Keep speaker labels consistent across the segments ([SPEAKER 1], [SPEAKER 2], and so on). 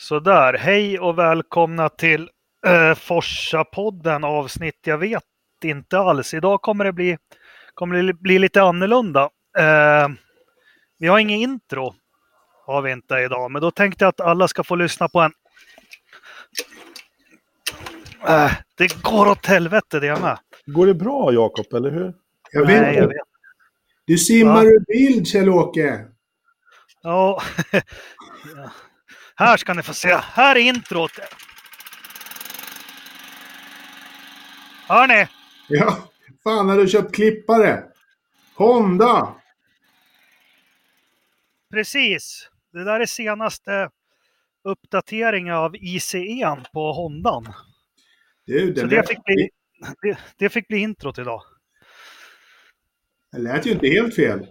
[SPEAKER 1] Sådär, hej och välkomna till eh, Forsa-podden avsnitt jag vet inte alls. Idag kommer det bli, kommer det bli lite annorlunda. Eh, vi har ingen intro, har vi inte idag, men då tänkte jag att alla ska få lyssna på en... Eh, det går åt helvete det med.
[SPEAKER 2] Går det bra Jakob, eller hur?
[SPEAKER 3] Jag vet
[SPEAKER 1] Nej, jag vet.
[SPEAKER 3] Du simmar ur bild, Kjell-Åke.
[SPEAKER 1] Ja. Här ska ni få se. Här är introt. Hör ni?
[SPEAKER 3] Ja, fan har du köpt klippare? Honda!
[SPEAKER 1] Precis. Det där är senaste uppdateringen av ICE på Hondan.
[SPEAKER 3] Du,
[SPEAKER 1] Så det fick, bli, det, det fick bli introt idag.
[SPEAKER 3] det lät ju inte helt fel.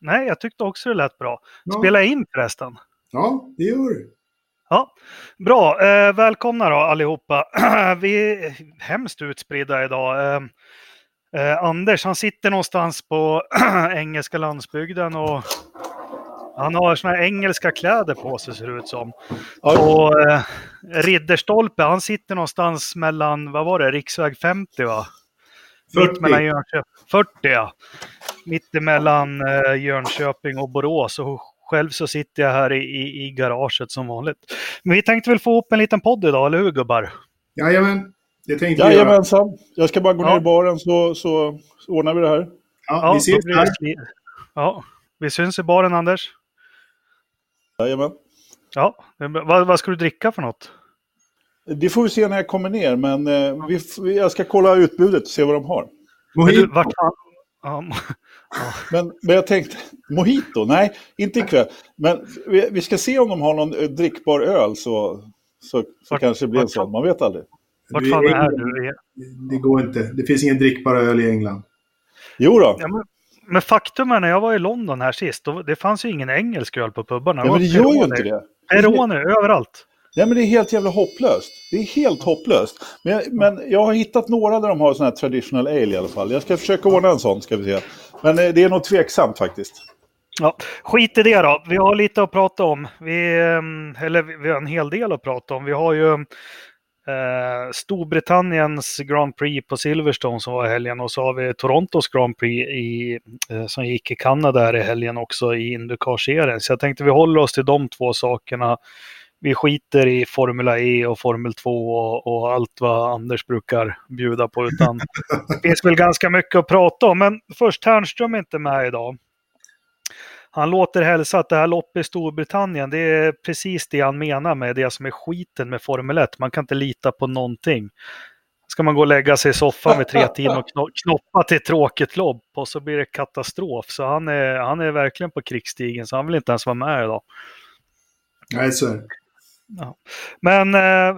[SPEAKER 1] Nej, jag tyckte också det lät bra. Spela in förresten.
[SPEAKER 3] Ja det gör du.
[SPEAKER 1] Ja, bra. Eh, välkomna då allihopa. Vi är hemskt utspridda idag. Eh, eh, Anders, han sitter någonstans på engelska landsbygden och han har såna här engelska kläder på sig ser det ut som. Och eh, Ridderstolpe, han sitter någonstans mellan, vad var det, riksväg 50 va? Mitt mellan
[SPEAKER 3] 40.
[SPEAKER 1] Jönköping, 40 ja. Mitt emellan eh, Jönköping och Borås. Och själv så sitter jag här i, i, i garaget som vanligt. Men vi tänkte väl få ihop en liten podd idag, eller hur gubbar?
[SPEAKER 3] Jajamän, det tänkte vi göra.
[SPEAKER 2] Jajamensan. Jag ska bara gå
[SPEAKER 1] Ja.
[SPEAKER 2] ner i baren så, så, så ordnar vi det här.
[SPEAKER 3] Ja, vi
[SPEAKER 1] då
[SPEAKER 3] ses
[SPEAKER 1] sli- Ja, vi syns i baren Anders.
[SPEAKER 2] Jajamän.
[SPEAKER 1] Ja, vad, vad ska du dricka för något?
[SPEAKER 2] Det får vi se när jag kommer ner, men eh, vi, vi- jag ska kolla utbudet och se vad de har.
[SPEAKER 1] Du, vart fan... Ja,
[SPEAKER 2] Men, men jag tänkte, mojito? Nej, inte ikväll. Men vi, vi ska se om de har någon eh, drickbar öl så, så, så
[SPEAKER 1] Vart-
[SPEAKER 2] kanske det blir en sån. Man vet aldrig.
[SPEAKER 1] vart fan är du?
[SPEAKER 3] Det går inte. Det finns ingen drickbar öl i England.
[SPEAKER 2] Jo då.
[SPEAKER 1] Ja, men, men faktum är när jag var i London här sist, då, det fanns ju ingen engelsk öl på pubarna.
[SPEAKER 2] Ja, men det gör ju inte det.
[SPEAKER 1] Peroner överallt.
[SPEAKER 2] Nej, men det är helt jävla hopplöst. Det är helt hopplöst. Men, jag- men jag har hittat några där de har sån här traditional ale i alla fall. Jag ska försöka ordna en sån, ska vi se. Men eh, det är nog tveksamt faktiskt.
[SPEAKER 1] Ja, skit i det då. Vi har lite att prata om. Vi, ehm, eller vi vi har en hel del att prata om. Vi har ju eh, Storbritanniens Grand Prix på Silverstone som var i helgen och så har vi Torontos Grand Prix i, eh, som gick i Kanada här i helgen också i Indycar-serien. Så jag tänkte vi håller oss till de två sakerna. Vi skiter i Formula E och Formel 2 och, och allt vad Anders brukar bjuda på. Utan det finns väl ganska mycket att prata om. Men först, Ternström är inte med idag. Han låter hälsa att det här loppet i Storbritannien, det är precis det han menar med det som är skiten med Formel 1. Man kan inte lita på någonting. Ska man gå och lägga sig i soffan vid tre tiden och kno- knoppa till tråkigt lopp och så blir det katastrof. Så han är, han är verkligen på krigsstigen, så han vill inte ens vara med idag.
[SPEAKER 3] Nej, så är det.
[SPEAKER 1] Men eh,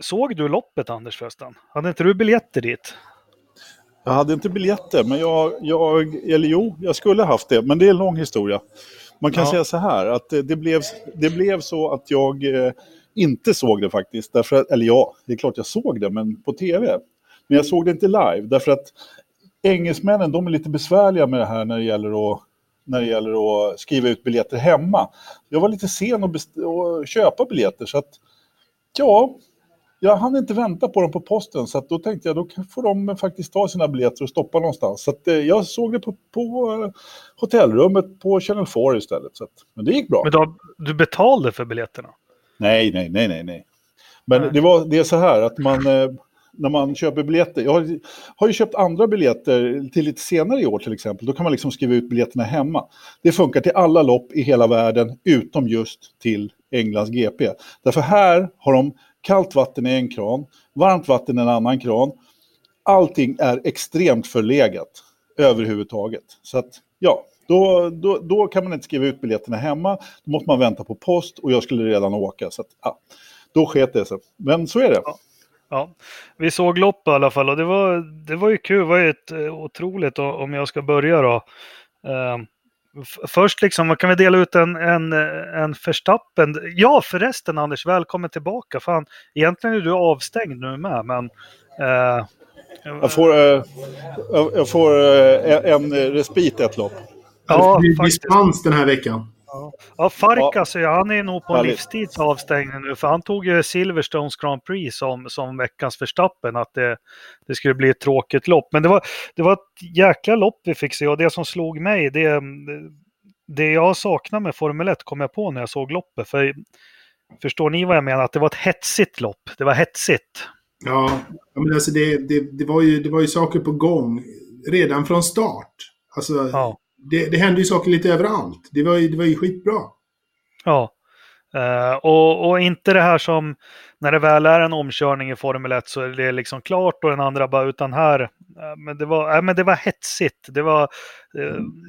[SPEAKER 1] såg du loppet Anders förresten? Hade inte du biljetter dit?
[SPEAKER 2] Jag hade inte biljetter, men jag, jag, eller jo, jag skulle haft det, men det är en lång historia. Man kan
[SPEAKER 1] Ja.
[SPEAKER 2] säga så här, att det, det, blev, det blev så att jag eh, inte såg det faktiskt. Därför att, eller ja, det är klart jag såg det, men på tv. Men jag såg det inte live, därför att engelsmännen, de är lite besvärliga med det här när det gäller att, när det gäller att skriva ut biljetter hemma. Jag var lite sen att, köpa biljetter, så att ja, jag hann inte vänta på dem på posten så att då tänkte jag då får de faktiskt ta sina biljetter och stoppa någonstans. Så att, eh, jag såg det på, på eh, hotellrummet på Channel 4 istället. Så att, men det gick bra.
[SPEAKER 1] Men du, har- du betalade för biljetterna?
[SPEAKER 2] Nej, nej, nej, nej, nej. Men
[SPEAKER 1] Nej.
[SPEAKER 2] det, var, det är så här att man, eh, när man köper biljetter, jag har, har ju köpt andra biljetter till lite senare i år till exempel, då kan man liksom skriva ut biljetterna hemma. Det funkar till alla lopp i hela världen utom just till Englands GP. Därför här har de kallt vatten i en kran, varmt vatten i en annan kran. Allting är extremt förlegat överhuvudtaget. Så att, ja, då, då, då kan man inte skriva ut biljetterna hemma, då måste man vänta på post och jag skulle redan åka. Så att, ja, då sket det sig. Men så är det.
[SPEAKER 1] Ja, vi såg lopp i alla fall och det var, det var ju kul. Det var ju ett eh, otroligt, om jag ska börja då. Eh, f- först liksom, kan vi dela ut en, en, en Verstappen? Ja, förresten Anders, välkommen tillbaka. Fan, egentligen är du avstängd nu med, men... Eh,
[SPEAKER 2] Jag får, eh, jag får eh, en respit ett lopp.
[SPEAKER 1] ja,
[SPEAKER 3] dispens den här veckan.
[SPEAKER 1] Ja, Farkas, ja. han är nog på en
[SPEAKER 2] Härligt.
[SPEAKER 1] livstidsavstängning nu, för han tog ju Silverstones Grand Prix som, som veckans förstappen, att det, det skulle bli ett tråkigt lopp. Men det var, det var ett jäkla lopp vi fick se och det som slog mig, det, det jag saknar med Formel 1 kom jag på när jag såg loppet. För förstår ni vad jag menar? Att det var ett hetsigt lopp. Det var hetsigt.
[SPEAKER 3] Ja, ja, men alltså det, det, det, var ju, det var ju saker på gång redan från start. Alltså,
[SPEAKER 1] Ja
[SPEAKER 3] det, det hände ju saker lite överallt. Det var ju, det var ju skitbra.
[SPEAKER 1] Ja. Uh, och, och inte det här som när det väl är en omkörning i Formel 1 så är det liksom klart och den andra bara utan här. Uh, men, det var, uh, men det var hetsigt. Det, var,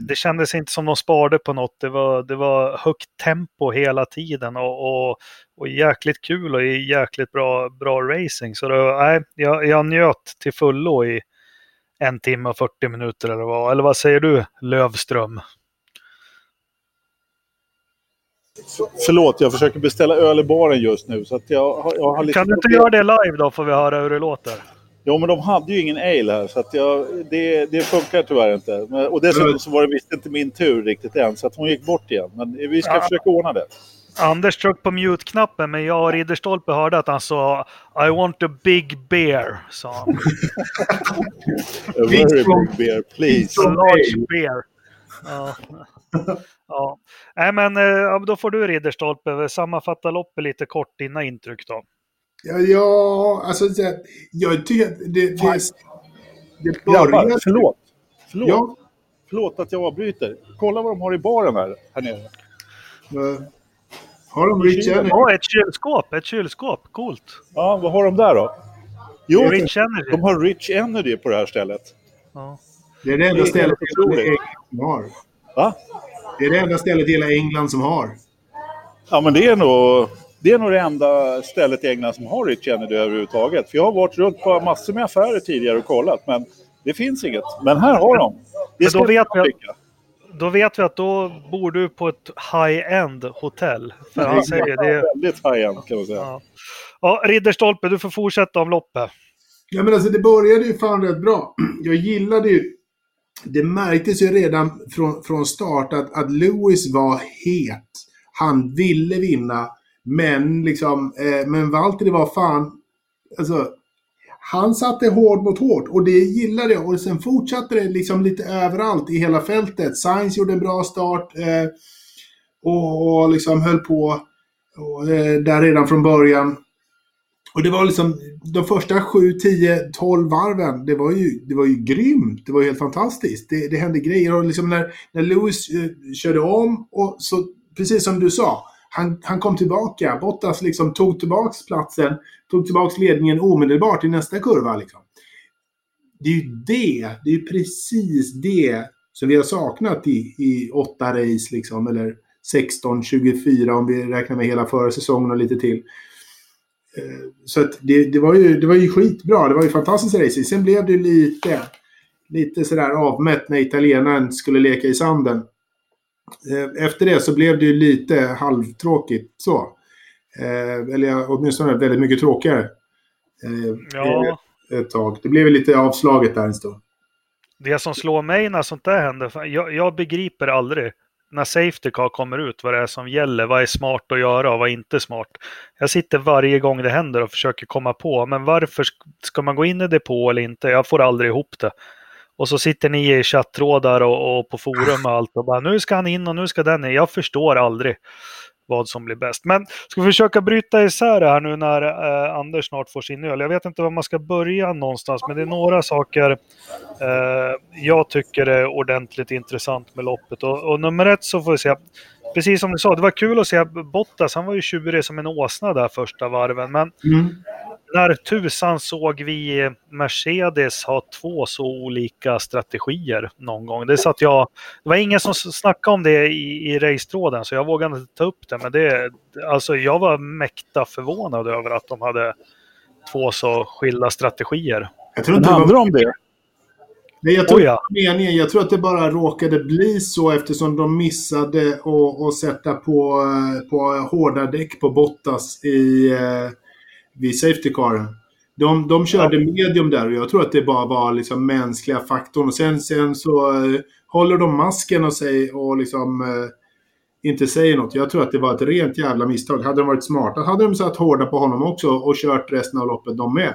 [SPEAKER 1] det kändes inte som de sparade på något. Det var, det var högt tempo hela tiden och, och, och jäkligt kul och jäkligt bra, bra racing. Så det, uh, jag, jag njöt till fullo i en timme och 40 minuter eller vad. Eller vad säger du Lövström?
[SPEAKER 2] Förlåt, jag försöker beställa öl i baren just nu. Så jag, jag har lite
[SPEAKER 1] Kan du inte göra det live då får vi höra hur det låter.
[SPEAKER 2] Jo, men de hade ju ingen ale här, så jag, det, det funkar tyvärr inte. Och dessutom så var det visst inte min tur riktigt än, så hon gick bort igen. Men vi ska
[SPEAKER 1] Ja.
[SPEAKER 2] försöka ordna det.
[SPEAKER 1] Anders tryckte på mute-knappen, men jag och Ridderstolpe hörde att han sa I want a big beer, sa han.
[SPEAKER 2] A
[SPEAKER 3] Big
[SPEAKER 2] very big beer, please.
[SPEAKER 1] A large beer. Ja. ja. Nej, men eh, då får du Ridderstolpe sammanfatta loppet lite kort, dina intryck då.
[SPEAKER 3] Ja, ja alltså det- jag tycker att det, det, det
[SPEAKER 2] Grabbar,
[SPEAKER 3] började...
[SPEAKER 2] förlåt. Förlåt.
[SPEAKER 3] Ja,
[SPEAKER 2] förlåt att jag avbryter. Kolla vad de har i baren här, här nere.
[SPEAKER 3] eh, har de Rich Energy?
[SPEAKER 1] Ja, ett kylskåp, ett kylskåp, coolt.
[SPEAKER 2] Ja, vad har de där då? Jo,
[SPEAKER 1] Rich Energy.
[SPEAKER 2] de har Rich Energy på det här stället.
[SPEAKER 1] Ja.
[SPEAKER 3] Det är det enda
[SPEAKER 2] Det är
[SPEAKER 3] stället i hela. England som har.
[SPEAKER 2] Va?
[SPEAKER 3] Det är det enda stället i hela England som har.
[SPEAKER 2] Ja, men det är nog det, är nog det enda stället i England som har Rich Energy överhuvudtaget. För jag har varit runt på massor med affärer tidigare och kollat, men det finns inget. Men här har de. Det
[SPEAKER 1] Men
[SPEAKER 2] ska
[SPEAKER 1] då vet
[SPEAKER 2] jag tycka.
[SPEAKER 1] Då vet vi att då bor du på ett high-end hotell. För han säger det.
[SPEAKER 2] väldigt high-end kan man säga.
[SPEAKER 1] Ja. ja, Ridderstolpe, du får fortsätta om loppet.
[SPEAKER 3] Ja, men alltså det började ju fan rätt bra. Jag gillade ju... Det märktes ju redan från, från start att, att Lewis var het. Han ville vinna. Men liksom, eh, men Valtteri var fan... Alltså, han satte hård mot hårt och det gillade jag. Och sen fortsatte det liksom lite överallt i hela fältet. Sainz gjorde en bra start. Eh, och, och liksom höll på och, eh, där redan från början. Och det var liksom de första 7, 10, 12 varven. Det var ju, det var ju grymt. Det var ju helt fantastiskt. Det, det hände grejer. Och liksom när, när Lewis eh, körde om och så, precis som du sa. Han, han kom tillbaka. Bottas liksom tog tillbaka platsen. Tog tillbaka ledningen omedelbart i nästa kurva. Liksom. Det är ju det. Det är ju precis det som vi har saknat i, i åtta race. Liksom, eller 16, 24 om vi räknar med hela förra säsongen och lite till. Eh, så att det, det, var ju, det var ju skitbra. Det var ju fantastiskt racing. Sen blev det lite, lite sådär avmätt när italienaren skulle leka i sanden. Eh, Efter det så blev det ju lite halvtråkigt så. Eh, Eller åtminstone väldigt mycket tråkigare. eh,
[SPEAKER 1] Ja,
[SPEAKER 3] Ett tag. Det blev lite avslaget där en stund.
[SPEAKER 1] det som slår mig när sånt där händer, jag, jag begriper aldrig när Safety Car kommer ut vad det är som gäller, vad är smart att göra och vad är inte smart. Jag sitter varje gång det händer och försöker komma på, men varför sk- ska man gå in i depå eller inte? Jag får aldrig ihop det. Och så sitter ni i chattrådar och, och på forum och allt och bara nu ska han in och nu ska den in. Jag förstår aldrig vad som blir bäst. Men ska vi försöka bryta isär det här nu när eh, Anders snart får sin öl. Jag vet inte var man ska börja någonstans, men det är några saker eh, jag tycker är ordentligt intressant med loppet. Och, och nummer ett så får vi se, precis som du sa, det var kul att se Bottas. Han var ju tjurig som en åsna där första varven, men mm när tusan såg vi Mercedes ha två så olika strategier någon gång? Det, satt jag, det var ingen som snackade om det i, i racetråden så jag vågade inte ta upp det. Men det, alltså jag var mäkta förvånad över att de hade två så skilda strategier.
[SPEAKER 3] Jag tror inte det
[SPEAKER 2] handlar om det?
[SPEAKER 3] Nej, jag tror
[SPEAKER 1] Oh ja.
[SPEAKER 3] meningen. Jag tror att det bara råkade bli så eftersom de missade att, att sätta på, eh, på hårda däck på Bottas i, eh, vid Safety Car, De, de körde medium där och jag tror att det bara var liksom mänskliga faktorn. Och sen, sen så eh, håller de masken och, sig och liksom, eh, inte säger något. Jag tror att det var ett rent jävla misstag. Hade de varit smarta hade de satt hårda på honom också och kört resten av loppet de med.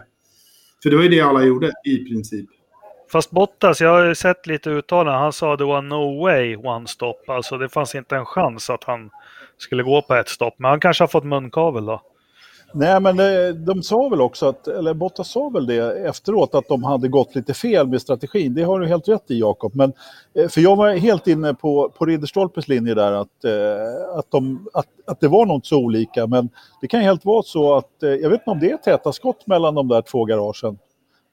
[SPEAKER 3] För det var ju det alla gjorde i princip.
[SPEAKER 1] Fast Bottas, jag har ju sett lite uttalanden. Han sa det var no way one stop. Alltså det fanns inte en chans att han skulle gå på ett stopp. Men han kanske har fått munkavel då.
[SPEAKER 2] Nej, men eh, de sa väl också att, eller Bottas sa väl det efteråt, att de hade gått lite fel med strategin. Det har du helt rätt i Jakob. Men, eh, för jag var helt inne på, på Ridderstolpes linje där, att, eh, att, de, att, att det var något så olika. Men det kan helt vara så att, jag vet inte om det är täta skott mellan de där två garagen.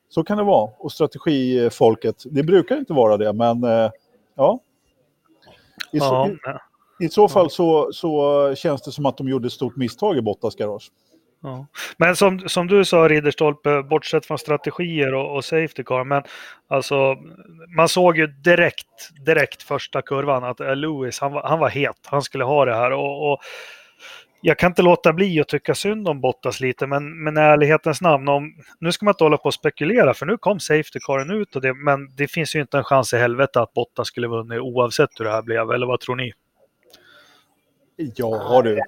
[SPEAKER 2] Så kan det vara. Och strategifolket, det brukar inte vara det, men ja. I, så, i, i så fall så, så känns det som att de gjorde ett stort misstag i Bottas garage.
[SPEAKER 1] Ja. Men som, som du sa Ridderstolpe, bortsett från strategier och, och safety car, men alltså man såg ju direkt, direkt första kurvan att eh, Lewis, han var, han var het, han skulle ha det här och, och jag kan inte låta bli att tycka synd om Bottas lite, men, men i ärlighetens namn, om, nu ska man inte hålla på och spekulera, för nu kom Safety Caren ut, och det, men det finns ju inte en chans i helvete att Bottas skulle vunnit oavsett hur det här blev, eller vad tror ni?
[SPEAKER 2] Ja du.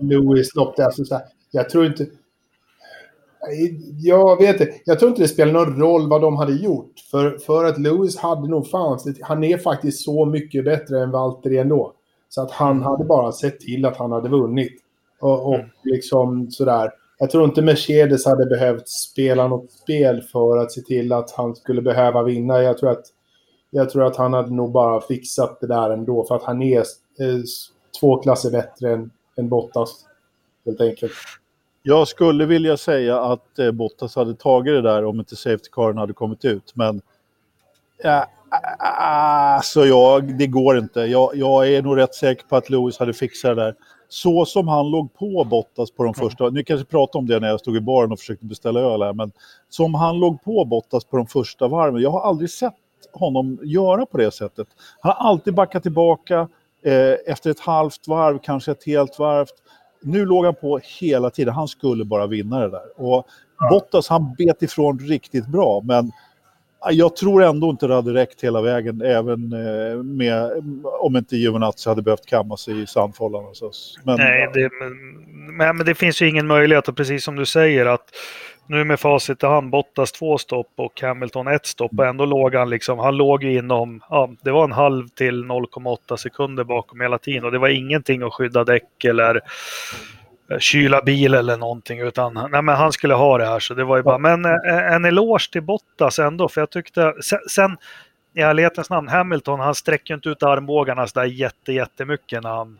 [SPEAKER 3] Lewis lopp där, så här, jag tror inte... Jag vet inte. Jag tror inte det spelar någon roll vad de hade gjort. För, för att Lewis hade nog fan... Han är faktiskt så mycket bättre än Valtteri ändå. Så att han hade bara sett till att han hade vunnit. Och, och mm. liksom sådär. Jag tror inte Mercedes hade behövt spela något spel för att se till att han skulle behöva vinna. Jag tror att, jag tror att han hade nog bara fixat det där ändå. För att han är eh, två klasser bättre än, än Bottas. Helt enkelt.
[SPEAKER 2] Jag skulle vilja säga att eh, Bottas hade tagit det där om inte Safety Caren hade kommit ut. Men ja, alltså jag, det går inte. Jag, jag, är nog rätt säker på att Lewis hade fixat det där. Så som han låg på Bottas på de första, mm. nu kanske pratade om det när jag stod i baren och försökte beställa öl här, men som han låg på Bottas på de första varven. Jag har aldrig sett honom göra på det sättet. Han har alltid backat tillbaka eh, efter ett halvt varv, kanske ett helt varv nu låg han på hela tiden. Han skulle bara vinna det där. Och ja. Bottas han bet ifrån riktigt bra, men jag tror ändå inte det hade räckt hela vägen, även eh, med, om inte Giovinazzi hade behövt kamma sig i sandfållan.
[SPEAKER 1] Men, Nej, det, men, men det finns ju ingen möjlighet, och precis som du säger, att nu med facit i hand, Bottas två stopp och Hamilton ett stopp och ändå låg han liksom, han låg inom, ja, det var en halv till 0,8 sekunder bakom hela tiden och det var ingenting att skydda däck eller eh, kyla bil eller någonting utan nej, men han skulle ha det här så det var ju bara, men eh, en eloge till Bottas ändå för jag tyckte, sen, i ärlighetens namn, Hamilton han sträcker inte ut armbågarna sådär jätte, jättemycket när han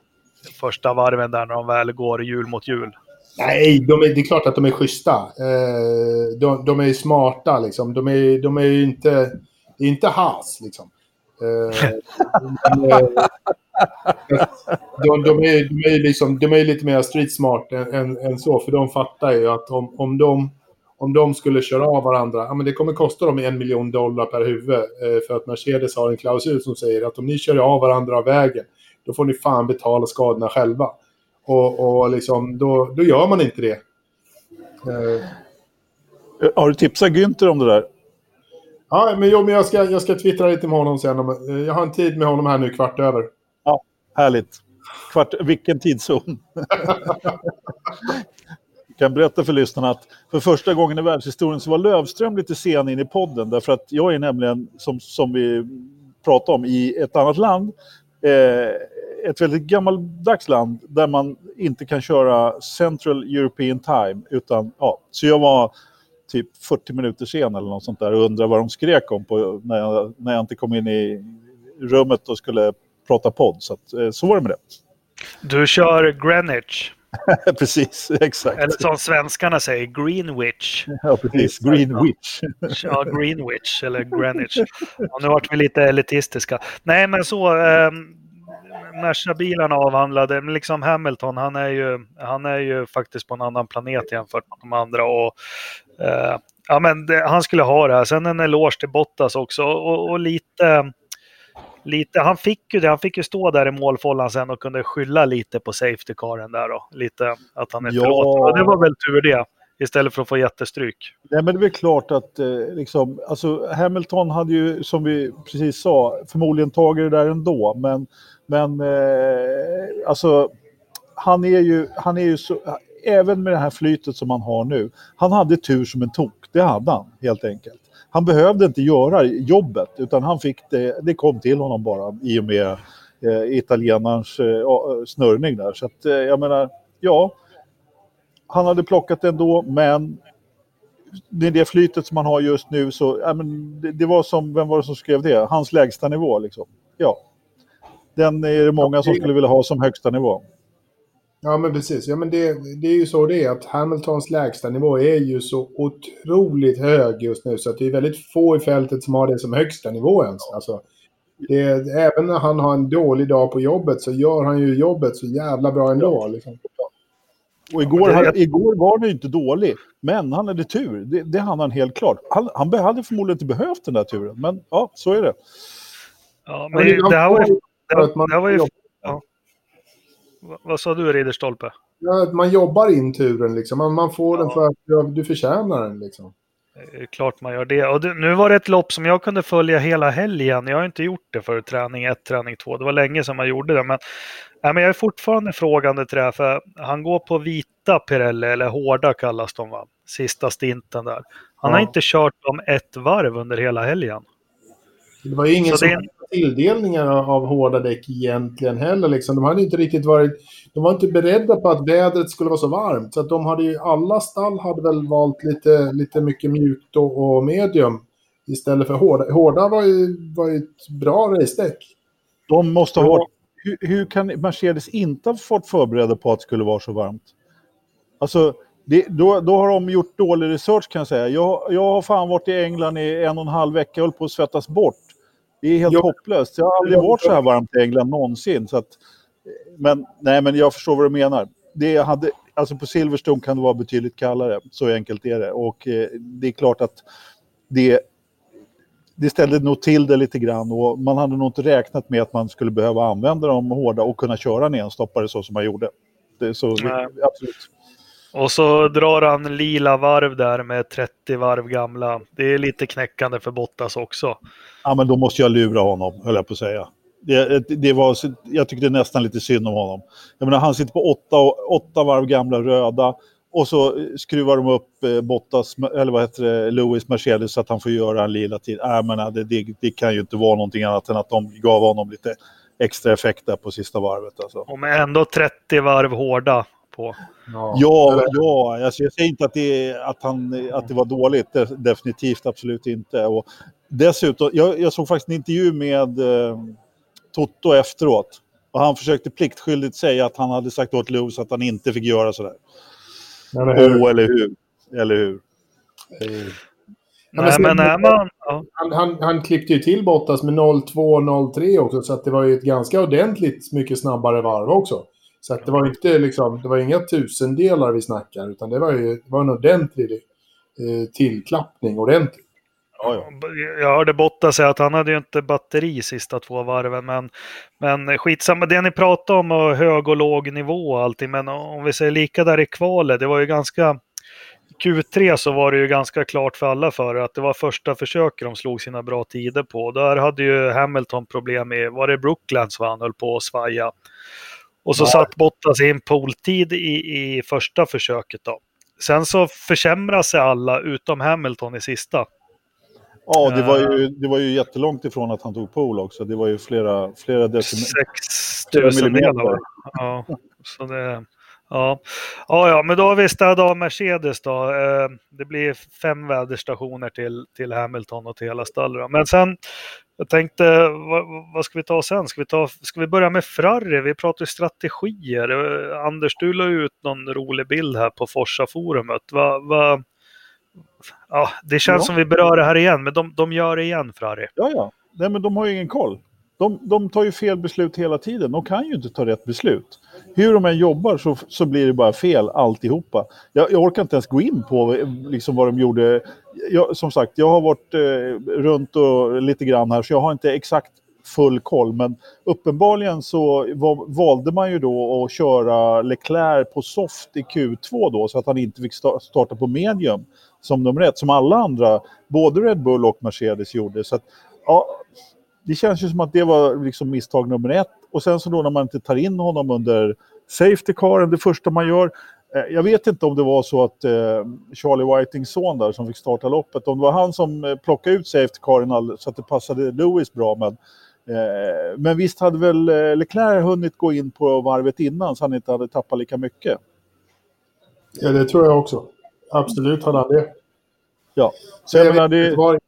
[SPEAKER 1] första varven där när de väl går hjul mot hjul.
[SPEAKER 3] Nej, de är, det är klart att de är schyssta. Eh, de, de är smarta liksom. De är, de är ju inte... Det är inte has liksom. Eh, de, de, är, de, är liksom, de är lite mer street smart än, än, än, så. För de fattar ju att om, om, de, om de skulle köra av varandra, ja, men det kommer kosta dem en miljon dollar per huvud. Eh, för att Mercedes har en klausul som säger att om ni kör av varandra av vägen, då får ni fan betala skadorna själva. Och, och liksom, då, då gör man inte det. Uh,
[SPEAKER 2] har du tipsat Günther om det där?
[SPEAKER 3] Ja, men, jo, men jag, ska, jag ska twittra lite med honom sen. Jag har en tid med honom här nu kvart över.
[SPEAKER 2] Ja, härligt. Kvart, vilken tidszon? jag kan berätta för lyssnarna att för första gången i världshistorien så var Lövström lite sen in i podden. Därför att jag är nämligen, som, som vi pratade om, i ett annat land. Eh, ett väldigt gammaldags land där man inte kan köra Central European Time. Utan, ja, så jag var typ 40 minuter sen eller något sånt där och undrade vad de skrek om på, när, jag, när jag inte kom in i rummet och skulle prata podd. Så, att, eh, så var det med det.
[SPEAKER 1] Du kör Greenwich.
[SPEAKER 2] precis, exakt.
[SPEAKER 1] Eller som svenskarna säger, Greenwich.
[SPEAKER 2] Ja, precis. Greenwich.
[SPEAKER 1] ja, Greenwich eller Greenwich. Ja, nu vart vi lite elitistiska. Nej, men så. Um, Merca-bilarna avhandlade, men liksom Hamilton, han är, ju, han är ju faktiskt på en annan planet jämfört med de andra. Och, eh, ja, men det, han skulle ha det här. Sen en eloge till Bottas också och, och lite, lite, han fick ju det, han fick ju stå där i målfållan sen och kunde skylla lite på safety caren där då. Lite att han är ja. Och det var väl tur det istället för att få jättestryk.
[SPEAKER 2] Nej, men det är väl klart att eh, liksom, alltså Hamilton hade ju, som vi precis sa, förmodligen tagit det där ändå. Men, men eh, alltså, han är ju, han är ju så, även med det här flytet som han har nu, han hade tur som en tok. Det hade han helt enkelt. Han behövde inte göra jobbet, utan han fick det, det kom till honom bara i och med eh, italienarens eh, eh snurrning där. Så att, eh, jag menar, ja, han hade plockat det ändå, men med det flytet som han har just nu så, ja, men det, det, var som, vem var det som skrev det? Hans lägsta nivå liksom. Ja. Den är det många som skulle vilja ha som högsta nivå.
[SPEAKER 3] Ja, men precis. Ja, men det, det är ju så det är att Hamiltons lägsta nivå är ju så otroligt hög just nu så att det är väldigt få i fältet som har det som högsta nivå ens. Alltså, det, även när han har en dålig dag på jobbet så gör han ju jobbet så jävla bra ändå. Liksom.
[SPEAKER 2] Och igår, han, igår var det inte dålig, men han hade tur. Det, det hade han helt klart. Han, han hade förmodligen inte behövt den där turen, men ja, så är det.
[SPEAKER 1] Ja, men det, det här var ju... Det, här var ju ja. Vad sa du, Ridderstolpe?
[SPEAKER 3] Ja, man jobbar in turen liksom. Man, man får ja. den för att du förtjänar den liksom.
[SPEAKER 1] Klart man gör det. Och det, nu var det ett lopp som jag kunde följa hela helgen. Jag har inte gjort det för träning 1, träning 2. Det var länge sedan man gjorde det. Men, nej, men jag är fortfarande frågande till det här. För han går på vita Pirelli, eller hårda kallas de va? Sista stinten där. Han ja. har inte kört dem ett varv under hela helgen.
[SPEAKER 3] Det var ju ingen som det... tilldelningar av hårda däck egentligen heller. Liksom. De hade inte riktigt varit... De var inte beredda på att vädret skulle vara så varmt. Så att de hade ju, alla stall hade väl valt lite, lite mycket mjukt och, och medium istället för hårda. Hårda var ju, var ju ett bra racedäck.
[SPEAKER 2] De måste ha. Hur, hur kan Mercedes inte ha fått förberedda på att det skulle vara så varmt? Alltså, det, då, då, har de gjort dålig research kan jag säga. Jag, jag har fan varit i England i en och en halv vecka och höll på att svettas bort. Det är helt jo. hopplöst. Jag har aldrig varit så här varmt i England någonsin. Så att, men, nej, men jag förstår vad du menar. Det hade, alltså på Silverstone kan det vara betydligt kallare. Så enkelt är det. Och eh, det är klart att det, det ställde nog till det lite grann. Och man hade nog inte räknat med att man skulle behöva använda dem hårda och kunna köra en enstoppare så som man gjorde. Det, så, absolut.
[SPEAKER 1] Och så drar han lila varv där med 30 varv gamla. Det är lite knäckande för Bottas också.
[SPEAKER 2] Ja, men då måste jag lura honom, höll jag på att säga. Det, det var, jag tyckte nästan lite synd om honom. Jag menar, han sitter på åtta, åtta varv gamla röda och så skruvar de upp eh, Bottas, eller vad heter det, Lewis Mercedes så att han får göra en lila tid. Äh, men det, det, det, kan ju inte vara någonting annat än att de gav honom lite extra effekt där på sista varvet. Alltså.
[SPEAKER 1] Och med ändå 30 varv hårda på.
[SPEAKER 2] Ja, ja, ja alltså jag säger inte att det, att, han, att det var dåligt, definitivt absolut inte. Och dessutom, jag, jag såg faktiskt en intervju med eh, Toto efteråt. Och han försökte pliktskyldigt säga att han hade sagt åt Lewis att han inte fick göra sådär. Eller hur? Oh, eller hur? Eller hur?
[SPEAKER 1] Nej, men är man...
[SPEAKER 3] Ja. Han, han, han klippte ju till Bottas med 02-03 också, så att det var ju ett ganska ordentligt mycket snabbare varv också. Så att det var inte liksom, det var inga tusendelar vi snackar, utan det var ju det var en ordentlig eh, tillklappning, ordentligt.
[SPEAKER 1] Ja, ja. Jag hörde Botta säga att han hade ju inte batteri sista två varven, men, men skitsamma. Det ni pratade om och hög och låg nivå och allting, men om vi säger lika där i kvalet, det var ju ganska Q3 så var det ju ganska klart för alla förare att det var första försöket de slog sina bra tider på. Där hade ju Hamilton problem med, var det Brooklands han höll på att svaja? Och så ja. satt Bottas i en pooltid i, i första försöket då. Sen så försämrade sig alla utom Hamilton i sista.
[SPEAKER 2] Ja, det var, ju, det var ju jättelångt ifrån att han tog pool också. Det var ju flera, flera
[SPEAKER 1] decimeter. 6 millimeter. Ja, så det... Ja. ja, ja, men då har vi städat av Mercedes då. Eh, det blir fem väderstationer till, till Hamilton och till hela stallet. Men sen, jag tänkte, vad, vad, ska vi ta sen? Ska vi, ta, ska vi börja med Ferrari? Vi pratar strategier. Eh, Anders, du la ut någon rolig bild här på Forsa-forumet. Va, va, ja, det känns ja. som vi berör det här igen, men de, de gör det igen, Ferrari.
[SPEAKER 2] Ja, ja. Nej, men de har ju ingen koll. De, de tar ju fel beslut hela tiden. De kan ju inte ta rätt beslut. Hur de än jobbar så, så blir det bara fel alltihopa. Jag, jag orkar inte ens gå in på liksom, vad de gjorde. Jag, som sagt, jag har varit eh, runt och lite grann här så jag har inte exakt full koll. Men uppenbarligen så var, valde man ju då att köra Leclerc på soft i Q2 då så att han inte fick sta- starta på medium som nummer ett, som alla andra, både Red Bull och Mercedes gjorde. Så att, ja, det känns ju som att det var liksom misstag nummer ett. Och sen så då när man inte tar in honom under Safety Caren, det första man gör. Eh, jag vet inte om det var så att eh, Charlie Whitings son där som fick starta loppet, om det var han som eh, plockade ut Safety Caren så att det passade Lewis bra. Men, eh, men visst hade väl eh, Leclerc hunnit gå in på varvet innan så han inte hade tappat lika mycket.
[SPEAKER 3] Ja, det tror jag också. Absolut hade han det.
[SPEAKER 2] Ja, så jag menar det...
[SPEAKER 3] var...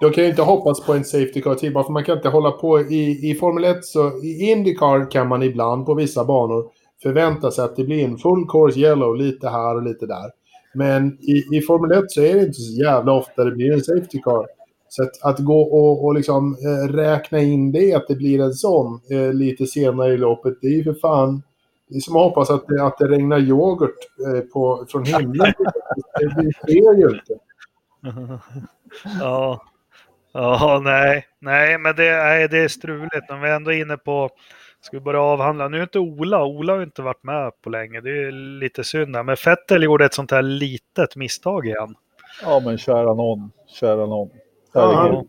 [SPEAKER 3] De kan ju inte hoppas på en Safety Car till, bara för man kan inte hålla på i, i Formel 1 så i Indycar kan man ibland på vissa banor förvänta sig att det blir en full course yellow lite här och lite där. Men i, i Formel 1 så är det inte så jävla ofta det blir en Safety Car. Så att, att gå och, och liksom eh, räkna in det, att det blir en sån eh, lite senare i loppet, det är ju för fan... Det är som att hoppas att det, att det regnar yoghurt eh, på, från himlen. det, sker ju inte.
[SPEAKER 1] Ja. Ja, nej, nej, men det, nej, det är struligt. Om vi är ändå inne på, ska vi börja avhandla, nu är inte Ola, Ola har inte varit med på länge, det är lite synd. där. Men Fettel gjorde ett sånt här litet misstag igen.
[SPEAKER 2] Ja, men kära någon, kära någon.
[SPEAKER 3] Han,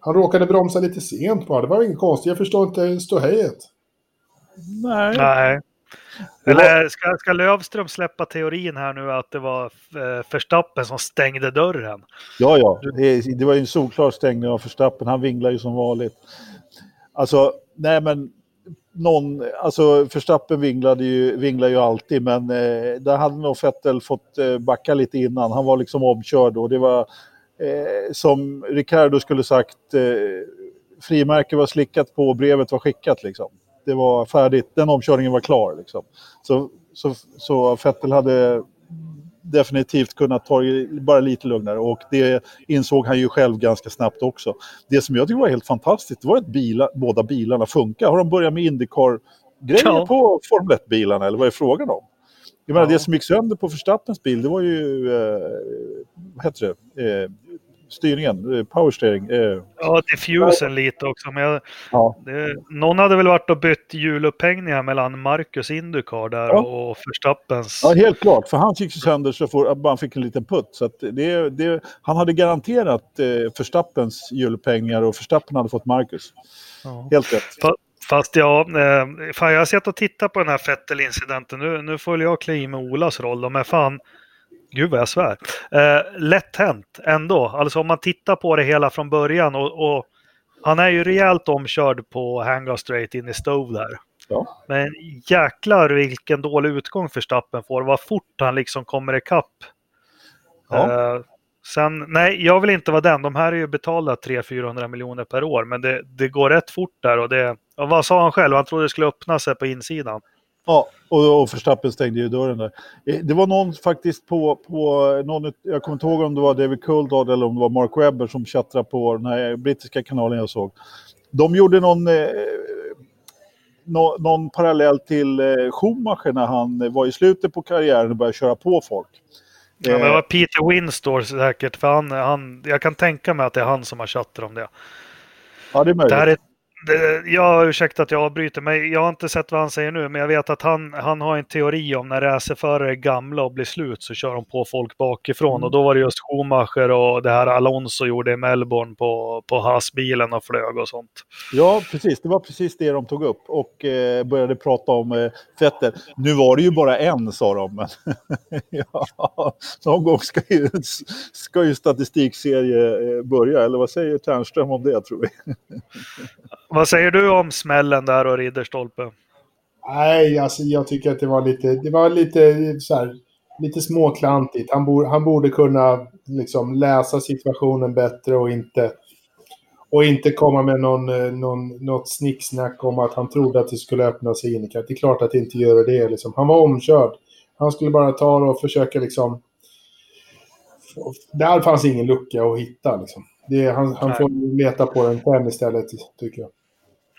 [SPEAKER 3] han råkade bromsa lite sent bara. Det var inget konstigt. Jag förstår inte ståhejet.
[SPEAKER 2] Nej.
[SPEAKER 1] Nej. Eller ska, ska Lövström släppa teorin här nu att det var eh, Verstappen som stängde dörren?
[SPEAKER 2] Ja, ja. Det, var ju en solklar stängning av Verstappen. Han vinglar ju som vanligt. Alltså, nej men någon, alltså Verstappen vinglade ju, vinglar ju alltid, men eh, där hade nog Vettel fått eh, backa lite innan. Han var liksom omkörd och det var eh, som Ricardo skulle sagt, eh, frimärke var slickat på och brevet var skickat liksom. Det var färdigt, den omkörningen var klar liksom. Så, så, så Vettel hade definitivt kunnat ta det bara lite lugnare och det insåg han ju själv ganska snabbt också. Det som jag tycker var helt fantastiskt var att bila, båda bilarna funkar. Har de börjat med Indycar-grejer
[SPEAKER 1] Ja.
[SPEAKER 2] på Formel 1-bilarna eller vad är frågan om? Jag menar
[SPEAKER 1] Ja.
[SPEAKER 2] det som gick sönder på Verstappens bil det var ju, eh, vad heter det, eh, styrningen, eh, powersteering. Eh,
[SPEAKER 1] Ja, diffusen lite också. Men jag,
[SPEAKER 2] ja.
[SPEAKER 1] det, någon hade väl varit och bytt hjulupphängningar mellan Marcus Indycar där
[SPEAKER 2] Ja.
[SPEAKER 1] och Verstappens.
[SPEAKER 2] Ja, helt klart. För han gick ju sönder så fort han fick en liten putt. Så det, det, han hade garanterat eh, Verstappens hjulpengar och Verstappen hade fått Marcus.
[SPEAKER 1] Ja.
[SPEAKER 2] Helt rätt.
[SPEAKER 1] Fast ja, eh, fan jag har sett och tittat på den här Fettel-incidenten. Nu, nu får jag klä i med Olas roll. Är fan, gud vad jag svär. Eh, lätt hänt ändå. Alltså om man tittar på det hela från början och, och han är ju rejält omkörd på Hangar Straight in i Stove där.
[SPEAKER 2] Ja.
[SPEAKER 1] Men jäklar vilken dålig utgång Verstappen får. Vad fort han liksom kommer ikapp.
[SPEAKER 2] Ja.
[SPEAKER 1] Eh, sen, nej, jag vill inte vara den. De här är ju betalda 300-400 miljoner per år. Men det, det går rätt fort där. Och det, och vad sa han själv? Han trodde det skulle öppna sig på insidan.
[SPEAKER 2] Ja, och, och Verstappen stängde ju dörren där. Eh, Det var någon faktiskt på, på någon, jag kommer inte ihåg om det var David Coulthard eller om det var Mark Webber som tjattrade på den här brittiska kanalen jag såg. De gjorde någon, eh, nå, någon parallell till eh, Schumacher när han eh, var i slutet på karriären och började köra på folk.
[SPEAKER 1] Ja, men det
[SPEAKER 2] Eh,
[SPEAKER 1] var Peter Winstore säkert. För han, han, jag kan tänka mig att det är han som har chattat om det.
[SPEAKER 2] ja, det är möjligt.
[SPEAKER 1] Det här är, det, jag ursäkta att jag avbryter mig. Jag har inte sett vad han säger nu, men jag vet att han, han har en teori om när racerförare är gamla och blir slut så kör de på folk bakifrån.
[SPEAKER 2] Mm.
[SPEAKER 1] Och då var det just Schumacher och det här Alonso gjorde i Melbourne på, på Haas-bilen och flög och sånt.
[SPEAKER 2] Ja, precis. Det var precis det de tog upp och eh, började prata om eh, Vettel. Nu var det ju bara en, sa de. Men ja, någon gång ska ju, ska ju statistikserie eh, börja. Eller vad säger Ternström om det, tror vi?
[SPEAKER 1] Vad säger du om smällen där och Ridderstolpe?
[SPEAKER 3] Nej, alltså jag tycker att det var lite, det var lite så här, lite småklantigt. Han, borde, han borde kunna liksom läsa situationen bättre och inte, och inte komma med någon, eh, någon, något snicksnack om att han trodde att det skulle öppna sig in. Det är klart att det inte gör det. Liksom. Han var omkörd. Han skulle bara ta och försöka liksom... Där fanns ingen lucka att hitta. Liksom. Det, han han får leta på den sen istället, tycker jag.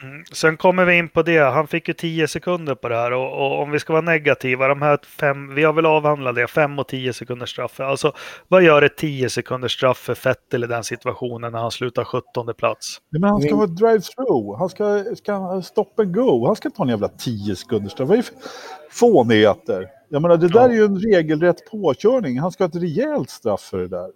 [SPEAKER 1] Mm. Sen kommer vi in på det. Han fick ju 10 sekunder på det här och, och, om vi ska vara negativa, de här fem, vi har väl avhandlat det, 5 och 10 sekunders straff. Alltså vad gör ett 10 sekunders straff för Fettel i den situationen när han slutar 17 plats?
[SPEAKER 2] Nej, men han ska ha ett drive-through, han ska, ska stop and go, han ska ta en jävla 10 sekunders straff. Vad är det för fånigheter? Jag menar det där
[SPEAKER 1] Ja.
[SPEAKER 2] är ju en regelrätt påkörning, han ska ha ett rejält straff för det där.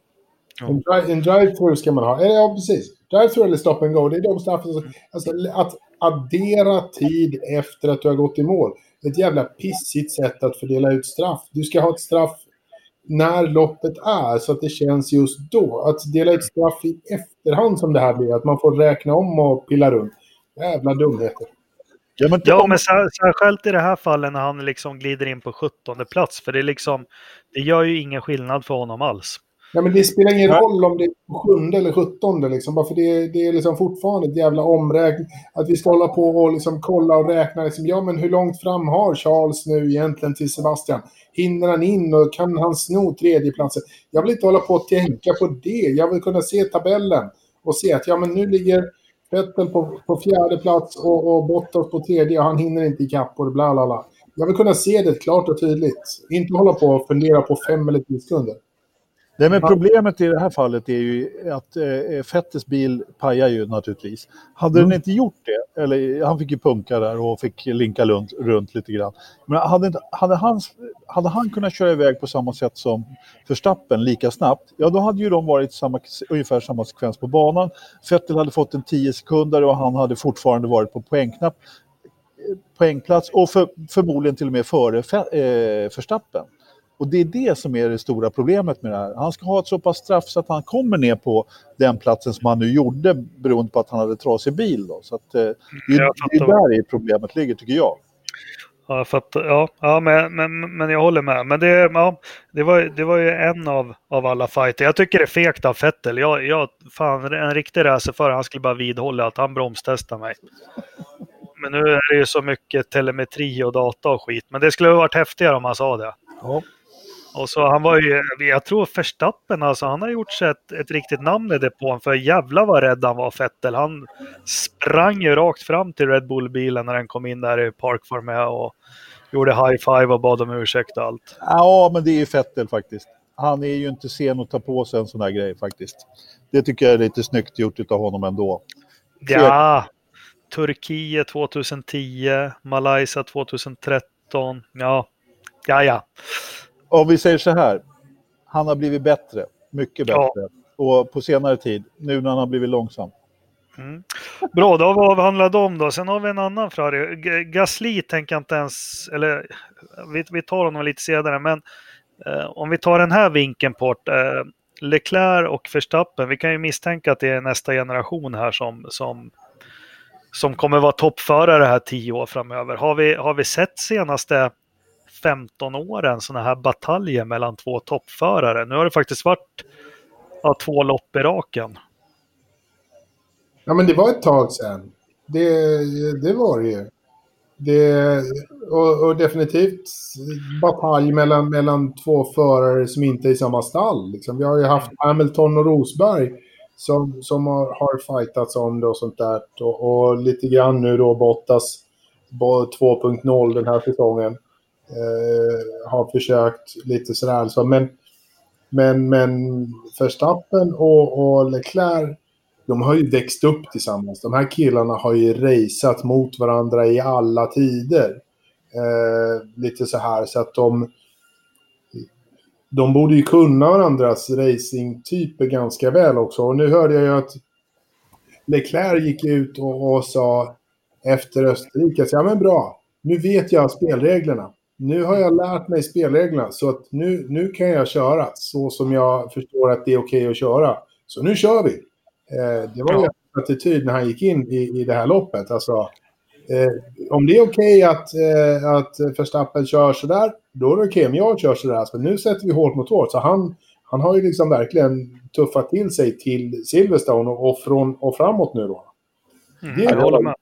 [SPEAKER 3] En, dri- en drive-through ska man ha. Eller ja, precis. Drive-through eller stop and go. Det är de straffen som... Alltså, att addera tid efter att du har gått i mål. Ett jävla pissigt sätt att fördela ut straff. Du ska ha ett straff när loppet är, så att det känns just då. Att dela ut straff i efterhand som det här blir, att man får räkna om och pilla runt. Jävla dumheter.
[SPEAKER 2] Ja, men,
[SPEAKER 1] Ja, men sär- särskilt i det här fallet när han liksom glider in på 17 plats. För det är liksom, det gör ju ingen skillnad för honom alls.
[SPEAKER 3] Ja, men det spelar ingen roll om det är sjunde eller sjuttonde. Liksom, bara för det, det är liksom fortfarande ett jävla omräkning. Att vi ska hålla på och liksom kolla och räkna. Liksom, ja, men hur långt fram har Charles nu egentligen till Sebastian? Hinner han in och kan han sno tredjeplatsen? Jag vill inte hålla på och tänka på det. Jag vill kunna se tabellen och se att ja, men nu ligger Vettel på, på fjärde plats och, och Bottas på tredje och han hinner inte ikapp och bla bla bla. Jag vill kunna se det klart och tydligt. Inte hålla på och fundera på fem eller tio sekunder.
[SPEAKER 2] Nej, men problemet i det här fallet är ju att eh, Fettes bil pajar ju naturligtvis. Hade
[SPEAKER 3] Mm.
[SPEAKER 2] den inte gjort det, eller han fick ju punka där och fick linka runt, runt lite grann. Men hade, inte, hade, han, hade han kunnat köra iväg på samma sätt som Verstappen lika snabbt, ja då hade ju de varit samma, ungefär samma sekvens på banan. Vettel hade fått en 10 sekunder och han hade fortfarande varit på poängknapp, eh, poängplats och för, förmodligen till och med före Fe- eh, Verstappen. Och det är det som är det stora problemet med det här. Han ska ha ett så pass straff så att han kommer ner på den platsen som han nu gjorde beroende på att han hade trasig bil. Då. Så att, eh, det, är- där i problemet ligger tycker jag.
[SPEAKER 1] Ja, för att, ja, ja men, men, men jag håller med. Men det, ja, det, var, det var ju en av, av alla fighter. Jag tycker det är fegt av Fettel. Jag, jag, fan, en riktig racerförare, han skulle bara vidhålla att han bromstestar mig. Men nu är det ju så mycket telemetri och data och skit. Men det skulle ha varit häftigare om han sa det.
[SPEAKER 2] Ja.
[SPEAKER 1] Och så han var ju, jag tror Verstappen alltså, han har gjort sig ett, ett riktigt namn i depån. För jävla vad rädd han var Fettel. Han sprang ju rakt fram till Red Bull-bilen när den kom in där i Park Formel och gjorde high five och bad om ursäkt och allt.
[SPEAKER 2] ja, men det är ju Fettel faktiskt. Han är ju inte sen att ta på sig en sån här grej faktiskt. Det tycker jag är lite snyggt gjort av honom ändå.
[SPEAKER 1] Ja, Turkiet 2010, Malaysia 2013. Ja, ja, ja.
[SPEAKER 2] Om vi säger så här, han har blivit bättre, mycket
[SPEAKER 1] Ja.
[SPEAKER 2] bättre. Och på senare tid, nu när han har blivit långsam.
[SPEAKER 1] Mm. Bra, då har vi avhandlat dem då. Sen har vi en annan fråga. Gasly tänker jag inte ens, eller vi, vi tar honom lite senare, men eh, om vi tar den här vinkeln på eh, Leclerc och Verstappen, vi kan ju misstänka att det är nästa generation här som, som, som kommer vara toppförare här tio år framöver. Har vi, har vi sett senaste 15 åren sådana här bataljer mellan två toppförare? Nu har det faktiskt varit ja, två lopp i raken.
[SPEAKER 3] Ja, men det var ett tag sedan. Det, det var det ju. Det, och, och definitivt batalj mellan, mellan två förare som inte är i samma stall. Liksom. Vi har ju haft Hamilton och Rosberg som, som har, har fightats om det och sånt där. Och, och lite grann nu då Bottas 2.0 den här säsongen. Eh, har försökt lite sådär. Alltså. men, men, men Verstappen och, och Leclerc de har ju växt upp tillsammans. De här killarna har ju raceat mot varandra i alla tider. Eh, lite så här så att de... De borde ju kunna varandras racingtyper ganska väl också. Och nu hörde jag ju att Leclerc gick ut och, och sa efter Österrike, så, ja men bra, nu vet jag spelreglerna. Nu har jag lärt mig spelreglerna så att nu, nu kan jag köra så som jag förstår att det är okej att köra. Så nu kör vi. Eh, det var
[SPEAKER 1] Ja.
[SPEAKER 3] en attityd när han gick in i, i det här loppet. Alltså, eh, om det är okej att, eh, att Verstappen kör sådär, då är det okej om jag kör sådär. Så nu sätter vi hårt mot hårt. Så han, han har ju liksom verkligen tuffat till sig till Silverstone och, och, från, och framåt nu då.
[SPEAKER 1] Mm,
[SPEAKER 3] Det
[SPEAKER 1] jag
[SPEAKER 3] är
[SPEAKER 1] håller
[SPEAKER 3] bra.
[SPEAKER 1] med.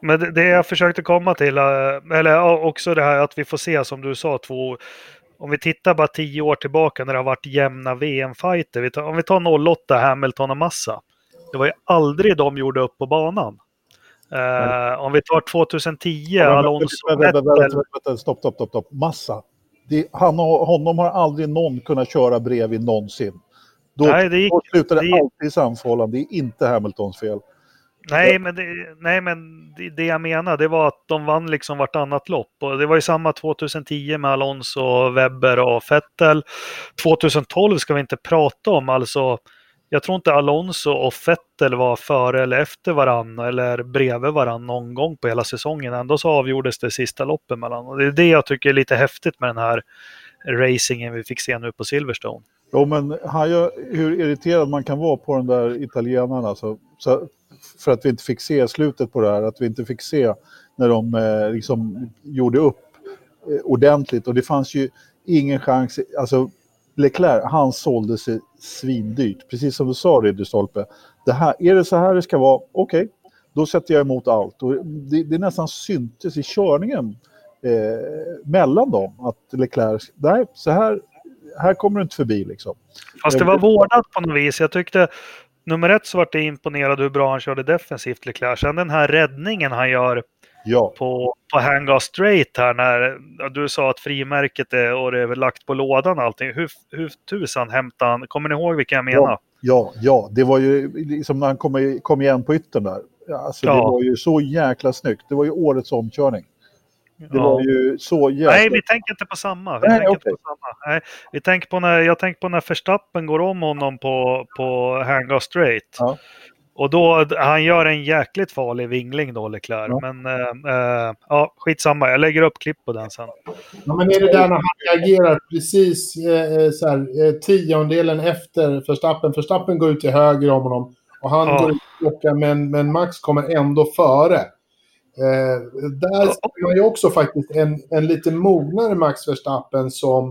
[SPEAKER 1] Men det, jag försökte komma till, eh, eller också det här att vi får se som du sa, två, om vi tittar bara tio år tillbaka när det har varit jämna VM-fighter. Om vi tar 08, Hamilton och Massa. Det var ju aldrig de gjorde upp på banan. Uh, om vi tar 2010,
[SPEAKER 2] ja,
[SPEAKER 1] Alonso,
[SPEAKER 2] vänta, vänta, vänta, vänta, stopp, stopp, stopp, stopp. Massa. Det, han, honom har aldrig någon kunnat köra bredvid någonsin. Då, Nej, det gick, då slutar det, det alltid i samförhållande. Det är inte Hamiltons fel.
[SPEAKER 1] Nej, men, det, nej, men det, det jag menar det var att de vann liksom vartannat lopp. Och det var ju samma 2010 med Alonso, Webber och Vettel. 2012 ska vi inte prata om. Alltså, jag tror inte Alonso och Vettel var före eller efter varann eller bredvid varann någon gång på hela säsongen. Ändå så avgjordes det sista loppet mellan. Och det är det jag tycker är lite häftigt med den här racingen vi fick se nu på Silverstone.
[SPEAKER 2] Jo, men han hur irriterad man kan vara på de där italienarna. Så, så, för att vi inte fick se slutet på det här, att vi inte fick se när de eh, liksom gjorde upp eh, ordentligt. Och det fanns ju ingen chans, alltså Leclerc, han sålde sig svindyrt. Precis som du sa Ridderstolpe. Det här, är det så här det ska vara, okej, okay, då sätter jag emot allt. Och det, det nästan syntes i körningen eh, mellan dem att Leclerc, nej, så här, här kommer du inte förbi liksom.
[SPEAKER 1] Fast det var vårdat på något vis. Jag tyckte nummer ett så var det imponerad hur bra han körde defensivt Leclerc. Sen den här räddningen han gör ja. på, på Hanga Straight här när du sa att frimärket är och det är lagt på lådan och allting. Hur, hur tusan hämtade han? Kommer ni ihåg vilka jag menar?
[SPEAKER 2] Ja, ja, ja. det var ju liksom när han kom, kom igen på yttern där. Alltså, ja. Det var ju så jäkla snyggt. Det var ju årets omkörning. Det ja. var ju så jäkla...
[SPEAKER 1] Nej, vi tänker inte på samma. Vi, Nej, tänker okay. på samma. Nej, vi tänker på när, jag tänker på när Verstappen går om honom på, på Hanga Straight. Ja. Och då, han gör en jäkligt farlig vingling då, Leclerc. Ja. Men äh, ja, skitsamma, jag lägger upp klipp på den sen.
[SPEAKER 3] Ja, men är det där när han reagerar precis eh, så här, eh, tiondelen efter Verstappen? Verstappen går ut till höger om honom och han ja. går ut klockan, men, men Max kommer ändå före. Eh, där ser man ju också faktiskt en, en lite mognare Max Verstappen som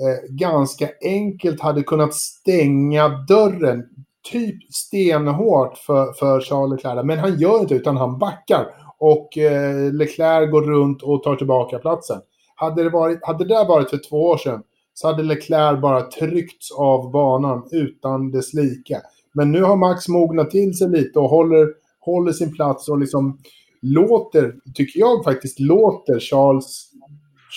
[SPEAKER 3] eh, ganska enkelt hade kunnat stänga dörren typ stenhårt för, för Charles Leclerc. Men han gör inte utan han backar. Och eh, Leclerc går runt och tar tillbaka platsen. Hade det, varit, hade det där varit för två år sedan så hade Leclerc bara tryckts av banan utan dess like. Men nu har Max mognat till sig lite och håller, håller sin plats och liksom låter, tycker jag faktiskt, låter Charles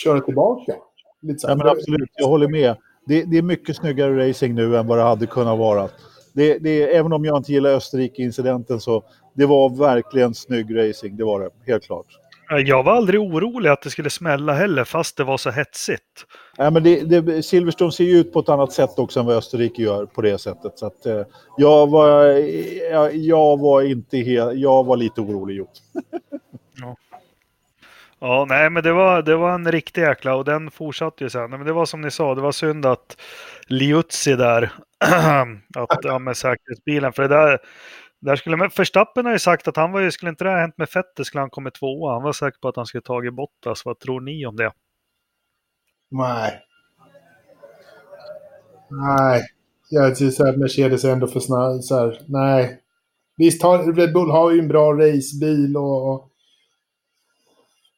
[SPEAKER 3] köra tillbaka.
[SPEAKER 2] Lite så ja, men absolut, jag håller med. Det, det, är mycket snyggare racing nu än vad det hade kunnat vara det, det, även om jag inte gillar Österrike-incidenten så det var verkligen snygg racing, det var det, helt klart.
[SPEAKER 1] Jag var aldrig orolig att det skulle smälla heller, fast det var så hetsigt.
[SPEAKER 2] Ja, men det, det, Silverstone ser ju ut på ett annat sätt också än vad Österrike gör på det sättet. Så att, eh, jag, var, jag, jag, var inte helt, jag var lite orolig. Gjort.
[SPEAKER 1] ja. ja, nej men det var, det var en riktig jäkla och den fortsatte ju sen. Men det var som ni sa, det var synd att Liuzzi där att, ja, med säkerhetsbilen. För det där, där skulle man, Förstappen har ju sagt att han var ju, skulle inte det ha hänt med Fettet skulle han kommit tvåa. Han var säker på att han skulle tagit Bottas. Vad tror ni om det?
[SPEAKER 3] Nej. Nej. Jag tycker att Mercedes är ändå för snabb. Så här, nej. Visst, har, Red Bull har ju en bra racebil och, och...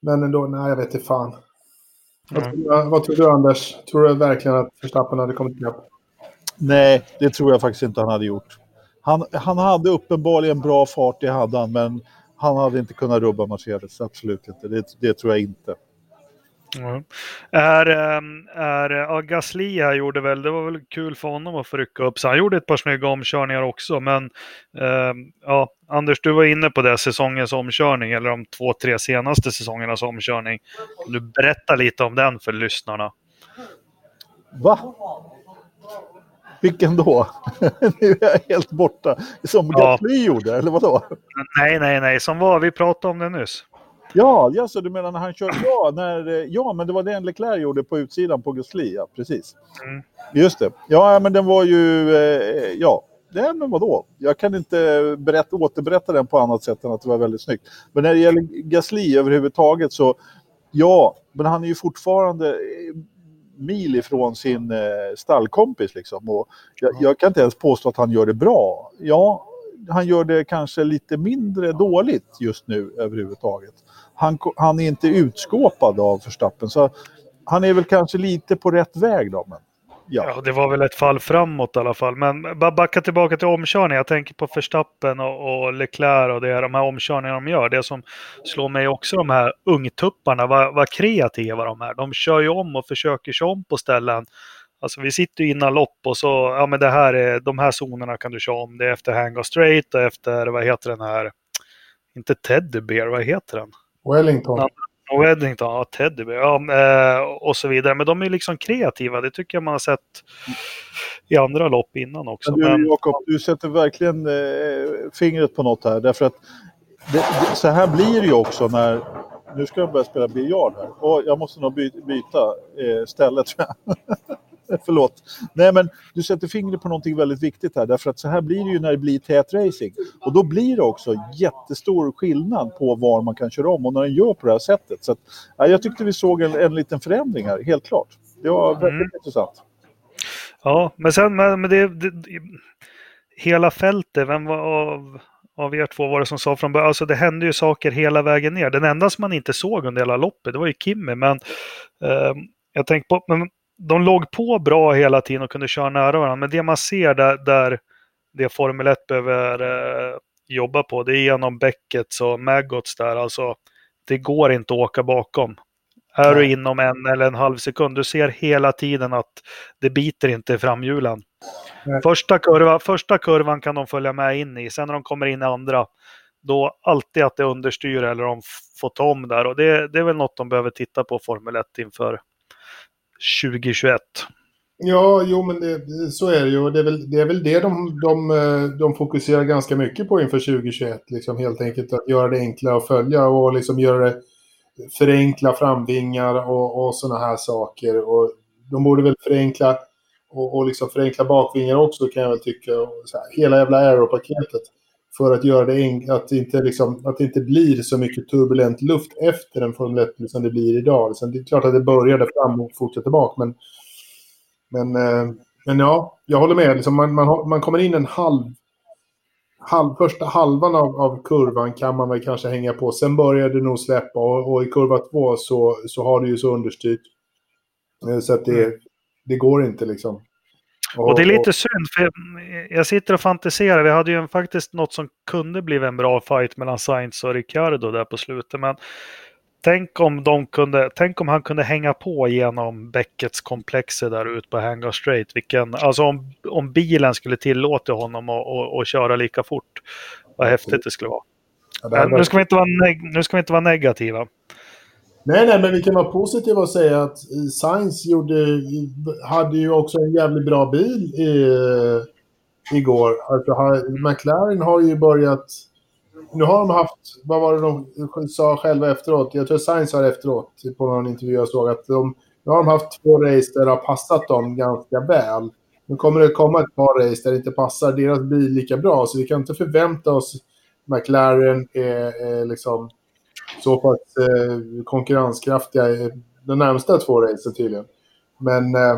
[SPEAKER 3] Men ändå, nej jag vet inte fan. Mm. Vad, tror, vad tror du Anders? Tror du verkligen att Förstappen hade kommit ikapp?
[SPEAKER 2] Nej, det tror jag faktiskt inte han hade gjort. Han, han hade uppenbarligen bra fart, det hade han, men han hade inte kunnat rubba Mercedes, absolut inte. Det, det tror jag inte.
[SPEAKER 1] Mm. Är, ehm, är, ja, Gasly här gjorde väl, det var väl kul för honom att få rycka upp så Han gjorde ett par snygga omkörningar också, men eh, ja, Anders, du var inne på det, säsongens omkörning, eller de två, tre senaste säsongernas omkörning. Kan du berätta lite om den för lyssnarna?
[SPEAKER 2] Va? Vilken då? nu är jag helt borta. Som ja. Gasly gjorde, eller vadå?
[SPEAKER 1] Nej, nej, nej. Som var, vi pratade om det nyss.
[SPEAKER 2] Ja, ja så du menar när han körde... Ja, när, ja, men det var det Leclerc gjorde på utsidan på Gasly, ja, precis. Mm. Just det. Ja, men den var ju... Eh, ja, Nej, men vadå? Jag kan inte berätta, återberätta den på annat sätt än att det var väldigt snyggt. Men när det gäller Gasly överhuvudtaget så, ja, men han är ju fortfarande mil ifrån sin eh, stallkompis. Liksom. Och jag, jag, kan inte ens påstå att han gör det bra. Ja, han gör det kanske lite mindre dåligt just nu överhuvudtaget. Han, han är inte utskåpad av Förstappen, så han är väl kanske lite på rätt väg då. Men Ja.
[SPEAKER 1] Ja, det var väl ett fall framåt i alla fall. Men bara backa tillbaka till omkörningen. Jag tänker på Verstappen och, och Leclerc och det, de här omkörningarna de gör. Det som slår mig också, de här ungtupparna, vad, vad kreativa de är. De kör ju om och försöker köra om på ställen. Alltså vi sitter ju innan lopp och så, ja men det här är, de här zonerna kan du köra om. Det är efter Hang Straight och efter, vad heter den här, inte Teddy Bear, vad heter den?
[SPEAKER 3] Wellington.
[SPEAKER 1] Ja. Och Eddington, ja, Teddy ja, eh, och så vidare. Men de är liksom kreativa. Det tycker jag man har sett i andra lopp innan också.
[SPEAKER 2] Men du,
[SPEAKER 1] Men,
[SPEAKER 2] Jakob, du sätter verkligen eh, fingret på något här. Därför att det, det, så här blir det ju också när... Nu ska jag börja spela biljard här. Och jag måste nog by, byta eh, ställe tror jag. Förlåt. Nej, men du sätter fingret på någonting väldigt viktigt här. Därför att så här blir det ju när det blir tät racing. Och då blir det också jättestor skillnad på var man kan köra om och när den gör på det här sättet. Så att, ja, jag tyckte vi såg en, en liten förändring här, helt klart. Det var väldigt
[SPEAKER 1] Mm.
[SPEAKER 2] intressant.
[SPEAKER 1] ja, men sen men, men det, det, det, hela fältet, vem var av, av er två var det som sa från början? Alltså det hände ju saker hela vägen ner. Den enda som man inte såg under hela loppet, det var ju Kimmy. Men eh, jag tänkte på, men de låg på bra hela tiden och kunde köra nära varandra. Men det man ser där, där det Formel 1 behöver eh, jobba på, det är genom Beckets och Maggots där. Alltså, det går inte att åka bakom. Är du inom en eller en halv sekund, du ser hela tiden att det biter inte i framhjulen. Första, kurva, första kurvan kan de följa med in i, sen när de kommer in i andra, då alltid att det understyr eller de får ta om där. Och det, det är väl något de behöver titta på Formel 1 inför 2021.
[SPEAKER 3] Ja, jo men det, så är det ju. Och Det är väl det, är väl det de, de, de fokuserar ganska mycket på inför 2021. Liksom helt enkelt att göra det enklare att följa och liksom göra det förenkla framvingar och, och sådana här saker. Och de borde väl förenkla och, och liksom förenkla bakvingar också kan jag väl tycka. Och så här, hela jävla aeropaketet. För att göra det att det inte liksom, att det inte blir så mycket turbulent luft efter en Formel 1 som det blir idag. Sen det är klart att det började fram och fortsätter bak, men men, eh, men ja, jag håller med. Liksom man, man, man kommer in en halv, halv... Första halvan av, av kurvan kan man väl kanske hänga på. Sen börjar det nog släppa och, och i kurva två så, så har det ju så understyrt. Eh, så att det, det går inte liksom.
[SPEAKER 1] Och det är lite synd, för jag sitter och fantiserar. Vi hade ju faktiskt något som kunde bli en bra fight mellan Sainz och Ricciardo där på slutet. Men tänk om, de kunde, tänk om han kunde hänga på genom Beckets komplexer där ute på Hangar Straight. Vilken, alltså om, om bilen skulle tillåta honom att att- att köra lika fort. Vad häftigt det skulle vara.
[SPEAKER 3] Ja, det här
[SPEAKER 1] Men nu ska vi inte vara, nu ska vi inte vara negativa.
[SPEAKER 3] Nej, nej, men vi kan vara positiva och säga att eh, Sainz gjorde, hade ju också en jävligt bra bil i, eh, igår. Alltså, McLaren har ju börjat... Nu har de haft, vad var det de sa själva efteråt? Jag tror Sainz sa efteråt på någon intervju jag såg att de, nu har de haft två race där det har passat dem ganska väl. Nu kommer det komma ett par race där det inte passar deras bil lika bra, så vi kan inte förvänta oss McLaren är, är liksom så pass eh, konkurrenskraftiga de närmsta två racen tydligen. Men eh,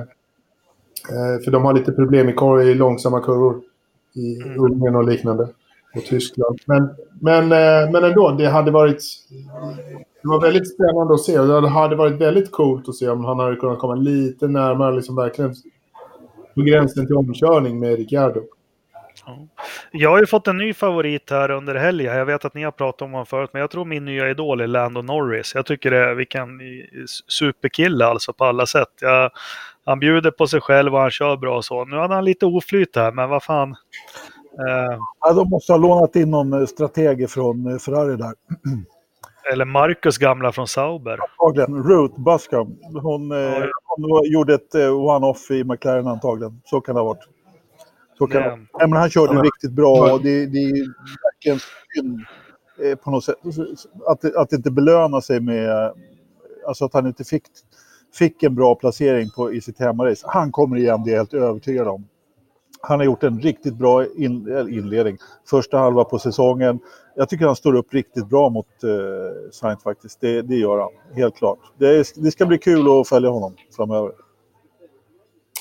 [SPEAKER 3] eh, för de har lite problem i, kor- i långsamma kurvor i
[SPEAKER 1] Mm.
[SPEAKER 3] Ungern och liknande. Och Tyskland. Men, men, eh, men ändå, det hade varit... Det var väldigt spännande att se det hade varit väldigt coolt att se om han hade kunnat komma lite närmare, liksom verkligen på gränsen till omkörning med Ricciardo.
[SPEAKER 1] Jag har ju fått en ny favorit här under helgen. Jag vet att ni har pratat om honom förut, men jag tror min nya idol är Lando Norris. Jag tycker det är vilken superkille alltså på alla sätt. Jag, han bjuder på sig själv och han kör bra och så. Nu hade han lite oflyt här, men vad fan. Eh,
[SPEAKER 2] Ja, de måste ha lånat in någon eh, strateg från eh, Ferrari där.
[SPEAKER 1] eller Marcus gamla från Sauber.
[SPEAKER 2] Antagligen. Ruth Buscom. Hon, eh, hon gjorde ett one-off i McLaren antagligen. Så kan det ha varit. Kan Nej, men han körde
[SPEAKER 3] Ja.
[SPEAKER 2] riktigt bra och det, det är verkligen synd eh, på något sätt att, att det inte belönar sig med... eh, Alltså att han inte fick, fick en bra placering på, i sitt hemmarace. Han kommer igen, det är jag helt övertygad om. Han har gjort en riktigt bra in, eller inledning. Första halva på säsongen. Jag tycker han står upp riktigt bra mot eh, Sainz faktiskt. Det, det gör han, helt klart. Det, är- det ska bli kul att följa honom framöver.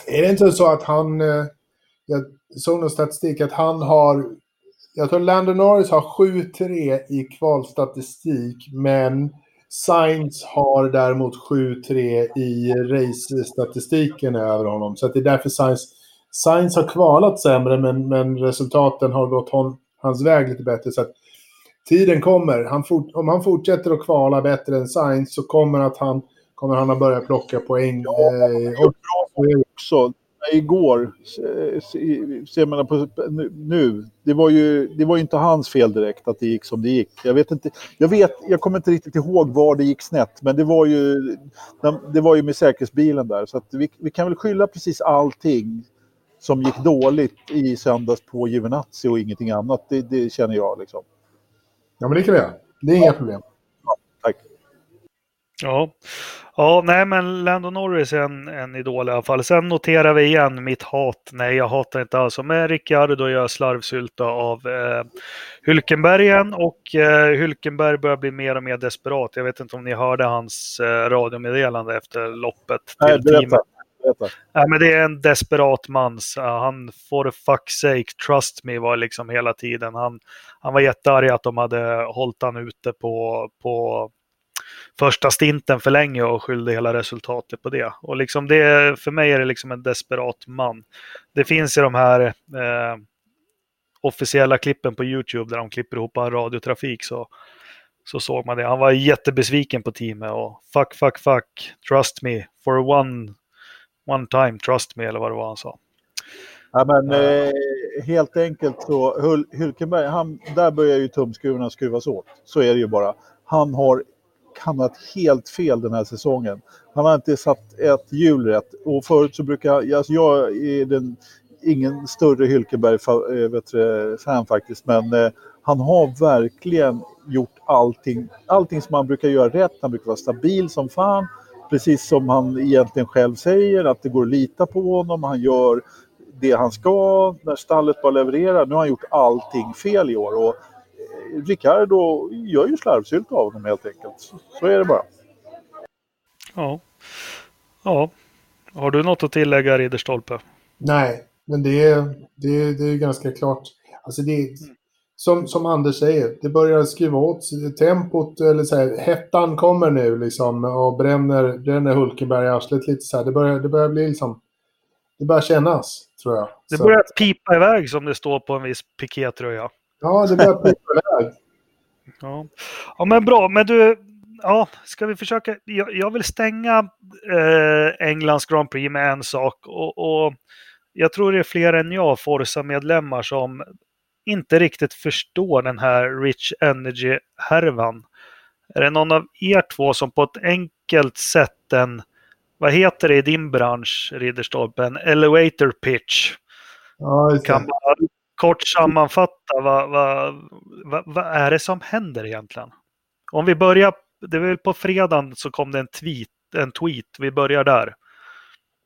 [SPEAKER 3] Är det inte så att han... eh, Jag såg någon statistik att han har... Jag tror Lando Norris har 7-3 i kvalstatistik, men Sainz har däremot 7-3 i race-statistiken över honom. Så det är därför Sainz, Sainz har kvalat sämre, men, men resultaten har gått hon, hans väg lite bättre. Så att tiden kommer. Han fort, om han fortsätter att kvala bättre än Sainz så kommer, att han, kommer han att börja plocka poäng.
[SPEAKER 2] Ja, eh, och bra också igår, ser man på nu, det var ju det var inte hans fel direkt att det gick som det gick. Jag vet inte, jag vet, jag kommer inte riktigt ihåg var det gick snett, men det var ju, det var ju med säkerhetsbilen där. Så vi, vi kan väl skylla precis allting som gick dåligt i söndags på Giovinazzi och ingenting annat. Det, det känner jag liksom.
[SPEAKER 3] Ja, men det kan vi göra. Det är inga problem.
[SPEAKER 2] Ja, tack.
[SPEAKER 1] Ja. Ja, nej men Lando Norris är en, en idol i alla fall. Sen noterar vi igen mitt hat. Nej, jag hatar inte alls. Men Ricciardo gör slarvsylta av eh, Hülkenbergen och eh, Hülkenberg börjar bli mer och mer desperat. Jag vet inte om ni hörde hans eh, radiomeddelande efter loppet.
[SPEAKER 2] Nej, berätta.
[SPEAKER 1] Nej, men det är en desperat man. Han, for fuck's sake, trust me, var liksom hela tiden. Han, han var jättearg att de hade hållit han ute på, på första stinten för länge och skyllde hela resultatet på det. Och liksom det, för mig är det liksom en desperat man. Det finns i de här eh, officiella klippen på YouTube där de klipper ihop en radiotrafik så, så såg man det. Han var jättebesviken på teamet och fuck, fuck, fuck, trust me, for one, one time, trust me eller vad det var han sa.
[SPEAKER 2] Ja, men, eh, helt enkelt så, Hul Hulkenberg, han, där börjar ju tumskruvarna skruvas åt. Så är det ju bara. Han har hamnat helt fel den här säsongen. Han har inte satt ett hjul rätt. Och förut så brukar alltså jag är den, ingen större Hylkenberg-fan eh, faktiskt, men eh, han har verkligen gjort allting, allting som han brukar göra rätt. Han brukar vara stabil som fan, precis som han egentligen själv säger, att det går att lita på honom. Han gör det han ska när stallet bara levererar. Nu har han gjort allting fel i år. Och Ricardo gör ju slarvsylt av honom helt enkelt. Så är det bara.
[SPEAKER 1] Ja. Ja. Har du något att tillägga Ridderstolpe?
[SPEAKER 3] Nej, men det är, det är, det är ganska klart. Alltså det är, som, som Anders säger, det börjar skruva åt tempot, eller så här, hettan kommer nu liksom och bränner, bränner Hulkenberg i arslet lite så här. Det börjar, det börjar bli liksom, det börjar kännas, tror jag.
[SPEAKER 1] Det börjar pipa iväg som det står på en viss pikétröja.
[SPEAKER 3] Ja, det börjar pipa iväg.
[SPEAKER 1] Ja. ja, men bra. Men du, ja, ska vi försöka? Jag, jag vill stänga eh, Englands Grand Prix med en sak. Och, och jag tror det är fler än jag, Forza-medlemmar, som inte riktigt förstår den här Rich Energy-härvan. Är det någon av er två som på ett enkelt sätt en, vad heter det i din bransch, Ridderstolpen, elevator pitch?
[SPEAKER 3] Ja,
[SPEAKER 1] kan bara kort sammanfatta, vad, vad, vad, vad, är det som händer egentligen? Om vi börjar, det är väl på fredagen så kom det en tweet, en tweet. vi börjar där.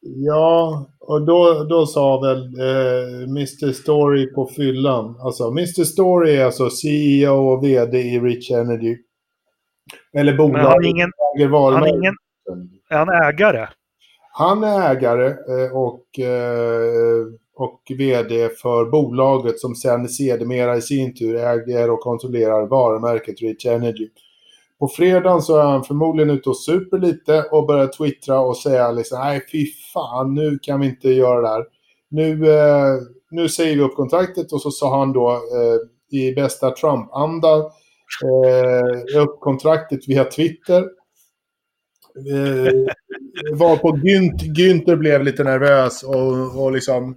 [SPEAKER 3] Ja, och då, då sa väl eh, Mr Story på fyllan. Alltså Mr Story är alltså CEO och VD i Rich Energy. Eller bolaget.
[SPEAKER 1] Han ingen, han är ingen, är han ägare?
[SPEAKER 3] Han är ägare eh, och eh, och vd för bolaget som sen sedermera i sin tur äger och kontrollerar varumärket Rich Energy. På fredagen så är han förmodligen ute och super lite och börjar twittra och säga liksom nej fy fan nu kan vi inte göra det här. Nu, eh, nu säger vi upp kontraktet och så sa han då eh, i bästa Trump-anda eh, upp kontraktet via Twitter. Eh, var på Günt, Günther blev lite nervös och, och liksom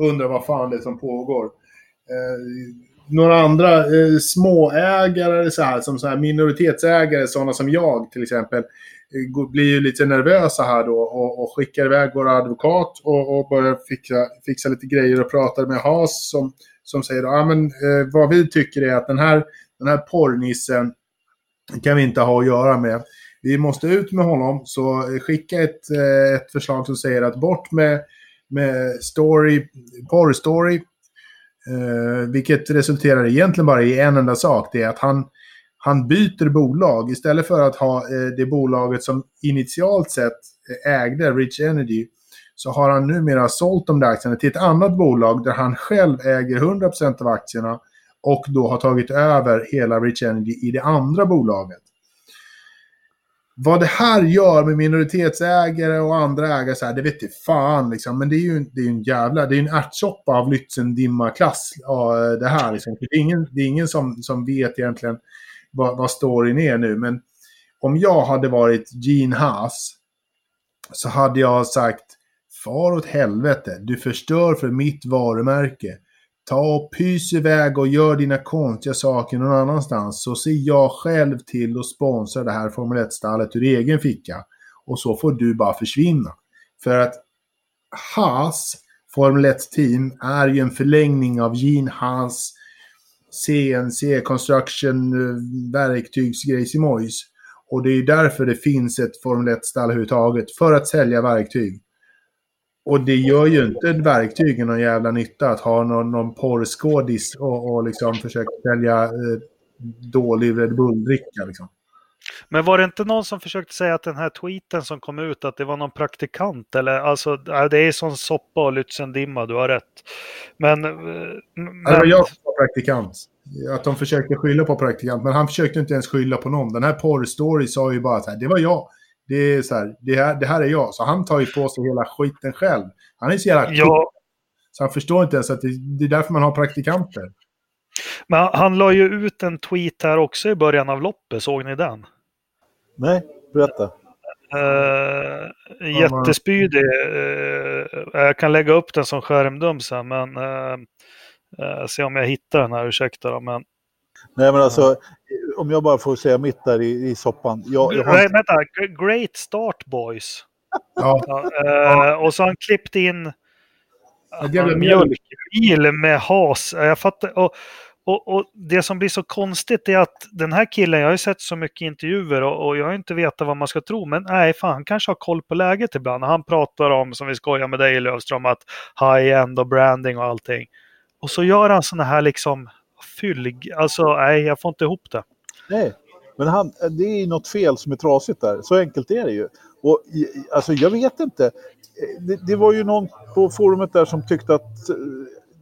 [SPEAKER 3] undrar vad fan det är som pågår. Eh, några andra eh, småägare, så här, som så här minoritetsägare, sådana som jag till exempel, eh, blir ju lite nervösa här då och, och skickar iväg vår advokat och, och börjar fixa, fixa lite grejer och pratar med Has som, som säger att ah, eh, vad vi tycker är att den här, den här porrnissen kan vi inte ha att göra med. Vi måste ut med honom, så skicka ett, eh, ett förslag som säger att bort med med story, porrstory. Eh, vilket resulterar egentligen bara i en enda sak. Det är att han, han byter bolag. Istället för att ha eh, det bolaget som initialt sett eh, ägde Rich Energy så har han numera sålt de där aktierna till ett annat bolag där han själv äger 100% av aktierna och då har tagit över hela Rich Energy i det andra bolaget. Vad det här gör med minoritetsägare och andra ägare, så här, det vet ju fan. Liksom. Men det är ju det är en jävla, det är en ärtsoppa av Lützendimma-klass. Det här liksom. Det är ingen, det är ingen som, som vet egentligen vad, vad storyn är nu. Men om jag hade varit Gene Haas så hade jag sagt Far åt helvete, du förstör för mitt varumärke. Ta och pys iväg och gör dina konstiga saker någon annanstans. Så ser jag själv till att sponsra det här Formel 1-stallet ur egen ficka. Och så får du bara försvinna. För att Haas Formel 1-team är ju en förlängning av Gene Haas CNC Construction eh, verktygsgrejs i Och det är därför det finns ett Formel 1-stall överhuvudtaget. För att sälja verktyg. Och det gör ju inte ett verktyg någon jävla nytta att ha någon, någon porrskådis och, och liksom försöka sälja eh, dålig Red Bull-dricka. Liksom.
[SPEAKER 1] Men var det inte någon som försökte säga att den här tweeten som kom ut att det var någon praktikant? Eller alltså, det är sån soppa och Lützendimma, du har rätt. Men... Eh, men...
[SPEAKER 3] Var jag var praktikant. Att de försökte skylla på praktikant, men han försökte inte ens skylla på någon. Den här porrstory sa ju bara att det var jag. Det är så här, det här, det här är jag. Så han tar ju på sig hela skiten själv. Han är så jävla
[SPEAKER 1] ja.
[SPEAKER 3] Så han förstår inte ens att det, det är därför man har praktikanter.
[SPEAKER 1] Men han la ju ut en tweet här också i början av loppet, såg ni den?
[SPEAKER 2] Nej, berätta.
[SPEAKER 1] Uh, jättespydig. Uh, jag kan lägga upp den som skärmdump sen, men uh, uh, se om jag hittar den här, ursäkta då, men
[SPEAKER 2] Nej, men alltså, om jag bara får säga mitt där i, i soppan. Jag, jag
[SPEAKER 1] har... Nej, vänta. Great start boys. ja. Uh, och så har han klippt in en mjölkbil med has. Jag fattar. Och, och, och, det som blir så konstigt är att den här killen, jag har ju sett så mycket intervjuer och, och jag har inte vetat vad man ska tro, men nej, fan, han kanske har koll på läget ibland. Han pratar om, som vi skojar med dig Lövström, att high-end och branding och allting. Och så gör han sådana här liksom fyllig, alltså nej, jag får inte ihop det.
[SPEAKER 2] Nej, men han, det är något fel som är trasigt där. Så enkelt är det ju. Och alltså jag vet inte. Det, det var ju någon på forumet där som tyckte att eh,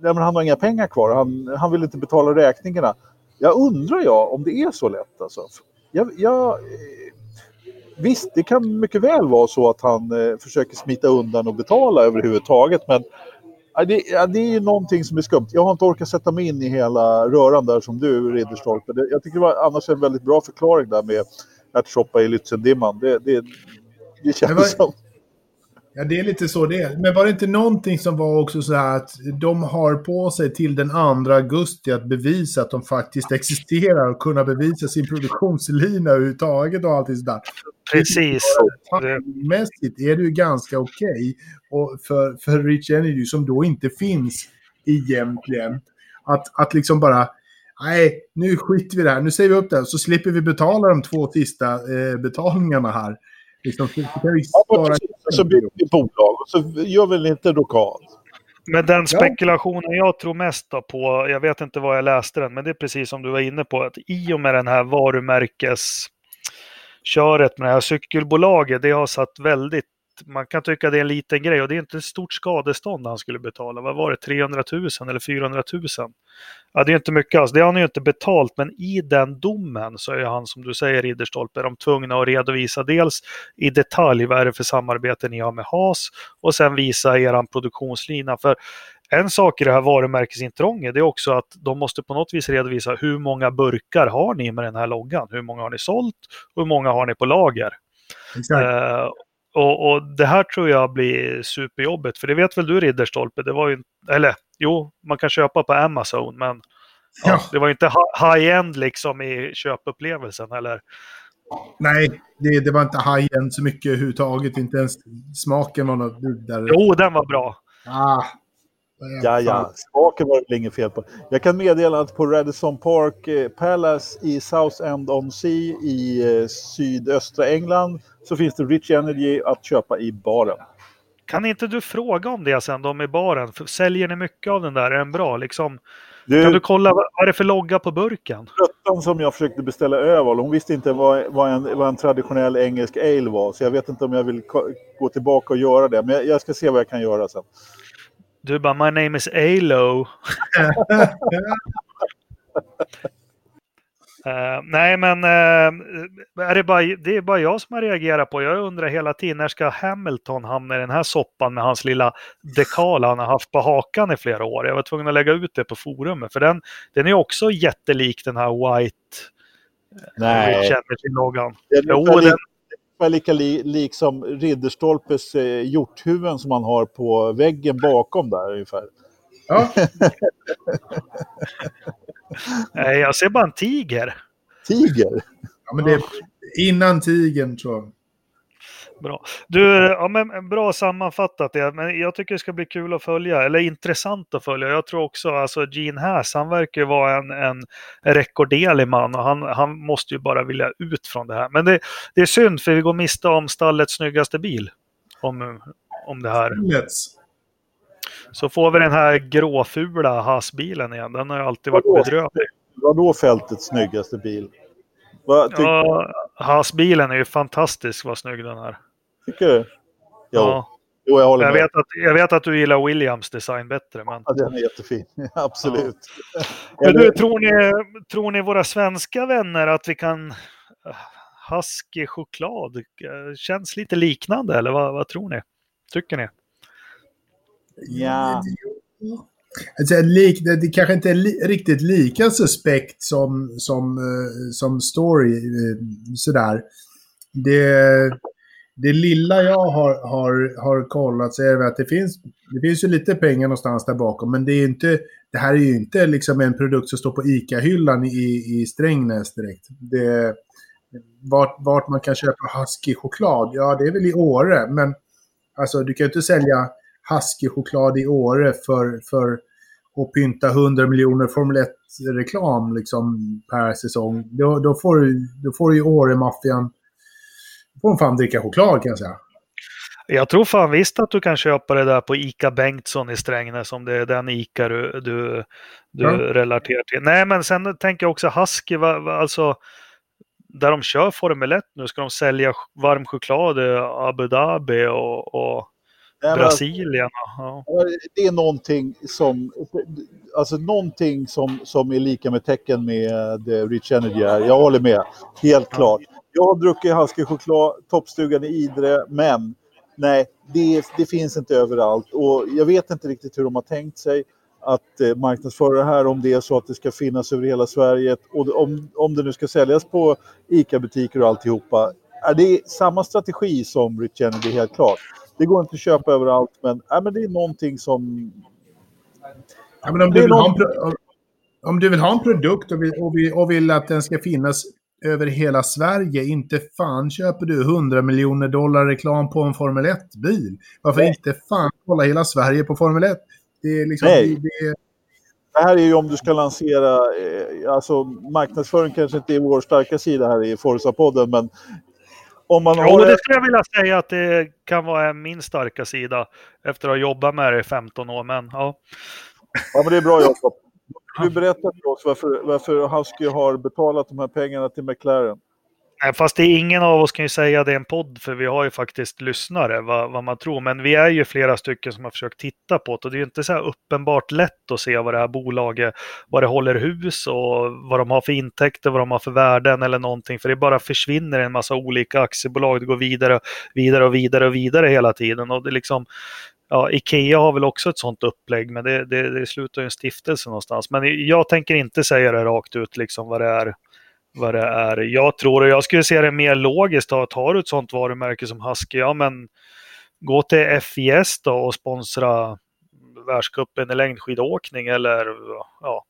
[SPEAKER 2] nej, men han har inga pengar kvar. Han, han vill inte betala räkningarna. Jag undrar jag om det är så lätt alltså. Jag, jag, eh, visst, det kan mycket väl vara så att han eh, försöker smita undan och betala överhuvudtaget. Men det, det är ju någonting som är skumt. Jag har inte orkat sätta mig in i hela röran där som du, Ridderstolpe. Jag tycker det var annars en väldigt bra förklaring där med ärtsoppa i Lützendimman. Det, det, det känns var, som...
[SPEAKER 3] Ja, det är lite så det är. Men var det inte någonting som var också så här att de har på sig till den 2 augusti att bevisa att de faktiskt existerar och kunna bevisa sin produktionslina överhuvudtaget och allt sådär.
[SPEAKER 1] Precis.
[SPEAKER 3] Mässigt är det ju ganska okej. Okay. för, för Rich Energy som då inte finns egentligen. Att, att liksom bara, nej, nu skiter vi det här. Nu säger vi upp det så slipper vi betala de två sista eh, betalningarna här. Liksom, så kan vi
[SPEAKER 2] spara... Ja, så bygger vi bolag och så gör vi lite lokalt.
[SPEAKER 1] Men den spekulationen jag tror mest på, jag vet inte vad jag läste den, men det är precis som du var inne på, att i och med den här varumärkes köret med det här cykelbolaget, det har satt väldigt man kan tycka det är en liten grej och det är inte ett stort skadestånd han skulle betala. Vad var det, 300 000 eller 400 000? Ja, det är inte mycket alls. Det har han ju inte betalt, men i den domen så är han, som du säger, Ridderstolpe, de tvungna att redovisa dels i detalj vad är det för samarbete ni har med HAS och sen visa er produktionslina. För en sak i det här varumärkesintrånget är också att de måste på något vis redovisa hur många burkar har ni med den här loggan? Hur många har ni sålt hur många har ni på lager? Uh, och, och, det här tror jag blir superjobbigt, för det vet väl du Ridderstolpe, det var ju, eller jo, man kan köpa på Amazon, men ja. Ja, det var ju inte high-end liksom i köpupplevelsen, eller?
[SPEAKER 3] Nej, det, det var inte high-end så mycket överhuvudtaget, inte ens smaken var något vidare.
[SPEAKER 1] Jo, den var bra.
[SPEAKER 3] Ah,
[SPEAKER 2] Ja, ja, smaken var det inget fel på. Jag kan meddela att på Radisson Park eh, Palace i South End on Sea i eh, sydöstra England så finns det Rich Energy att köpa i baren.
[SPEAKER 1] Kan inte du fråga om det sen, de i baren? Säljer ni mycket av den där? Är den bra? Liksom, du, kan du kolla vad är det för logga på burken?
[SPEAKER 2] Tröttan som jag försökte beställa öl, hon visste inte vad, vad, en, vad en traditionell engelsk ale var. Så jag vet inte om jag vill gå tillbaka och göra det. Men jag, jag ska se vad jag kan göra sen.
[SPEAKER 1] Du bara, my name is Alo. Uh, nej, men uh, är det, bara, det är bara jag som har reagerat på. Jag undrar hela tiden när ska Hamilton hamna i den här soppan med hans lilla dekal han har haft på hakan i flera år. Jag var tvungen att lägga ut det på forumet för den, den är också jättelik den här White
[SPEAKER 2] Nej.
[SPEAKER 1] Energy-loggan.
[SPEAKER 2] Den är ungefär, lika li, lik som Ridderstolpes eh, hjorthuvuden som man har på väggen bakom där ungefär. Ja.
[SPEAKER 1] Nej, jag ser bara en tiger.
[SPEAKER 2] Tiger?
[SPEAKER 3] Ja, men det är innan tigern tror jag.
[SPEAKER 1] Bra. Du, ja, men bra sammanfattat det. Men jag tycker det ska bli kul att följa, eller intressant att följa. Jag tror också, alltså Gene Haas, han verkar vara en, en rekorderlig man och han, han måste ju bara vilja ut från det här. Men det, det är synd för vi går miste om stallets snyggaste bil. Om, om det här. Så får vi den här gråfula Haas-bilen igen. Den har ju alltid varit bedrövlig.
[SPEAKER 2] Vadå fältets snyggaste bil?
[SPEAKER 1] Vad ja, Haas-bilen är ju fantastisk vad snygg den är.
[SPEAKER 2] Tycker du? Jo.
[SPEAKER 1] Ja. Jo, jag håller jag med. Vet att, jag vet att du gillar Williams design bättre. Men...
[SPEAKER 2] Ja, den är jättefin. Absolut. Ja.
[SPEAKER 1] Men du, tror ni, tror ni våra svenska vänner att vi kan... Husky choklad känns lite liknande eller vad, vad tror ni? Tycker ni?
[SPEAKER 2] Ja.
[SPEAKER 3] Alltså, lik, det, det kanske inte är li, riktigt lika suspekt som, som, uh, som story. Sådär. Det, det lilla jag har, har, har kollat så är det att det finns, det finns ju lite pengar någonstans där bakom. Men det, är inte, det här är ju inte liksom en produkt som står på ICA-hyllan i, i Strängnäs direkt. Det, vart, vart man kan köpa Husky-choklad, ja det är väl i Åre. Men alltså, du kan ju inte sälja Husky-choklad i Åre för, för att pynta 100 miljoner Formel 1-reklam liksom, per säsong. Då, då, får, du, då får ju Åre-maffian får fan dricka choklad kan jag säga.
[SPEAKER 1] Jag tror fan visst att du kan köpa det där på ICA Bengtsson i Strängnäs om det är den ICA du, du, du ja. relaterar till. Nej, men sen tänker jag också Husky, va, va, alltså där de kör Formel 1 nu, ska de sälja varm choklad i Abu Dhabi och, och Brasilien. Ja.
[SPEAKER 2] Det är någonting som, alltså någonting som, som är lika med tecken med Rich Energy är. Jag håller med, helt klart. Jag har druckit Husky choklad, toppstugan i Idre, men nej, det, det finns inte överallt. Och jag vet inte riktigt hur de har tänkt sig att eh, marknadsföra det här om det är så att det ska finnas över hela Sverige och om, om det nu ska säljas på ICA-butiker och alltihopa. Är det samma strategi som Rich Energy helt klart? Det går inte att köpa överallt, men, äh, men det är någonting som...
[SPEAKER 3] Ja, men om, du vill ha en, om du vill ha en produkt och vill, och, vill, och vill att den ska finnas över hela Sverige, inte fan köper du 100 miljoner dollar reklam på en Formel 1-bil. Varför Nej. inte fan kolla hela Sverige på Formel 1? Det är liksom...
[SPEAKER 2] Nej. Det, det här är ju om du ska lansera, eh, alltså marknadsföring kanske inte är vår starka sida här i Forza-podden, men
[SPEAKER 1] om man jo, det skulle jag vilja säga att det kan vara min starka sida efter att ha jobbat med det i 15 år. Men, ja.
[SPEAKER 2] ja, men det är bra Jakob. Du berätta för oss varför, varför Husky har betalat de här pengarna till McLaren.
[SPEAKER 1] Nej, fast det är ingen av oss kan ju säga det är en podd, för vi har ju faktiskt lyssnare, vad, vad, man tror. Men vi är ju flera stycken som har försökt titta på det och det är ju inte så här uppenbart lätt att se vad det här bolaget, vad det håller hus och vad de har för intäkter, vad de har för värden eller någonting. För det bara försvinner en massa olika aktiebolag, det går vidare, vidare och vidare och vidare hela tiden. Och det liksom, ja, Ikea har väl också ett sånt upplägg, men det, det, det slutar ju en stiftelse någonstans. Men jag tänker inte säga det rakt ut, liksom vad det är vad det är. Jag tror, och jag skulle se det mer logiskt, att tar du ett sånt varumärke som Husky, ja men gå till FIS då och sponsra världscupen i längdskidåkning eller ja,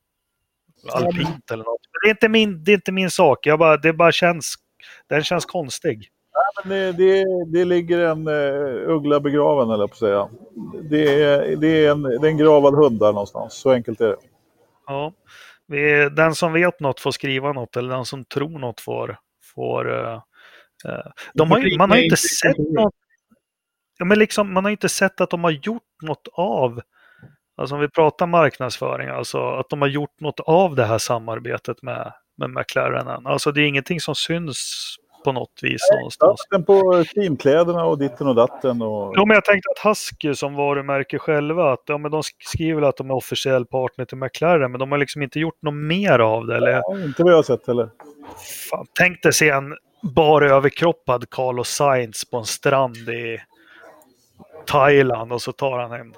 [SPEAKER 1] alpint eller något. Det är inte min, det är inte min sak, jag bara, det bara känns, den känns konstig.
[SPEAKER 2] Ja, men det, det, det ligger en uh, uggla begraven, eller på att säga. Det är, det, är en, det är en gravad hund där någonstans, så enkelt är det.
[SPEAKER 1] Ja. Den som vet något får skriva något eller den som tror något får... får uh, de har, man har inte sett något... Ja, men liksom, man har inte sett att de har gjort något av, alltså om vi pratar marknadsföring, alltså att de har gjort något av det här samarbetet med, med McLaren. Alltså det är ingenting som syns på något vis någonstans.
[SPEAKER 2] Daften på teamkläderna och ditten och datten. Och...
[SPEAKER 1] Ja, men jag tänkte att Husky som varumärke själva, att ja, men de skriver att de är officiell partner till McLaren, men de har liksom inte gjort något mer av det. Eller?
[SPEAKER 2] Ja, inte vad jag har sett heller.
[SPEAKER 1] Fan, tänk dig se en bara överkroppad Carlos Sainz på en strand i Thailand och så tar han en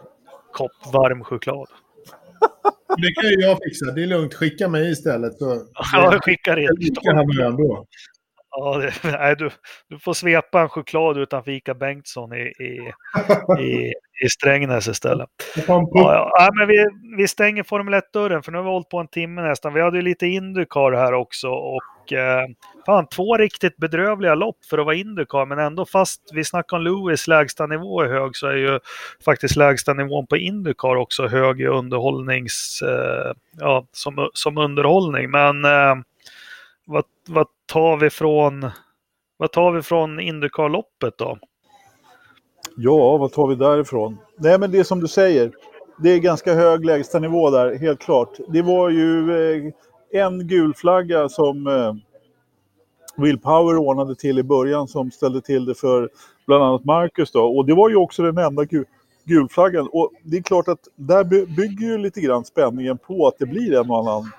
[SPEAKER 1] kopp varm choklad.
[SPEAKER 3] Det kan ju jag fixa. Det är lugnt. Skicka mig istället. Så...
[SPEAKER 1] Ja, jag skickar in. Ja, det, nej, du, du får svepa en choklad utanför Ica Bengtsson i, i, i, i Strängnäs istället. Ja. ja, men vi, vi stänger Formel 1-dörren för nu har vi hållit på en timme nästan. Vi hade ju lite Indycar här också och eh, fan, två riktigt bedrövliga lopp för att vara Indycar men ändå fast vi snackar om Lewis lägsta nivå är hög så är ju faktiskt lägsta nivån på Indycar också hög i underhållnings, eh, ja, som, som underhållning. Men eh, vad, vad tar vi från vad tar vi från Indycar-loppet då?
[SPEAKER 2] Ja, vad tar vi därifrån? Nej, men det är som du säger. Det är ganska hög lägstanivå där, helt klart. Det var ju eh, en gul flagga som eh, Will Power ordnade till i början som ställde till det för bland annat Marcus då. Och det var ju också den enda gul gulflaggan. Och det är klart att där bygger ju lite grann spänningen på att det blir en och annan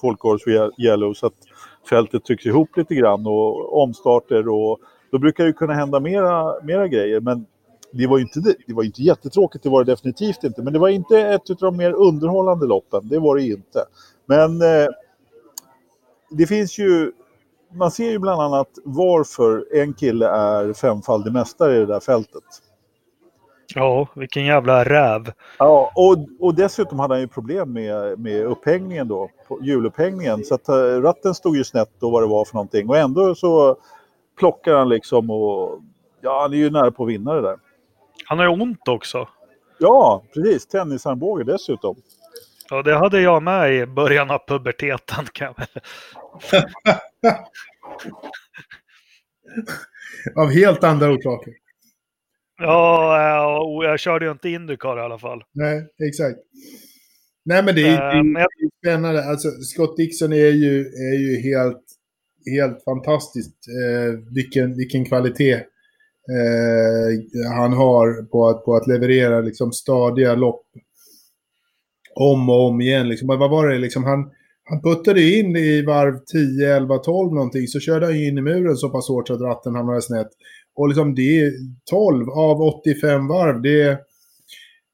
[SPEAKER 2] folkårs yellow. Så att fältet trycks ihop lite grann och omstarter och då brukar det kunna hända mera, mera grejer. Men det var ju inte, det var inte jättetråkigt, det var det definitivt inte. Men det var inte ett av de mer underhållande loppen, det var det inte. Men eh, det finns ju, man ser ju bland annat varför en kille är femfaldig mästare i det där fältet.
[SPEAKER 1] Ja, vilken jävla räv.
[SPEAKER 2] Ja, och, och dessutom hade han ju problem med, med upphängningen då, hjulupphängningen. Så att uh, ratten stod ju snett och vad det var för någonting. Och ändå så plockar han liksom och ja, han är ju nära på att vinna det där.
[SPEAKER 1] Han har ju ont också.
[SPEAKER 2] Ja, precis. Tennisarmbåge dessutom.
[SPEAKER 1] Ja, det hade jag med i början av puberteten. Kan jag
[SPEAKER 3] Av helt andra orsaker.
[SPEAKER 1] Ja, jag körde ju inte Indycar i alla fall.
[SPEAKER 3] Nej, exakt. Nej, men det är, um, det är spännande. Alltså, Scott Dixon är ju, är ju helt, helt fantastiskt. Eh, vilken, vilken kvalitet eh, han har på att, på att leverera liksom, stadiga lopp. Om och om igen. Liksom. Vad var det? Liksom, han, han puttade in i varv 10, 11, 12 någonting. Så körde han in i muren så pass hårt så att ratten hamnade snett. Och liksom det är 12 av 85 varv. Det är,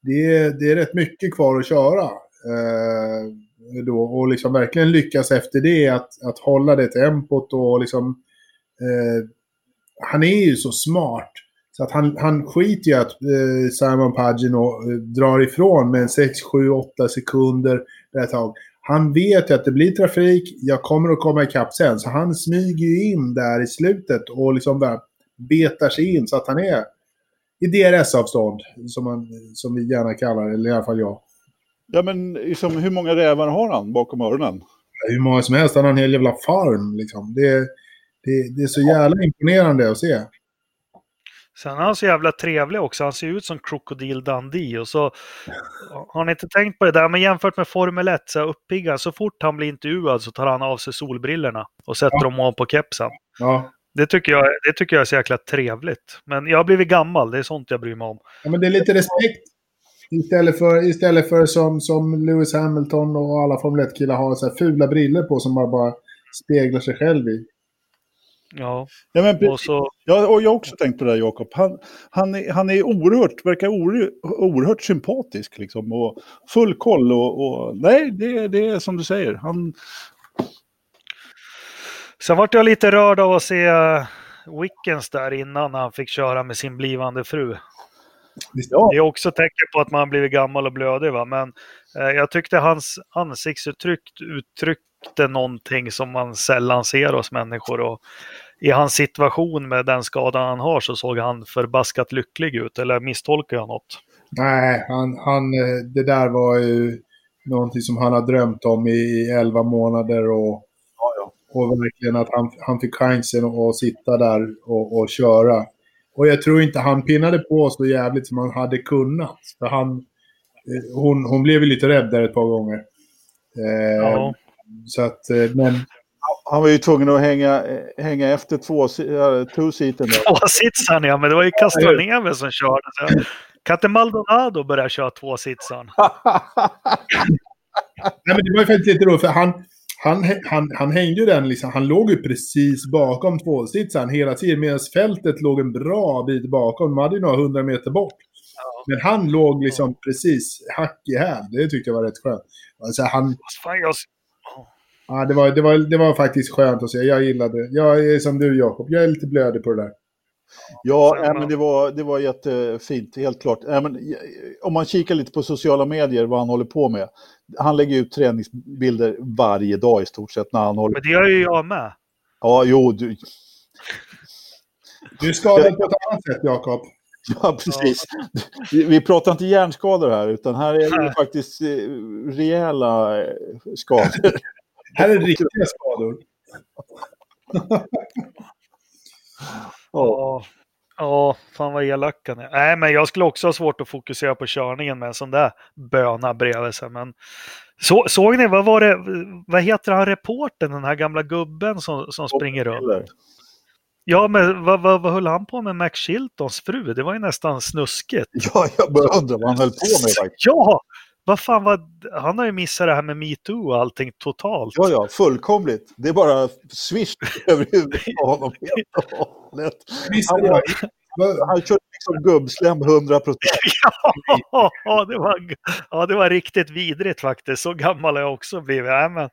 [SPEAKER 3] det är, det är rätt mycket kvar att köra. Eh, då, och liksom verkligen lyckas efter det att, att hålla det tempot och liksom... Eh, han är ju så smart. Så att han, han skiter ju att eh, Simon Pagino eh, drar ifrån med 6, 7, 8 sekunder ett tag. Han vet ju att det blir trafik, jag kommer att komma ikapp sen. Så han smyger ju in där i slutet och liksom bara betar sig in så att han är i DRS-avstånd, som, som vi gärna kallar det, eller i alla fall jag.
[SPEAKER 2] Ja, men liksom, hur många rävar har han bakom öronen?
[SPEAKER 3] Hur många som helst. Han har en hel jävla farm. Liksom. Det, det, det är så jävla imponerande att se.
[SPEAKER 1] Sen är han så jävla trevlig också. Han ser ut som Krokodil Dundee. Och så har ni inte tänkt på det där, men jämfört med Formel 1, så uppiggan, så fort han blir intervjuad så tar han av sig solbrillorna och sätter ja. dem av på kepsen.
[SPEAKER 3] Ja.
[SPEAKER 1] Det tycker, jag, det tycker jag är så jäkla trevligt. Men jag har blivit gammal, det är sånt jag bryr mig om.
[SPEAKER 3] Ja, men det är lite respekt. Istället för, istället för som, som Lewis Hamilton och alla Formel 1-killar har så här fula briller på som man bara speglar sig själv i.
[SPEAKER 1] Ja,
[SPEAKER 2] ja men, och, så... ja, och jag har också tänkt på det där Jakob. Han, han, är, han är oerhört, verkar oerhört, oerhört sympatisk liksom. Och full koll och, och nej, det, det är som du säger. Han,
[SPEAKER 1] Sen vart jag lite rörd av att se eh, Wickens där innan han fick köra med sin blivande fru. Det är också tecken på att man blivit gammal och blödig. Va? Men eh, jag tyckte hans ansiktsuttryck uttryckte någonting som man sällan ser hos människor. Och I hans situation med den skadan han har så såg han förbaskat lycklig ut. Eller misstolkar jag något?
[SPEAKER 3] Nej, han, han, eh, det där var ju någonting som han har drömt om i elva månader. och och verkligen att han, han fick chansen att sitta där och, och köra. Och jag tror inte han pinnade på så jävligt som han hade kunnat. För han, eh, hon, hon blev ju lite rädd där ett par gånger. Eh, ja. Så att, eh, men...
[SPEAKER 2] Han var ju tvungen att hänga, hänga efter två, two-seaten.
[SPEAKER 1] Två-sitsan ja, men det var ju Castroneve som körde. Så. Kan inte Maldonado börja köra två-sitsan?
[SPEAKER 3] Nej, men det var ju faktiskt lite roligt, för han, han, han, han hängde ju den liksom, han låg ju precis bakom tvåsitsan hela tiden, medan fältet låg en bra bit bakom. De hade ju några hundra meter bort. Ja. Men han låg liksom precis hack i häl. Det tyckte jag var rätt skönt. Alltså, han... Ja, det, var, det, var, det var faktiskt skönt att se. Jag gillade det. Jag är som du Jakob, jag är lite blödig på det där.
[SPEAKER 2] Ja, äh, men det, var, det var jättefint, helt klart. Äh, men, om man kikar lite på sociala medier, vad han håller på med. Han lägger ut träningsbilder varje dag i stort sett när han håller
[SPEAKER 1] Men det gör ju jag med.
[SPEAKER 2] Ja, jo, du...
[SPEAKER 3] Du är skadad på ett annat sätt, Jakob.
[SPEAKER 2] Ja, precis. Ja. Vi, pratar inte hjärnskador här, utan här är det faktiskt eh, rejäla eh, skador.
[SPEAKER 3] här är riktiga skador.
[SPEAKER 1] Ja. Ja, fan vad elak han är. Nej, men jag skulle också ha svårt att fokusera på körningen med en sån där böna bredvid sig. Men så, såg ni, vad var det, vad heter han reporten, den här gamla gubben som, som springer runt? Ja, men vad, vad, vad höll han på med Max Chiltons fru? Det var ju nästan snuskigt.
[SPEAKER 2] Ja, jag bara undrar vad han höll på med faktiskt.
[SPEAKER 1] Ja, vad fan var, han har ju missat det här med metoo och allting totalt.
[SPEAKER 2] Ja, ja, fullkomligt. Det är bara swish över huvudet på honom helt och hållet. Han, var, han körde liksom gubbslem 100 procent.
[SPEAKER 1] Ja, det var, ja, det var riktigt vidrigt faktiskt. Så gammal har jag också blivit. Nej, men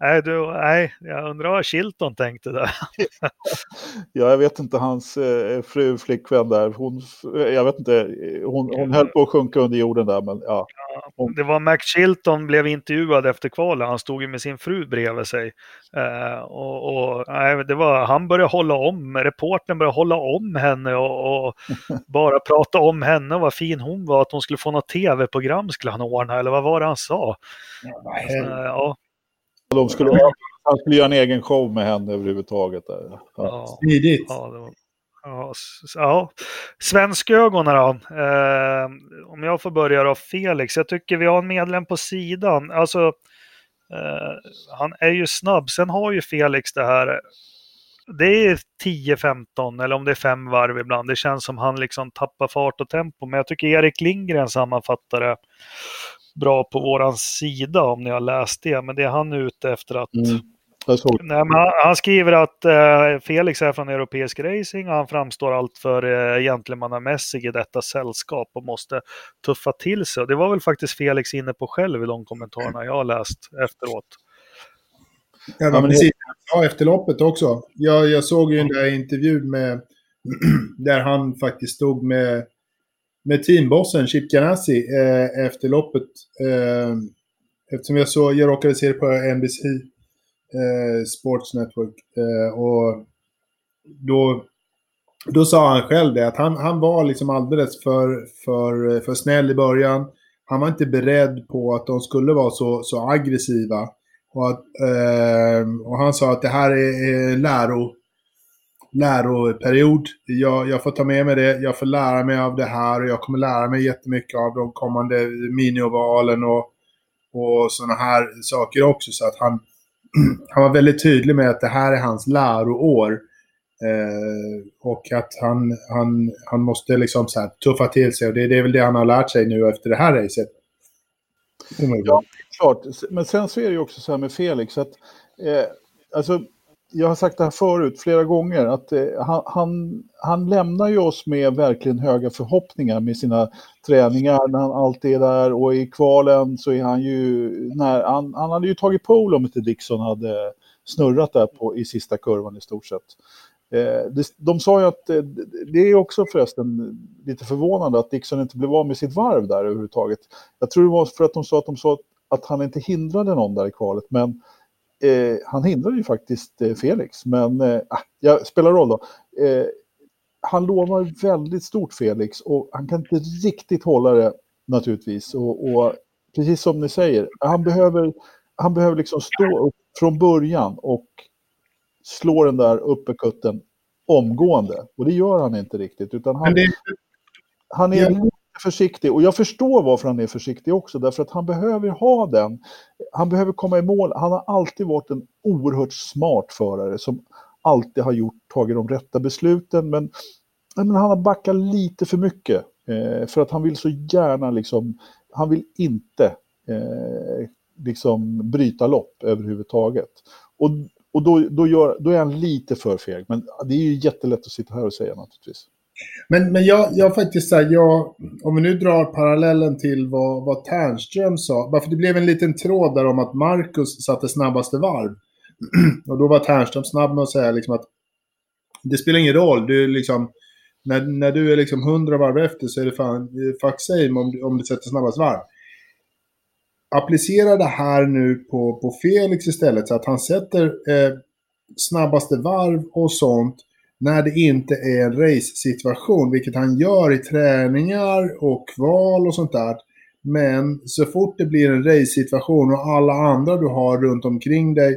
[SPEAKER 1] Nej, du, nej, jag undrar vad Chilton tänkte där.
[SPEAKER 2] ja, jag vet inte, hans eh, fru, flickvän där, hon, jag vet inte, hon, hon höll på att sjunka under jorden där. Men, ja.
[SPEAKER 1] ja det var Max Chilton blev intervjuad efter kvalet, han stod ju med sin fru bredvid sig. Eh, och, och nej, det var, han började hålla om, reporten började hålla om henne och, och bara prata om henne och vad fin hon var, att hon skulle få något tv-program skulle han ordna, eller vad var det han sa? Ja,
[SPEAKER 2] eh, ja. De skulle, han skulle göra en egen show med henne överhuvudtaget. Där.
[SPEAKER 3] Ja. Smidigt.
[SPEAKER 1] Ja, var, ja, ja. Svenskögonen då. Eh, om jag får börja då, Felix. Jag tycker vi har en medlem på sidan. Alltså, eh, han är ju snabb. Sen har ju Felix det här. Det är 10-15 eller om det är fem varv ibland. Det känns som han liksom tappar fart och tempo. Men jag tycker Erik Lindgren sammanfattar det bra på våran sida om ni har läst det. Men det är han ute efter att... Mm. Nej, han, han, skriver att eh, Felix är från Europeisk Racing och han framstår alltför eh, gentlemannamässig i detta sällskap och måste tuffa till sig. Och det var väl faktiskt Felix inne på själv i de kommentarerna jag har läst efteråt.
[SPEAKER 3] Ja, men precis. Ja, efter loppet också. Jag, jag såg ju den där intervjun med där han faktiskt stod med med teambossen Chip Ganassi eh, efter loppet. Eh, eftersom jag, så, jag råkade se det på NBC eh, Sports Network. Eh, och då, då sa han själv det, att han, han var liksom alldeles för, för, för snäll i början. Han var inte beredd på att de skulle vara så, så aggressiva. Och, att, eh, och han sa att det här är, läro, läroperiod. Jag, jag får ta med mig det, jag får lära mig av det här och jag kommer lära mig jättemycket av de kommande miniovalen och, och sådana här saker också. Så att han, han var väldigt tydlig med att det här är hans läroår. Eh, och att han, han, han måste liksom så här tuffa till sig. Och det, det är väl det han har lärt sig nu efter det här racet.
[SPEAKER 2] Ja, klart. Men sen så är det ju också så här med Felix att eh, alltså jag har sagt det här förut flera gånger, att eh, han, han, han, lämnar ju oss med verkligen höga förhoppningar med sina träningar när han alltid är där och i kvalen så är han ju, när, han, han hade ju tagit pole om inte Dixon hade snurrat där på, i sista kurvan i stort sett. Eh, de, de sa ju att, eh, det är också förresten lite förvånande att Dixon inte blev av med sitt varv där överhuvudtaget. Jag tror det var för att de sa att de sa att han inte hindrade någon där i kvalet, men Eh, han hindrade ju faktiskt eh, Felix, men eh, ah, ja, spelar roll då. Eh, han lovar väldigt stort Felix och han kan inte riktigt hålla det naturligtvis. Och, och precis som ni säger, han behöver, han behöver liksom stå upp från början och slå den där uppercutten omgående. Och det gör han inte riktigt. Utan han, det... han är försiktig och jag förstår varför han är försiktig också därför att han behöver ha den. Han behöver komma i mål. Han har alltid varit en oerhört smart förare som alltid har gjort, tagit de rätta besluten men, men han har backat lite för mycket eh, för att han vill så gärna liksom, han vill inte eh, liksom bryta lopp överhuvudtaget. Och, och då, då, gör, då är han lite för feg, men det är ju jättelätt att sitta här och säga naturligtvis.
[SPEAKER 3] Men, men jag, jag faktiskt, här, jag, om vi nu drar parallellen till vad, vad Ternström sa, för det blev en liten tråd där om att Marcus satte snabbaste varv. och då var Ternström snabb med att säga liksom att det spelar ingen roll, du liksom, när, när du är liksom 100 varv efter så är det fan fuck same om, om du sätter snabbast varv. Applicera det här nu på, på Felix istället så att han sätter eh, snabbaste varv och sånt när det inte är en race-situation, vilket han gör i träningar och kval och sånt där. Men så fort det blir en race-situation och alla andra du har runt omkring dig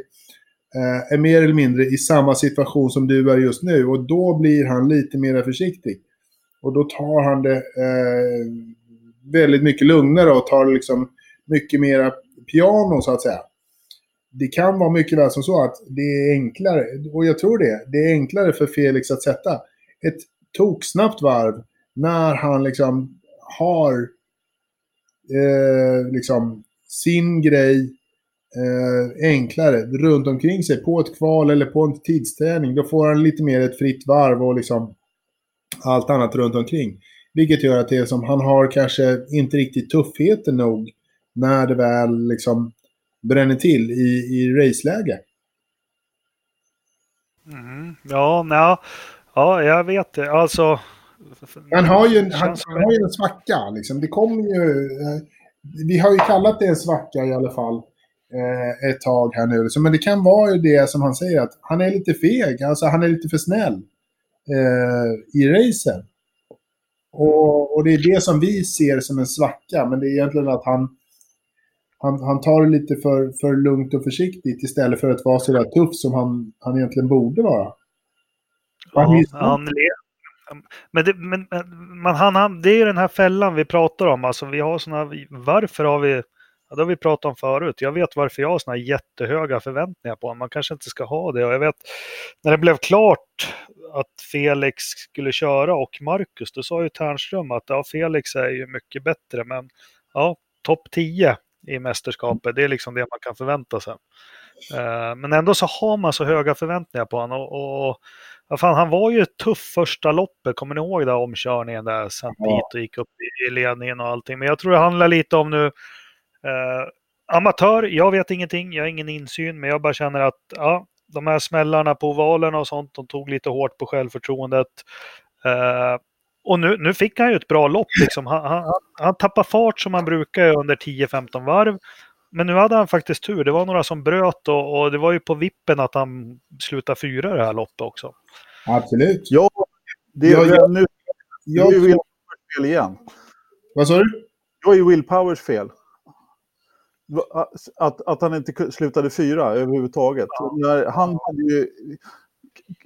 [SPEAKER 3] eh, är mer eller mindre i samma situation som du är just nu och då blir han lite mer försiktig. Och då tar han det eh, väldigt mycket lugnare och tar liksom mycket mera piano så att säga det kan vara mycket väl som så att det är enklare, och jag tror det, det är enklare för Felix att sätta ett toksnabbt varv när han liksom har eh, liksom sin grej eh, enklare runt omkring sig på ett kval eller på en tidsträning. Då får han lite mer ett fritt varv och liksom allt annat runt omkring. Vilket gör att det är som han har kanske inte riktigt tuffheten nog när det väl liksom bränner till i, i raceläge.
[SPEAKER 1] Mm, ja, ja, ja, jag vet det. Alltså...
[SPEAKER 3] Han har ju en, han, han har ju en svacka. Liksom. Det kommer ju... Eh, vi har ju kallat det en svacka i alla fall eh, ett tag här nu. Men det kan vara ju det som han säger, att han är lite feg. Alltså han är lite för snäll eh, i racen. Och, och det är det som vi ser som en svacka. Men det är egentligen att han han, han tar det lite för, för lugnt och försiktigt istället för att vara så där tuff som han, han egentligen borde vara.
[SPEAKER 1] Ja, han, men, det, men, men han, han, det är ju den här fällan vi pratar om. Alltså, vi har såna, varför har vi, ja, det har vi pratat om förut. Jag vet varför jag har såna jättehöga förväntningar på honom. Man kanske inte ska ha det. Och jag vet, när det blev klart att Felix skulle köra och Marcus, då sa ju Ternström att ja, Felix är ju mycket bättre, men ja, topp 10 i mästerskapet. Det är liksom det man kan förvänta sig. Eh, men ändå så har man så höga förväntningar på honom. Och, och ja, fan, han var ju tuff första loppet, kommer ni ihåg den omkörningen där? Sen ja. och gick upp i ledningen och allting. Men jag tror det handlar lite om nu eh, amatör, jag vet ingenting, jag har ingen insyn, men jag bara känner att ja, de här smällarna på ovalen och sånt, de tog lite hårt på självförtroendet. Eh, och nu, nu fick han ju ett bra lopp. Liksom. Han, han, han tappade fart som han brukar under 10-15 varv. Men nu hade han faktiskt tur. Det var några som bröt och, och det var ju på vippen att han slutade fyra det här loppet också.
[SPEAKER 3] Absolut.
[SPEAKER 2] Ja, det är, ja, jag, nu, jag, det är Will Powers fel igen.
[SPEAKER 3] Vad sa du?
[SPEAKER 2] Det är Will Powers fel. Att, att han inte slutade fyra överhuvudtaget. Ja. Han, hade ju,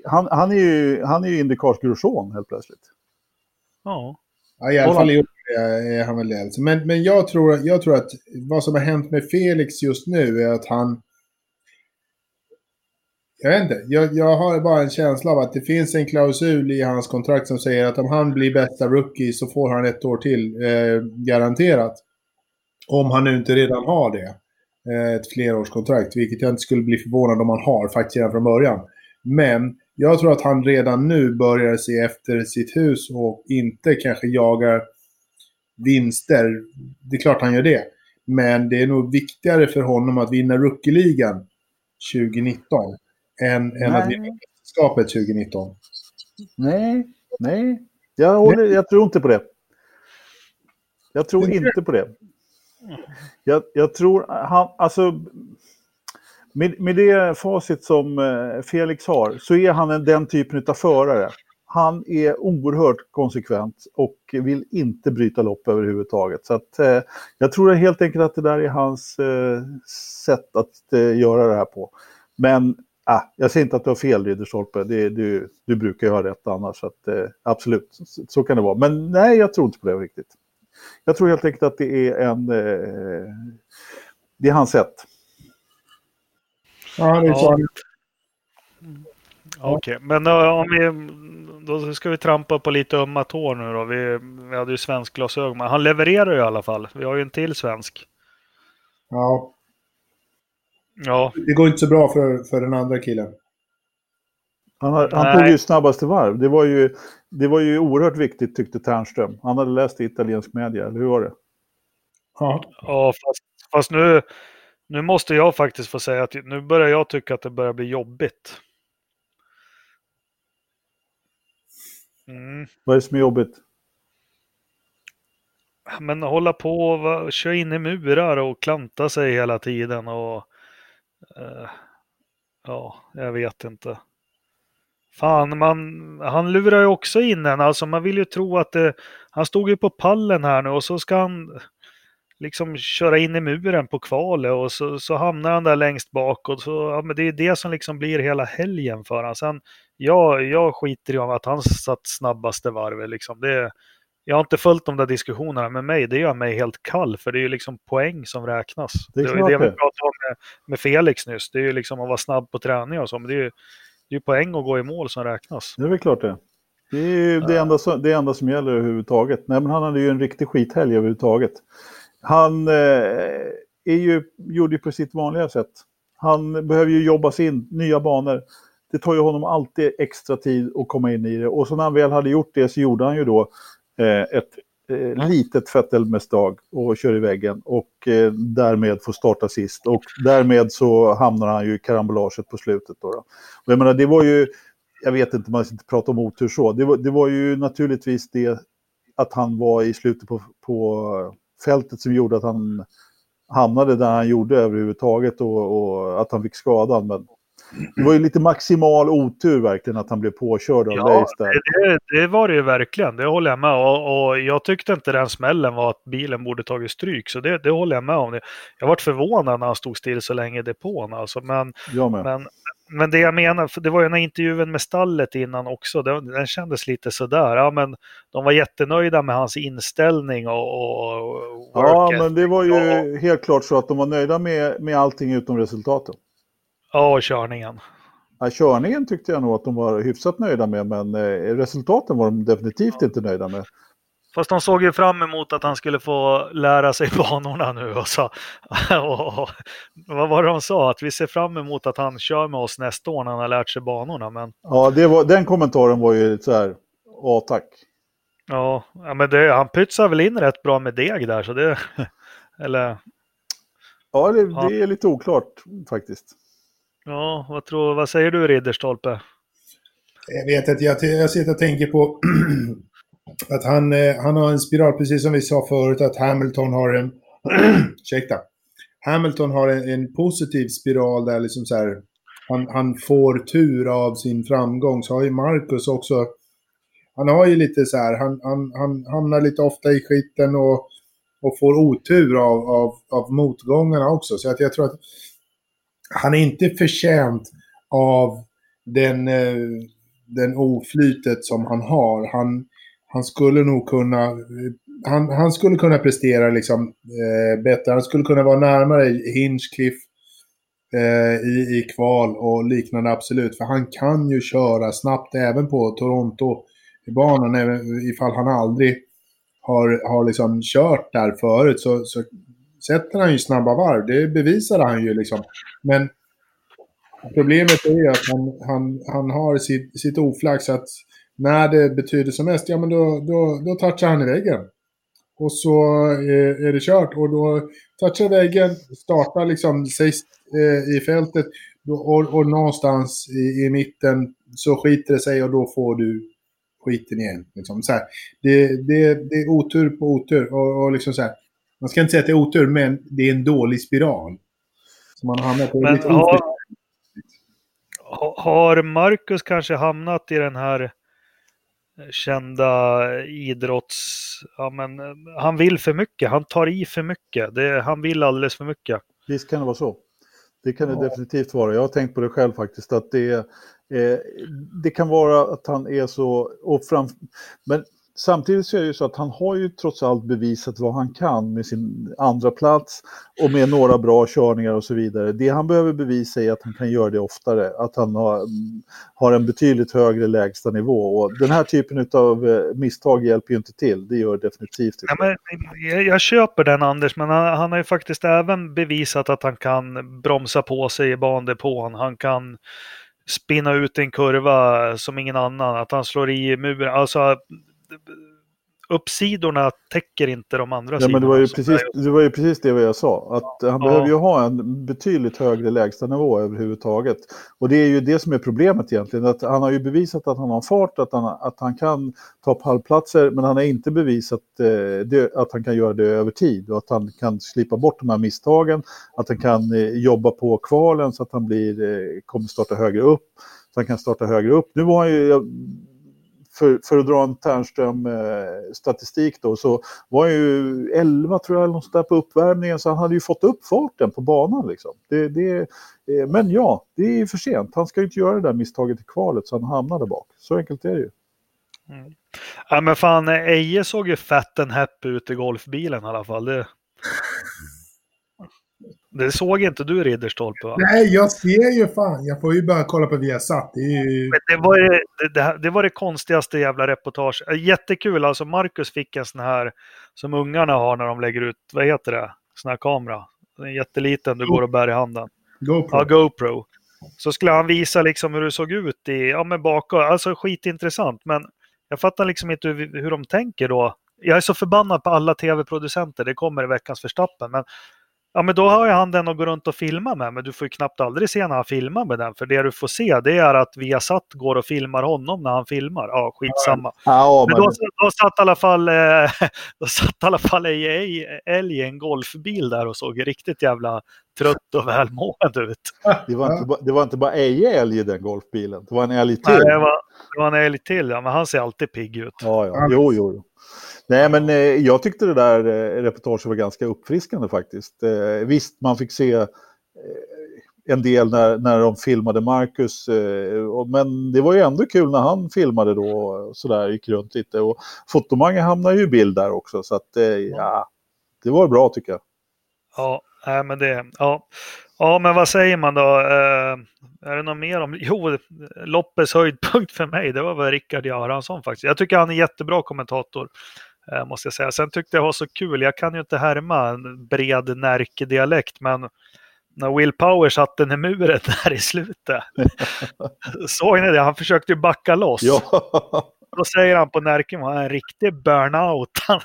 [SPEAKER 2] han, han är ju, han är ju Indycars Grosjean helt plötsligt.
[SPEAKER 3] Ja. ja I alla fall i är han väl det. Men, men jag, tror, jag tror att vad som har hänt med Felix just nu är att han... Jag vet inte. Jag, jag har bara en känsla av att det finns en klausul i hans kontrakt som säger att om han blir bästa rookie så får han ett år till eh, garanterat. Om han nu inte redan har det. Eh, ett flerårskontrakt, vilket jag inte skulle bli förvånad om han har faktiskt redan från början. Men jag tror att han redan nu börjar se efter sitt hus och inte kanske jagar vinster. Det är klart han gör det. Men det är nog viktigare för honom att vinna rookie-ligan 2019 än, än att vinna mästerskapet 2019.
[SPEAKER 2] Nej, nej. Jag, håller, jag tror inte på det. Jag tror inte på det. Jag, jag tror han, alltså med, med det facit som eh, Felix har så är han en, den typen av förare. Han är oerhört konsekvent och vill inte bryta lopp överhuvudtaget. Så att, eh, jag tror helt enkelt att det där är hans eh, sätt att eh, göra det här på. Men ah, jag säger inte att du har fel Ridderstolpe, du, du brukar ju ha rätt annars. Så att, eh, absolut, så, så, kan det vara. Men nej, jag tror inte på det riktigt. Jag tror helt enkelt att det är en... Eh, det är hans sätt.
[SPEAKER 3] Ja, det är
[SPEAKER 1] Ja.
[SPEAKER 3] så.
[SPEAKER 1] Okej, men uh, om vi, då ska vi trampa på lite ömma tår nu då. Vi, vi hade ju svenskglasögon, men han levererar ju i alla fall. Vi har ju en till svensk.
[SPEAKER 3] Ja,
[SPEAKER 1] Ja,
[SPEAKER 3] det går inte så bra för, för den andra killen.
[SPEAKER 2] Han, har, han tog ju snabbaste varv. Det var ju, det var ju oerhört viktigt tyckte Ternström. Han hade läst i italiensk media, eller hur var det?
[SPEAKER 3] Ja,
[SPEAKER 1] ja fast, fast nu, nu måste jag faktiskt få säga att nu börjar jag tycka att det börjar bli jobbigt. Mm.
[SPEAKER 2] Vad är det som är jobbigt?
[SPEAKER 1] Men hålla på och köra in i murar och klanta sig hela tiden och... eh, ja, jag vet inte. Fan, man, han lurar ju också in en. Alltså man vill ju tro att det... Han stod ju på pallen här nu och så ska han liksom köra in i muren på kvalet och så, så hamnar han där längst bak och så, ja, men det är det som liksom blir hela helgen för honom. Sen, ja, jag skiter i om att han satt snabbaste varvet liksom. Det, jag har inte följt de där diskussionerna med mig. Det gör mig helt kall, för det är ju liksom poäng som räknas.
[SPEAKER 2] Det är
[SPEAKER 1] det det vi pratade om med, med Felix nyss. Det är ju liksom att vara snabb på träning och så, men det är ju det är poäng att gå i mål som räknas.
[SPEAKER 2] Det är väl klart det. Det är ju det enda, som, det enda som gäller överhuvudtaget. Nej, men han hade ju en riktig skithelg överhuvudtaget. Han eh, är ju, gjorde ju på sitt vanliga sätt. Han behöver ju jobba sig in, nya banor. Det tar ju honom alltid extra tid att komma in i det. Och så när han väl hade gjort det så gjorde han ju då eh, ett eh, litet fettelmestag och kör i väggen. Och eh, därmed får starta sist. Och därmed så hamnar han ju i karambolaget på slutet. Då, då. Och jag menar, det var ju jag vet inte, man ska inte prata om otur så. Det var, det var ju naturligtvis det att han var i slutet på, på fältet som gjorde att han hamnade där han gjorde överhuvudtaget och, och att han fick skadan. Men det var ju lite maximal otur verkligen att han blev påkörd av
[SPEAKER 1] Ja,
[SPEAKER 2] Leis där.
[SPEAKER 1] Det, det var det ju verkligen, det håller jag med och, och jag tyckte inte den smällen var att bilen borde tagit stryk, så det, det håller jag med om. Jag varit förvånad när han stod still så länge i depån alltså, men, men, men det jag menar, för det var ju den här intervjun med stallet innan också, den, den kändes lite sådär, ja men de var jättenöjda med hans inställning och, och och
[SPEAKER 2] Ja, men det var ju
[SPEAKER 1] Ja.
[SPEAKER 2] helt klart så att de var nöjda med, med allting utom resultaten.
[SPEAKER 1] Ja, och körningen.
[SPEAKER 2] Ja, körningen tyckte jag nog att de var hyfsat nöjda med, men eh, resultaten var de definitivt inte nöjda med.
[SPEAKER 1] Fast de såg ju fram emot att han skulle få lära sig banorna nu och så. Och, vad var det de sa? Att vi ser fram emot att han kör med oss nästa år när han har lärt sig banorna. Men
[SPEAKER 2] Ja, det var, den kommentaren var ju så här, ja tack.
[SPEAKER 1] ja, ja men det, han pytsar väl in rätt bra med deg där så det... Eller
[SPEAKER 2] Ja, det,
[SPEAKER 1] Ja.
[SPEAKER 2] det är lite oklart faktiskt
[SPEAKER 1] ja, vad, tror, vad säger du Ridderstolpe?
[SPEAKER 3] Jag vet att jag, jag sitter och tänker på att han, eh, han har en spiral, precis som vi sa förut, att Hamilton har en... ursäkta. Hamilton har en, en positiv spiral där liksom så här, han, han får tur av sin framgång. Så har ju Marcus också... Han har ju lite så här, han, han, han hamnar lite ofta i skiten och, och får otur av, av, av motgångarna också. Så att jag tror att han är inte förtjänt av den, eh, den oflytet som han har. Han, han skulle nog kunna, han, han skulle kunna prestera liksom eh, bättre. Han skulle kunna vara närmare Hinchcliffe eh, i, i kval och liknande absolut. För han kan ju köra snabbt även på Toronto-banan. Även ifall han aldrig har, har liksom kört där förut så, så sätter han ju snabba varv. Det bevisade han ju liksom. Men Problemet är ju att han, han, han har sitt, sitt oflax att när det betyder som mest, ja men då, då, då touchar han i väggen. Och så är, är det kört och då touchar väggen, startar liksom sist eh, i fältet och, och någonstans i, i mitten så skiter det sig och då får du skiten igen. Liksom. Så här, det, det, det är otur på otur och, och liksom så här, man ska inte säga att det är otur men det är en dålig spiral. Så man hamnar på
[SPEAKER 1] Men
[SPEAKER 3] lite
[SPEAKER 1] har, har Marcus kanske hamnat i den här kända idrotts... Ja, men, eh, han vill för mycket, han tar i för mycket. Det, han vill alldeles för mycket.
[SPEAKER 2] Visst kan det vara så. Det kan det
[SPEAKER 3] Ja.
[SPEAKER 2] definitivt vara. Jag har tänkt på det själv faktiskt. Att det, eh, det kan vara att han är så... Och fram, men samtidigt så är det ju så att han har ju trots allt bevisat vad han kan med sin andra plats och med några bra körningar och så vidare. Det han behöver bevisa är att han kan göra det oftare, att han har, har en betydligt högre lägsta nivå. Och den här typen av eh, misstag hjälper ju inte till, det gör definitivt definitivt
[SPEAKER 1] Ja, men jag, jag köper den Anders, men han, han har ju faktiskt även bevisat att han kan bromsa på sig i bandepån. Han kan spinna ut en kurva som ingen annan, att han slår i muren. Alltså, uppsidorna täcker inte de andra
[SPEAKER 2] ja,
[SPEAKER 1] sidorna.
[SPEAKER 2] Men det, var ju precis,
[SPEAKER 1] det
[SPEAKER 2] var ju precis det jag sa, att han
[SPEAKER 1] Ja.
[SPEAKER 2] behöver ju ha en betydligt högre lägstanivå överhuvudtaget. Och det är ju det som är problemet egentligen, att han har ju bevisat att han har fart, att han, att han kan ta pallplatser, men han har inte bevisat eh, det, att han kan göra det över tid och att han kan slipa bort de här misstagen, att han kan eh, jobba på kvalen så att han blir, eh, kommer starta högre upp, så han kan starta högre upp. Nu var han ju, jag- för, för att dra en Ternström-statistik då, så var han ju 11 tror jag, eller något där på uppvärmningen, så han hade ju fått upp farten på banan. Liksom. Det, det, eh, men ja, det är ju för sent. Han ska ju inte göra det där misstaget i kvalet så han hamnar där bak. Så enkelt är det ju. Mm.
[SPEAKER 1] Ja, men fan, Eje såg ju fett en happy ut i golfbilen i alla fall. Det, det såg inte du Ridderstolpe va?
[SPEAKER 4] Nej, jag ser ju fan. Jag får ju bara kolla på Viasat. Det ju...
[SPEAKER 1] Det var det, det, det, var det konstigaste jävla reportage. Eh, Jättekul, alltså Marcus fick en sån här som ungarna har när de lägger ut, vad heter det, sån här kamera. Är jätteliten, du går och bär i handen.
[SPEAKER 4] GoPro.
[SPEAKER 1] Ja, GoPro. Så skulle han visa liksom hur det såg ut i, ja men bakom, alltså skitintressant. Men jag fattar liksom inte hur, hur de tänker då. Jag är så förbannad på alla tv-producenter, det kommer i veckans förstappen. Men, ja men då har ju han den att gå runt och filma med, men du får ju knappt aldrig se när han filmar med den. För det du får se det är att Viasat går och filmar honom när han filmar. Ja, skitsamma.
[SPEAKER 2] Ja,
[SPEAKER 1] Men då, då satt i alla fall, eh, då satt i alla fall älg, i en golfbil där och såg riktigt jävla trött och välmående ut.
[SPEAKER 2] det, var inte, ba- det var inte bara Eje älg i den golfbilen, det var en älg till.
[SPEAKER 1] Nej, det, var, det var en älg till, ja, men han ser alltid pigg ut.
[SPEAKER 2] Ja, ja. Jo, jo. jo. Nej, men eh, jag tyckte det där eh, reportaget var ganska uppfriskande faktiskt. Eh, visst, man fick se eh, en del när, när de filmade Marcus, eh, men det var ju ändå kul när han filmade då, och sådär, gick runt lite. Och Fotomange hamnade ju i bild där också, så att eh, ja, det var bra tycker jag.
[SPEAKER 1] Ja, nej, men det, ja. ja, men vad säger man då? Eh, är det något mer om... Jo, loppets höjdpunkt för mig, det var väl Rickard Göransson faktiskt. Jag tycker han är jättebra kommentator. eh, Måste jag säga. Sen tyckte jag det var så kul, jag kan ju inte härma en bred Närke-dialekt, men när Will Power satte den i muren där i slutet. Såg ni det? Han försökte ju backa loss.
[SPEAKER 2] Ja,
[SPEAKER 1] Då säger han på Närke, han är en riktig burnout.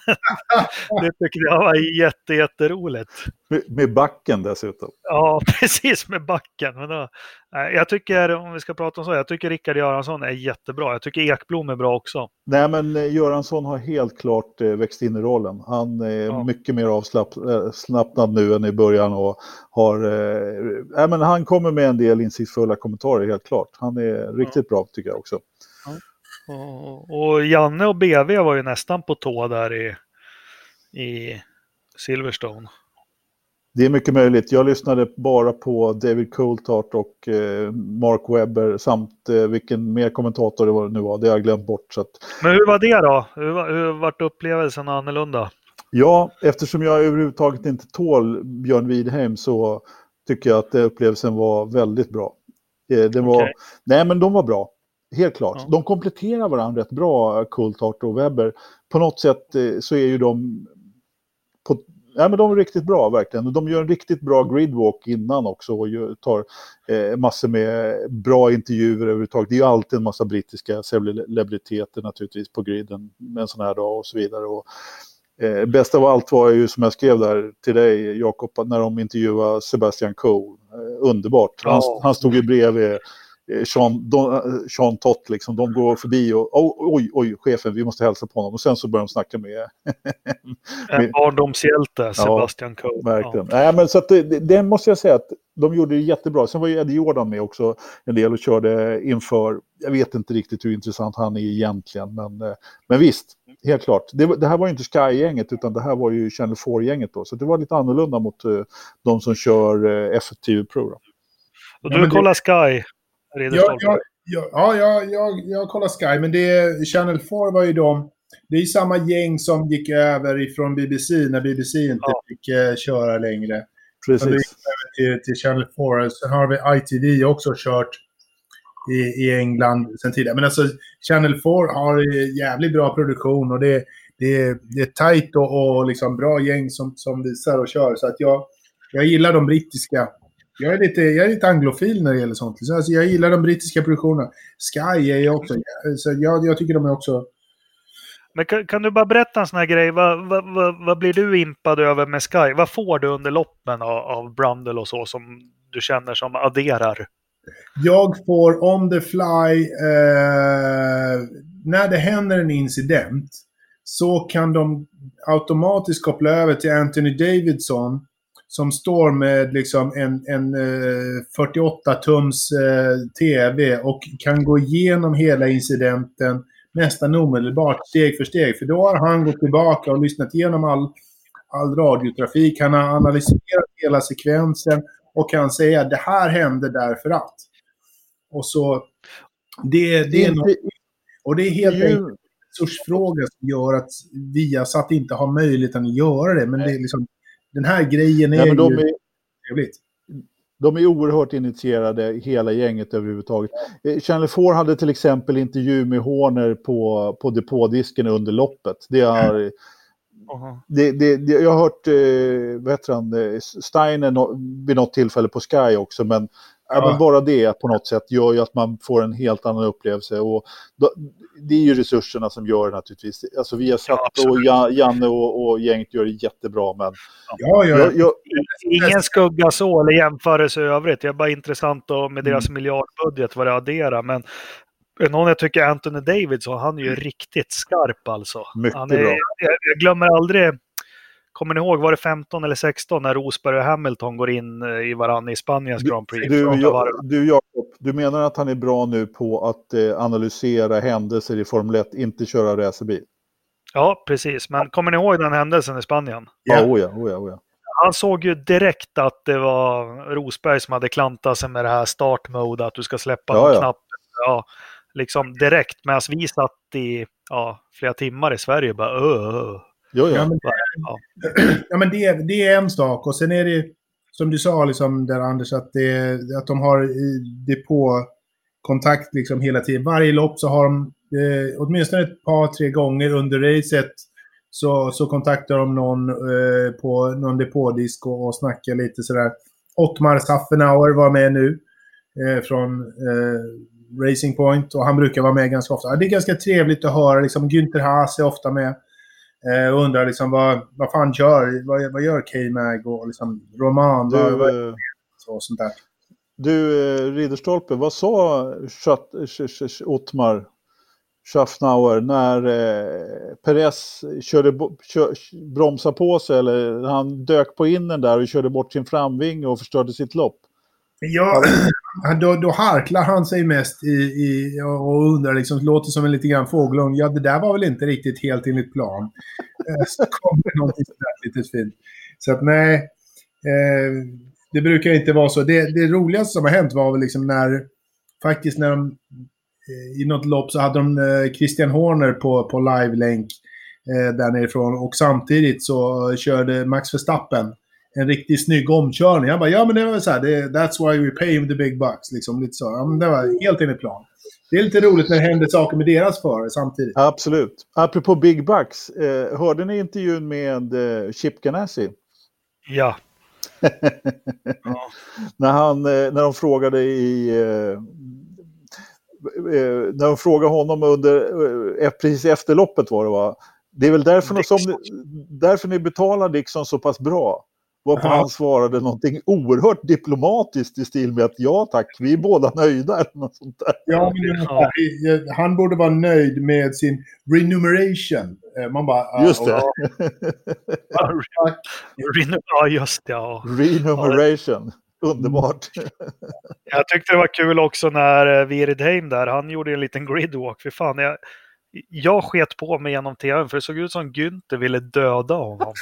[SPEAKER 1] det tyckte jag var jätte, jätteroligt.
[SPEAKER 2] med, med backen dessutom.
[SPEAKER 1] Ja, precis med backen. Men då, jag tycker, om vi ska prata om så, jag tycker Rickard Göransson är jättebra. Jag tycker Ekblom är bra också.
[SPEAKER 2] Nej, men eh, Göransson har helt klart eh, växt in i rollen. Han är
[SPEAKER 1] Ja.
[SPEAKER 2] mycket mer avslappnad nu än i början och har... Eh, men han kommer med en del insiktsfulla kommentarer, helt klart. Han är riktigt bra, tycker jag också.
[SPEAKER 1] Och, Janne och BV var ju nästan på tå där i, i Silverstone.
[SPEAKER 2] Det är mycket möjligt. Jag lyssnade bara på David Coulthard och eh, Mark Webber samt eh, vilken mer kommentator det var nu var. Det har jag glömt bort. Så att,
[SPEAKER 1] Men hur var det då? Hur, var- hur vart upplevelsen annorlunda?
[SPEAKER 2] Ja, eftersom jag överhuvudtaget inte tål Björn Widheim så tycker jag att upplevelsen var väldigt bra. Eh, Den var,
[SPEAKER 1] Okej.
[SPEAKER 2] Nej, men de var bra. Helt klart.
[SPEAKER 1] Ja.
[SPEAKER 2] De kompletterar varandra rätt bra, Coulthard och Webber. På något sätt eh, så är ju de... På, nej, men de är riktigt bra, verkligen. De gör en riktigt bra gridwalk innan också och tar eh, massor med bra intervjuer överhuvudtaget. Det är ju alltid en massa brittiska celebriteter naturligtvis på griden en sån här dag och så vidare. Och, Eh, bäst av allt var ju som jag skrev där till dig Jakob, när de intervjuade Sebastian Coe. Eh, underbart. Han, han stod ju bredvid Sean, Don, eh, Sean Tott, liksom. de går förbi och oj, oj, chefen, vi måste hälsa på honom. Och sen så börjar de snacka med...
[SPEAKER 1] En
[SPEAKER 2] med
[SPEAKER 1] barndomshjälte, Sebastian Coe.
[SPEAKER 2] verkligen. Nej, men så att det, det, måste jag säga att de gjorde det jättebra. Sen var ju Eddie Jordan med också en del och körde inför. Jag vet inte riktigt hur intressant han är egentligen, men, eh, men visst, helt klart. Det, det här var ju inte Sky-gänget, utan det här var ju Channel 4-gänget då. Så det var lite annorlunda mot eh, de som kör uh, F1 Pro. Då.
[SPEAKER 1] Och
[SPEAKER 4] Ja,
[SPEAKER 1] du
[SPEAKER 4] det-
[SPEAKER 1] kollar Sky,
[SPEAKER 4] Ja,
[SPEAKER 1] Ridderstolpe.
[SPEAKER 4] ja, ja, ja, jag, jag, jag kollar Sky, men det, Channel 4 var ju de
[SPEAKER 3] det är samma gäng som gick över ifrån BBC när BBC inte
[SPEAKER 1] Ja.
[SPEAKER 3] fick eh, köra längre. Sen gick
[SPEAKER 2] Precis.
[SPEAKER 3] över till, till Channel 4. Sen har vi ITV också kört i, i England sen tidigare. Men alltså Channel 4 har jävligt bra produktion och det, det, är- det är tajt och, och liksom bra gäng som, som visar och kör. Så att jag, jag gillar de brittiska. Jag är, lite, jag är lite anglofil när det gäller sånt. Så alltså, jag gillar de brittiska produktionerna. Sky är ju också... Så jag, jag tycker de är också...
[SPEAKER 1] Men kan, kan du bara berätta en sån här grej? Vad, vad, vad, vad blir du impad över med Sky? Vad får du under loppen av, av Brundle och så som du känner som adderar?
[SPEAKER 3] Jag får on the fly, eh, när det händer en incident, så kan de automatiskt koppla över till Anthony Davidson som står med liksom en, en eh, 48-tums eh, TV och kan gå igenom hela incidenten nästan omedelbart, steg för steg. För då har han gått tillbaka och lyssnat igenom all, all radiotrafik. Han har analyserat hela sekvensen och kan säga det här hände därför att. Och så... Det, det är något, och det är helt enkelt en resursfråga som gör att Viasat inte har möjligheten att göra det. Men det är liksom, den här grejen är
[SPEAKER 2] Nej, men de
[SPEAKER 3] ju
[SPEAKER 2] är,
[SPEAKER 3] trevligt.
[SPEAKER 2] de är oerhört initierade, hela gänget överhuvudtaget. Eh, Channel 4 hade till exempel intervju med Horner på, på depådisken under loppet. Det har, det, det, det, jag har hört eh, eh, Steiner nå- vid något tillfälle på Sky också, men ja. Men bara det på något sätt gör ju att man får en helt annan upplevelse. Och då, det är ju resurserna som gör det naturligtvis. Alltså vi har satt
[SPEAKER 1] Ja,
[SPEAKER 2] och Ja- Janne och, och gänget gör det jättebra, men
[SPEAKER 3] Ja, ja.
[SPEAKER 2] jag, jag,
[SPEAKER 1] Ingen skugga så eller jämförelse i övrigt. Det är bara intressant och med deras
[SPEAKER 2] Mm.
[SPEAKER 1] miljardbudget vad det adderar. Men någon jag tycker Anthony Davidson, han är ju riktigt skarp alltså.
[SPEAKER 2] Mycket
[SPEAKER 1] han är,
[SPEAKER 2] bra.
[SPEAKER 1] Jag, jag glömmer aldrig, kommer ni ihåg, var det 15 eller 16 när Rosberg och Hamilton går in eh, i varandra i Spaniens Grand Prix?
[SPEAKER 2] Du, jag, du Jakob, du menar att han är bra nu på att eh, analysera händelser i Formel 1, inte köra racerbil?
[SPEAKER 1] Ja, precis. Men kommer ni ihåg den händelsen i Spanien?
[SPEAKER 2] Ja, oh ja, oh ja, oh ja.
[SPEAKER 1] Han såg ju direkt att det var Rosberg som hade klantat sig med det här start mode, att du ska släppa
[SPEAKER 2] Ja, ja.
[SPEAKER 1] knapp. Ja, liksom direkt. Medan vi satt i ja, flera timmar i Sverige bara öh, öh.
[SPEAKER 2] Ja, ja.
[SPEAKER 3] Ja, men,
[SPEAKER 1] Ja.
[SPEAKER 3] men det, det är en sak. Och sen är det, som du sa liksom, där Anders, att, det, att de har depåkontakt liksom hela tiden. Varje lopp så har de, eh, åtminstone ett par, tre gånger under racet, så, så kontaktar de någon eh, på någon depådisk och, och snackar lite sådär. Ottmar Saffenauer var med nu eh, från eh, Racing Point och han brukar vara med ganska ofta. Det är ganska trevligt att höra. Liksom, Günther Haas är ofta med. Eh, och undrar liksom vad, vad fan gör, vad, vad gör K-Mag och liksom Roman, vad, vad
[SPEAKER 2] Du, eh,
[SPEAKER 3] så, och sånt där.
[SPEAKER 2] du eh, Ridderstolpe, vad sa Schat- Sch- Sch- Sch- Ottmar Schaffnauer när eh, Perez körde, kör, bromsade på sig eller han dök på innen där och körde bort sin framvinge och förstörde sitt lopp?
[SPEAKER 3] Ja, då, då harklar han sig mest i, i, och undrar liksom, låter som en lite grann fågelunge. Ja, det där var väl inte riktigt helt enligt plan. Eh, Så kommer någonting sådär lite fint. Så att nej, eh, det brukar inte vara så. Det, det roligaste som har hänt var väl liksom när, faktiskt när de, eh, i något lopp så hade de eh, Christian Horner på, på live-länk eh, där nerifrån och samtidigt så körde Max Verstappen en riktigt snygg omkörning. Han bara, ja men det var så här, det, that's why we pay him the big bucks. Liksom lite så. Ja, men det var helt enligt plan. Det är lite roligt när det händer saker med deras förare samtidigt.
[SPEAKER 2] Absolut. Apropå Big Bucks, eh, hörde ni intervjun med eh, Chip Ganassi?
[SPEAKER 1] Ja.
[SPEAKER 2] när, han, eh, när de frågade i... Eh, eh, när de frågade honom under, eh, precis efter loppet var det va? Det är väl därför, som, därför ni betalar Dixon så pass bra. Varpå
[SPEAKER 3] Ja.
[SPEAKER 2] han svarade någonting oerhört diplomatiskt i stil med att ja tack, vi är båda nöjda. Eller något sånt där.
[SPEAKER 3] Ja, men här, eh, han borde vara nöjd med sin remuneration. Eh, Man bara... ah,
[SPEAKER 2] Just det.
[SPEAKER 3] ja,
[SPEAKER 1] just det. Ja.
[SPEAKER 2] Remuneration. Underbart.
[SPEAKER 1] Jag tyckte det var kul också när eh, Viridheim där, han gjorde en liten gridwalk. För fan, jag, jag sket på mig genom tvn för det såg ut som Günther ville döda honom.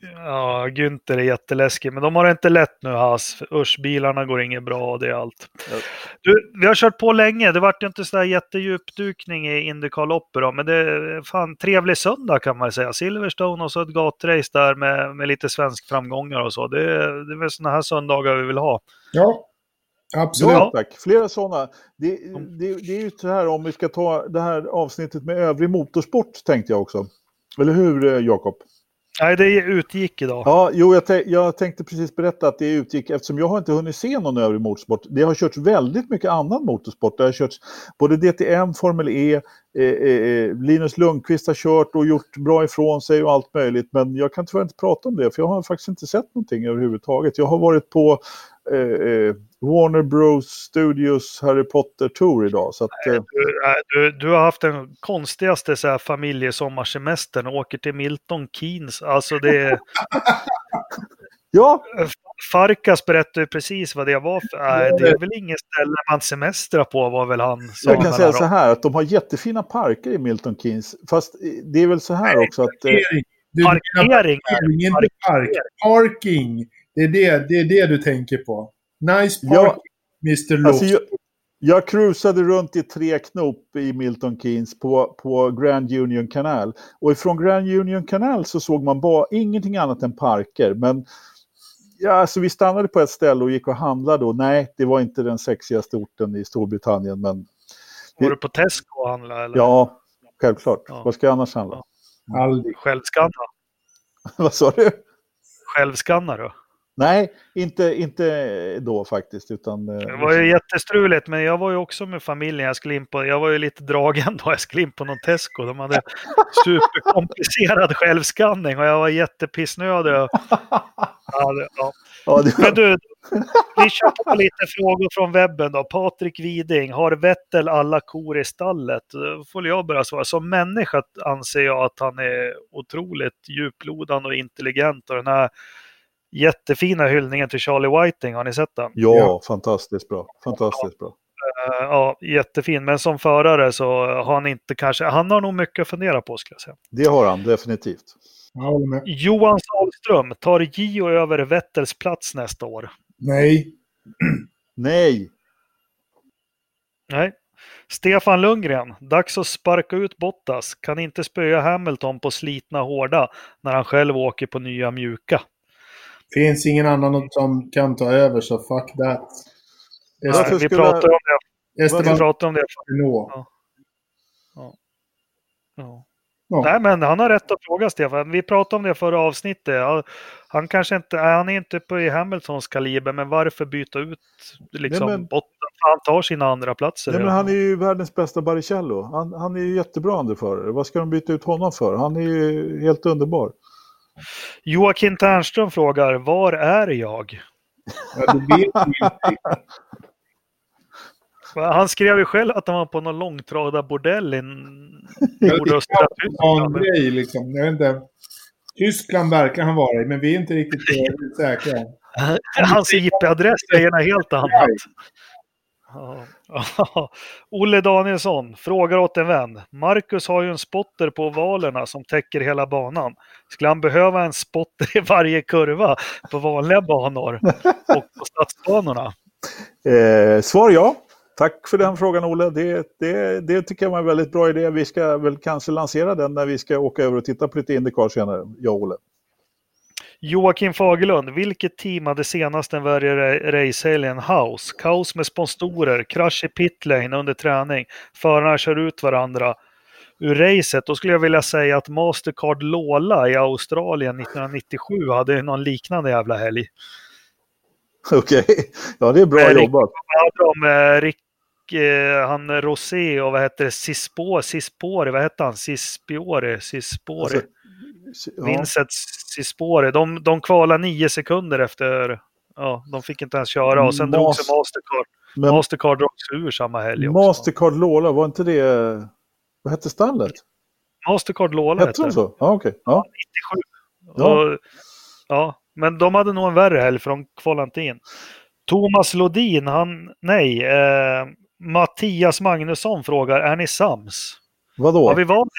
[SPEAKER 1] Ja, Günther är jätteläskig, men de har det inte lätt nu, Haas. Usch, bilarna går inget bra och det är allt. Du, vi har kört på länge. Det vart ju inte sådär jättedjupdukning i Indycar-loppet då, men det är fan trevlig söndag kan man säga. Silverstone och så ett gatrace där med, med lite svensk framgångar och så. Det, det är väl sådana här söndagar vi vill ha.
[SPEAKER 4] Ja, absolut.
[SPEAKER 2] Ja, tack. Flera sådana. Det, det, det är ju så här om vi ska ta det här avsnittet med övrig motorsport tänkte jag också. Eller hur eh, Jakob?
[SPEAKER 1] Nej, det utgick idag.
[SPEAKER 2] Ja, jo, jag, jag tänkte precis berätta att det utgick eftersom jag har inte hunnit se någon övrig motorsport. Det har körts väldigt mycket annan motorsport. Det har körts både DTM, Formel E, eh, eh, eh, Linus Lundqvist har kört och gjort bra ifrån sig och allt möjligt. Men jag kan tyvärr inte prata om det för jag har faktiskt inte sett någonting överhuvudtaget. Jag har varit på eh, eh, Warner Bros Studios Harry Potter Tour idag. Så att, eh,
[SPEAKER 1] Du, du, du har haft den konstigaste så här, familjesommarsemestern och åker till Milton Keynes. Alltså det är...
[SPEAKER 2] ja,
[SPEAKER 1] Farkas berättade precis vad det var för... Nej, det är väl inget ställe man semestrar på var väl han sa
[SPEAKER 2] jag kan säga så här att de har jättefina parker i Milton Keynes. Fast eh, det är väl så här också att... Eh,
[SPEAKER 4] Parkering. Du,
[SPEAKER 1] Parkering.
[SPEAKER 4] parkering, inte park. Parking. Det är det, det är det du tänker på. Nice
[SPEAKER 2] Ja,
[SPEAKER 4] parking, Mr. Luft.
[SPEAKER 2] Alltså, jag, jag cruisade runt i tre knop i Milton Keynes på, på Grand Union Canal. Och ifrån Grand Union Canal så såg man bara ingenting annat än parker. Men ja, alltså, vi stannade på ett ställe och gick och handlade. Och nej, det var inte den sexigaste orten i Storbritannien. Men
[SPEAKER 1] Var du på Tesco och handlade? Eller?
[SPEAKER 2] ja, självklart.
[SPEAKER 1] Ja.
[SPEAKER 2] Vad ska jag annars handla?
[SPEAKER 4] Aldrig.
[SPEAKER 1] Självskanna?
[SPEAKER 2] Vad sa du?
[SPEAKER 1] Självskannar du?
[SPEAKER 2] Nej, inte, inte då faktiskt. Utan, eh,
[SPEAKER 1] Det var ju jättestruligt, men jag var ju också med familjen. Jag, skulle in på, jag var ju lite dragen då. Jag skulle in på någon Tesco. De hade superkomplicerad självskanning och jag var jättepissnödig. och- Ja, det, ja.
[SPEAKER 2] ja, det,
[SPEAKER 1] Men du, vi kör på lite frågor från webben då. Patrik Widing, har Vettel alla kor i stallet? Då får jag börja svara. Som människa anser jag att han är otroligt djuplodande och intelligent. Och den här jättefina hyllningen till Charlie Whiting, har ni sett den?
[SPEAKER 2] ja,
[SPEAKER 4] Ja.
[SPEAKER 2] fantastiskt bra. Fantastiskt bra.
[SPEAKER 1] Eh, ja, jättefin. Men som förare så har han inte kanske, han har nog mycket att fundera på skulle jag säga.
[SPEAKER 2] Det har han definitivt.
[SPEAKER 1] Johan Sahlström, tar Gio över Vettels plats nästa år?
[SPEAKER 4] Nej.
[SPEAKER 2] Nej,
[SPEAKER 1] Nej. Stefan Lundgren, dags att sparka ut Bottas. Kan inte spöa Hamilton på slitna hårda när han själv åker på nya mjuka.
[SPEAKER 4] Finns ingen annan som kan ta över, så fuck that.
[SPEAKER 1] Nej, vi
[SPEAKER 2] skulle-
[SPEAKER 1] pratar om det. Vi
[SPEAKER 4] Esteban
[SPEAKER 1] pratar om det.
[SPEAKER 4] Renault.
[SPEAKER 1] Ja.
[SPEAKER 4] Ja.
[SPEAKER 1] Nej, men han har rätt att fråga Stefan. Vi pratade om det förra avsnittet. Ja, Han kanske inte, han är inte på i Hamiltons kaliber, men varför byta ut liksom
[SPEAKER 2] Nej, men-
[SPEAKER 1] Bottas? Han tar sina andra platser.
[SPEAKER 2] Nej, men han är ju världens bästa Baricello. Han, han är ju jättebra andreförare. Vad ska de byta ut honom för? Han är ju helt underbar.
[SPEAKER 1] Joakim Ternström frågar, var är jag?
[SPEAKER 4] Ja, det vet vi inte.
[SPEAKER 1] Han skrev ju själv att han var på någon långtradarbordell i nordöstra
[SPEAKER 4] är
[SPEAKER 1] Tyskland.
[SPEAKER 4] grej, liksom. Jag vet inte. Tyskland verkar han vara i, men vi är inte riktigt säkra.
[SPEAKER 1] Hans IP-adress säger något helt annat. Ja. Olle Danielsson frågar åt en vän. Marcus har ju en spotter på ovalerna som täcker hela banan. Skulle han behöva en spotter i varje kurva på vanliga banor och på stadsbanorna?
[SPEAKER 2] Eh, svar ja. Tack för den frågan Olle. Det, det, det tycker jag var en väldigt bra idé. Vi ska väl kanske lansera den när vi ska åka över och titta på lite Indycar senare, jag och Olle.
[SPEAKER 1] Joakim Fagerlund, vilket team hade senast en värre ra- racehelgen? House. Kaos med sponsorer, krasch i pitlane under träning. Förarna kör ut varandra ur racet. Då skulle jag vilja säga att Mastercard Lola i Australien 1997 hade någon liknande jävla helg.
[SPEAKER 2] Okej, ja det är bra
[SPEAKER 1] Eh, Rick-
[SPEAKER 2] jobbat.
[SPEAKER 1] Vad hade de? eh, Rick, eh, han Rosé och vad heter det? Sispori, Sispori, vad hette han? Sispiori, Sispori.
[SPEAKER 2] Alltså, ja.
[SPEAKER 1] Vincent Sispori. De, de kvalade nio sekunder efter... Ja, de fick inte ens köra och sen
[SPEAKER 2] Mas-
[SPEAKER 1] drog sig Mastercard.
[SPEAKER 2] Men
[SPEAKER 1] Mastercard drog sig ur samma helg också.
[SPEAKER 2] Mastercard Lola, var inte det... Vad hette stallet?
[SPEAKER 1] Mastercard Lola
[SPEAKER 2] Hette
[SPEAKER 1] hette
[SPEAKER 2] de så? Ja, okej. Ja.
[SPEAKER 1] 97. Och, ja, men de hade nog en värre helg för de kvalade inte in. Thomas Lodin, han... Nej. Eh, Mattias Magnusson frågar, är ni sams?
[SPEAKER 2] Vadå?
[SPEAKER 1] Har vi valt,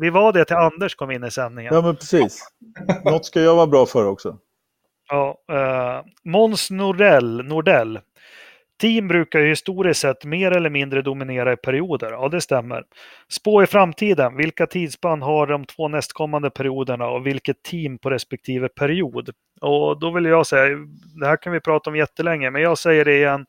[SPEAKER 1] vi var det till Anders kom in i sändningen.
[SPEAKER 2] Ja, men precis. Något ska jag vara bra för också.
[SPEAKER 1] Ja, eh, Måns Nordell, Nordell. Team brukar ju historiskt sett mer eller mindre dominera i perioder. Ja, det stämmer. Spå i framtiden. Vilka tidsspann har de två nästkommande perioderna och vilket team på respektive period? Och då vill jag säga, det här kan vi prata om jättelänge, men jag säger det igen.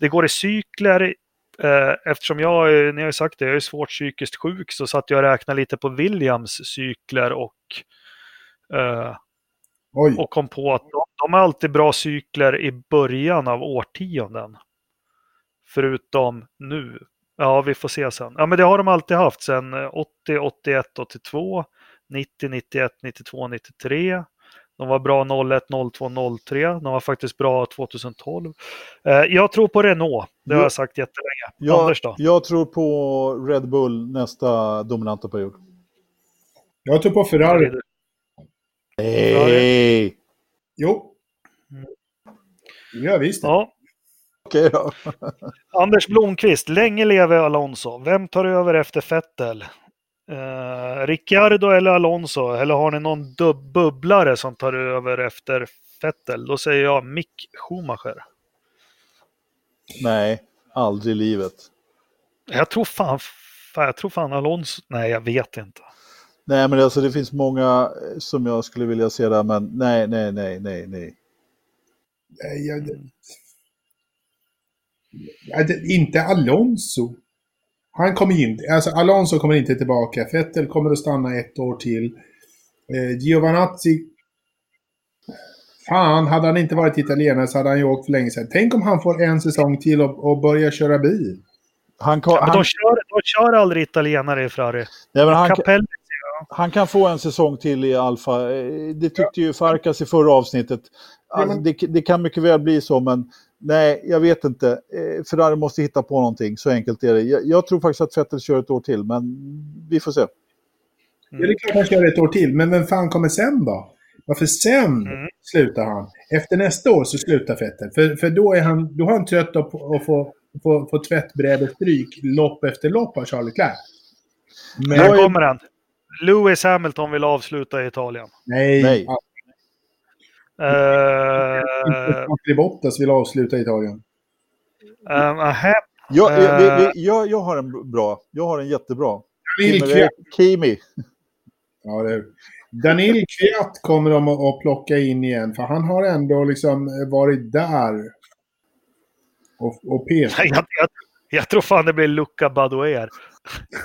[SPEAKER 1] Det går i cykler. Eh, eftersom jag, ni har ju sagt det, jag är svårt psykiskt sjuk så satt jag och räknade lite på Williams cykler och eh, och kom på att de, de har alltid bra cykler i början av årtionden. Förutom nu. Ja, vi får se sen. Ja, men det har de alltid haft sen eh, 80, 81, 82, 90, 91, 92, 93. De var bra 01, 02, 03. De var faktiskt bra 2012. Eh, jag tror på Renault. Det har
[SPEAKER 2] Ja.
[SPEAKER 1] jag sagt jättelänge.
[SPEAKER 2] Jag,
[SPEAKER 1] Anders då?
[SPEAKER 2] jag tror på Red Bull nästa dominanta period.
[SPEAKER 3] Jag tror på Ferrari.
[SPEAKER 2] Nej!
[SPEAKER 3] Jo.
[SPEAKER 1] Mm.
[SPEAKER 3] Ja, visst.
[SPEAKER 1] Ja,
[SPEAKER 2] Okej då.
[SPEAKER 1] Anders Blomqvist, länge leve Alonso. Vem tar över efter Vettel? Eh, Ricciardo eller Alonso? Eller har ni någon dub- bubblare som tar över efter Vettel? Då säger jag Mick Schumacher.
[SPEAKER 2] Nej, aldrig i livet.
[SPEAKER 1] Jag tror fan, fan, jag tror fan Alonso. Nej, jag vet inte.
[SPEAKER 2] Nej, men alltså det finns många eh, som jag skulle vilja se där, men nej, nej, nej, nej, nej.
[SPEAKER 3] Nej, jag, inte Alonso. Han kommer inte, alltså Alonso kommer inte tillbaka. Vettel kommer att stanna ett år till. Eh, Giovanazzi. Fan, hade han inte varit italienare så hade han ju åkt för länge sedan. Tänk om han får en säsong till och, och börjar köra bil.
[SPEAKER 2] Han,
[SPEAKER 1] Ja,
[SPEAKER 2] han,
[SPEAKER 1] de, kör, de kör aldrig italienare i Ferrari.
[SPEAKER 2] nej, men han,
[SPEAKER 1] Capelli.
[SPEAKER 2] han kan få en säsong till i Alfa. Eh, Det tyckte ju Farkas i förra avsnittet. Alltså,
[SPEAKER 3] men-
[SPEAKER 2] det, det kan mycket väl bli så, men nej, jag vet inte. Eh, Ferrari måste hitta på någonting, så enkelt är det. Jag, jag tror faktiskt att Vettel kör ett år till, men vi får se.
[SPEAKER 3] Ja, det är klart han kör ett år till, men vem fan kommer sen då? Varför sen
[SPEAKER 1] Mm.
[SPEAKER 3] slutar han? Efter nästa år så slutar Vettel. För, för då, är han, då är han trött på att få, få, få tvättbrädestryk lopp efter lopp av Charlie Leclerc. Men,
[SPEAKER 1] Här kommer den. Lewis Hamilton vill avsluta i Italien.
[SPEAKER 3] nej,
[SPEAKER 2] Nej.
[SPEAKER 1] Uh,
[SPEAKER 3] Bottas vill avsluta i Italien.
[SPEAKER 2] Jag, jag, vi,
[SPEAKER 1] Eh.
[SPEAKER 2] jag, jag har en bra. Jag har en jättebra. Kimi.
[SPEAKER 3] Ja, det är. Danil Kviat kommer de att, plocka in igen, för han har ändå liksom varit där. Och, och petat.
[SPEAKER 1] jag, jag, jag tror fan det blir Luca Badoer.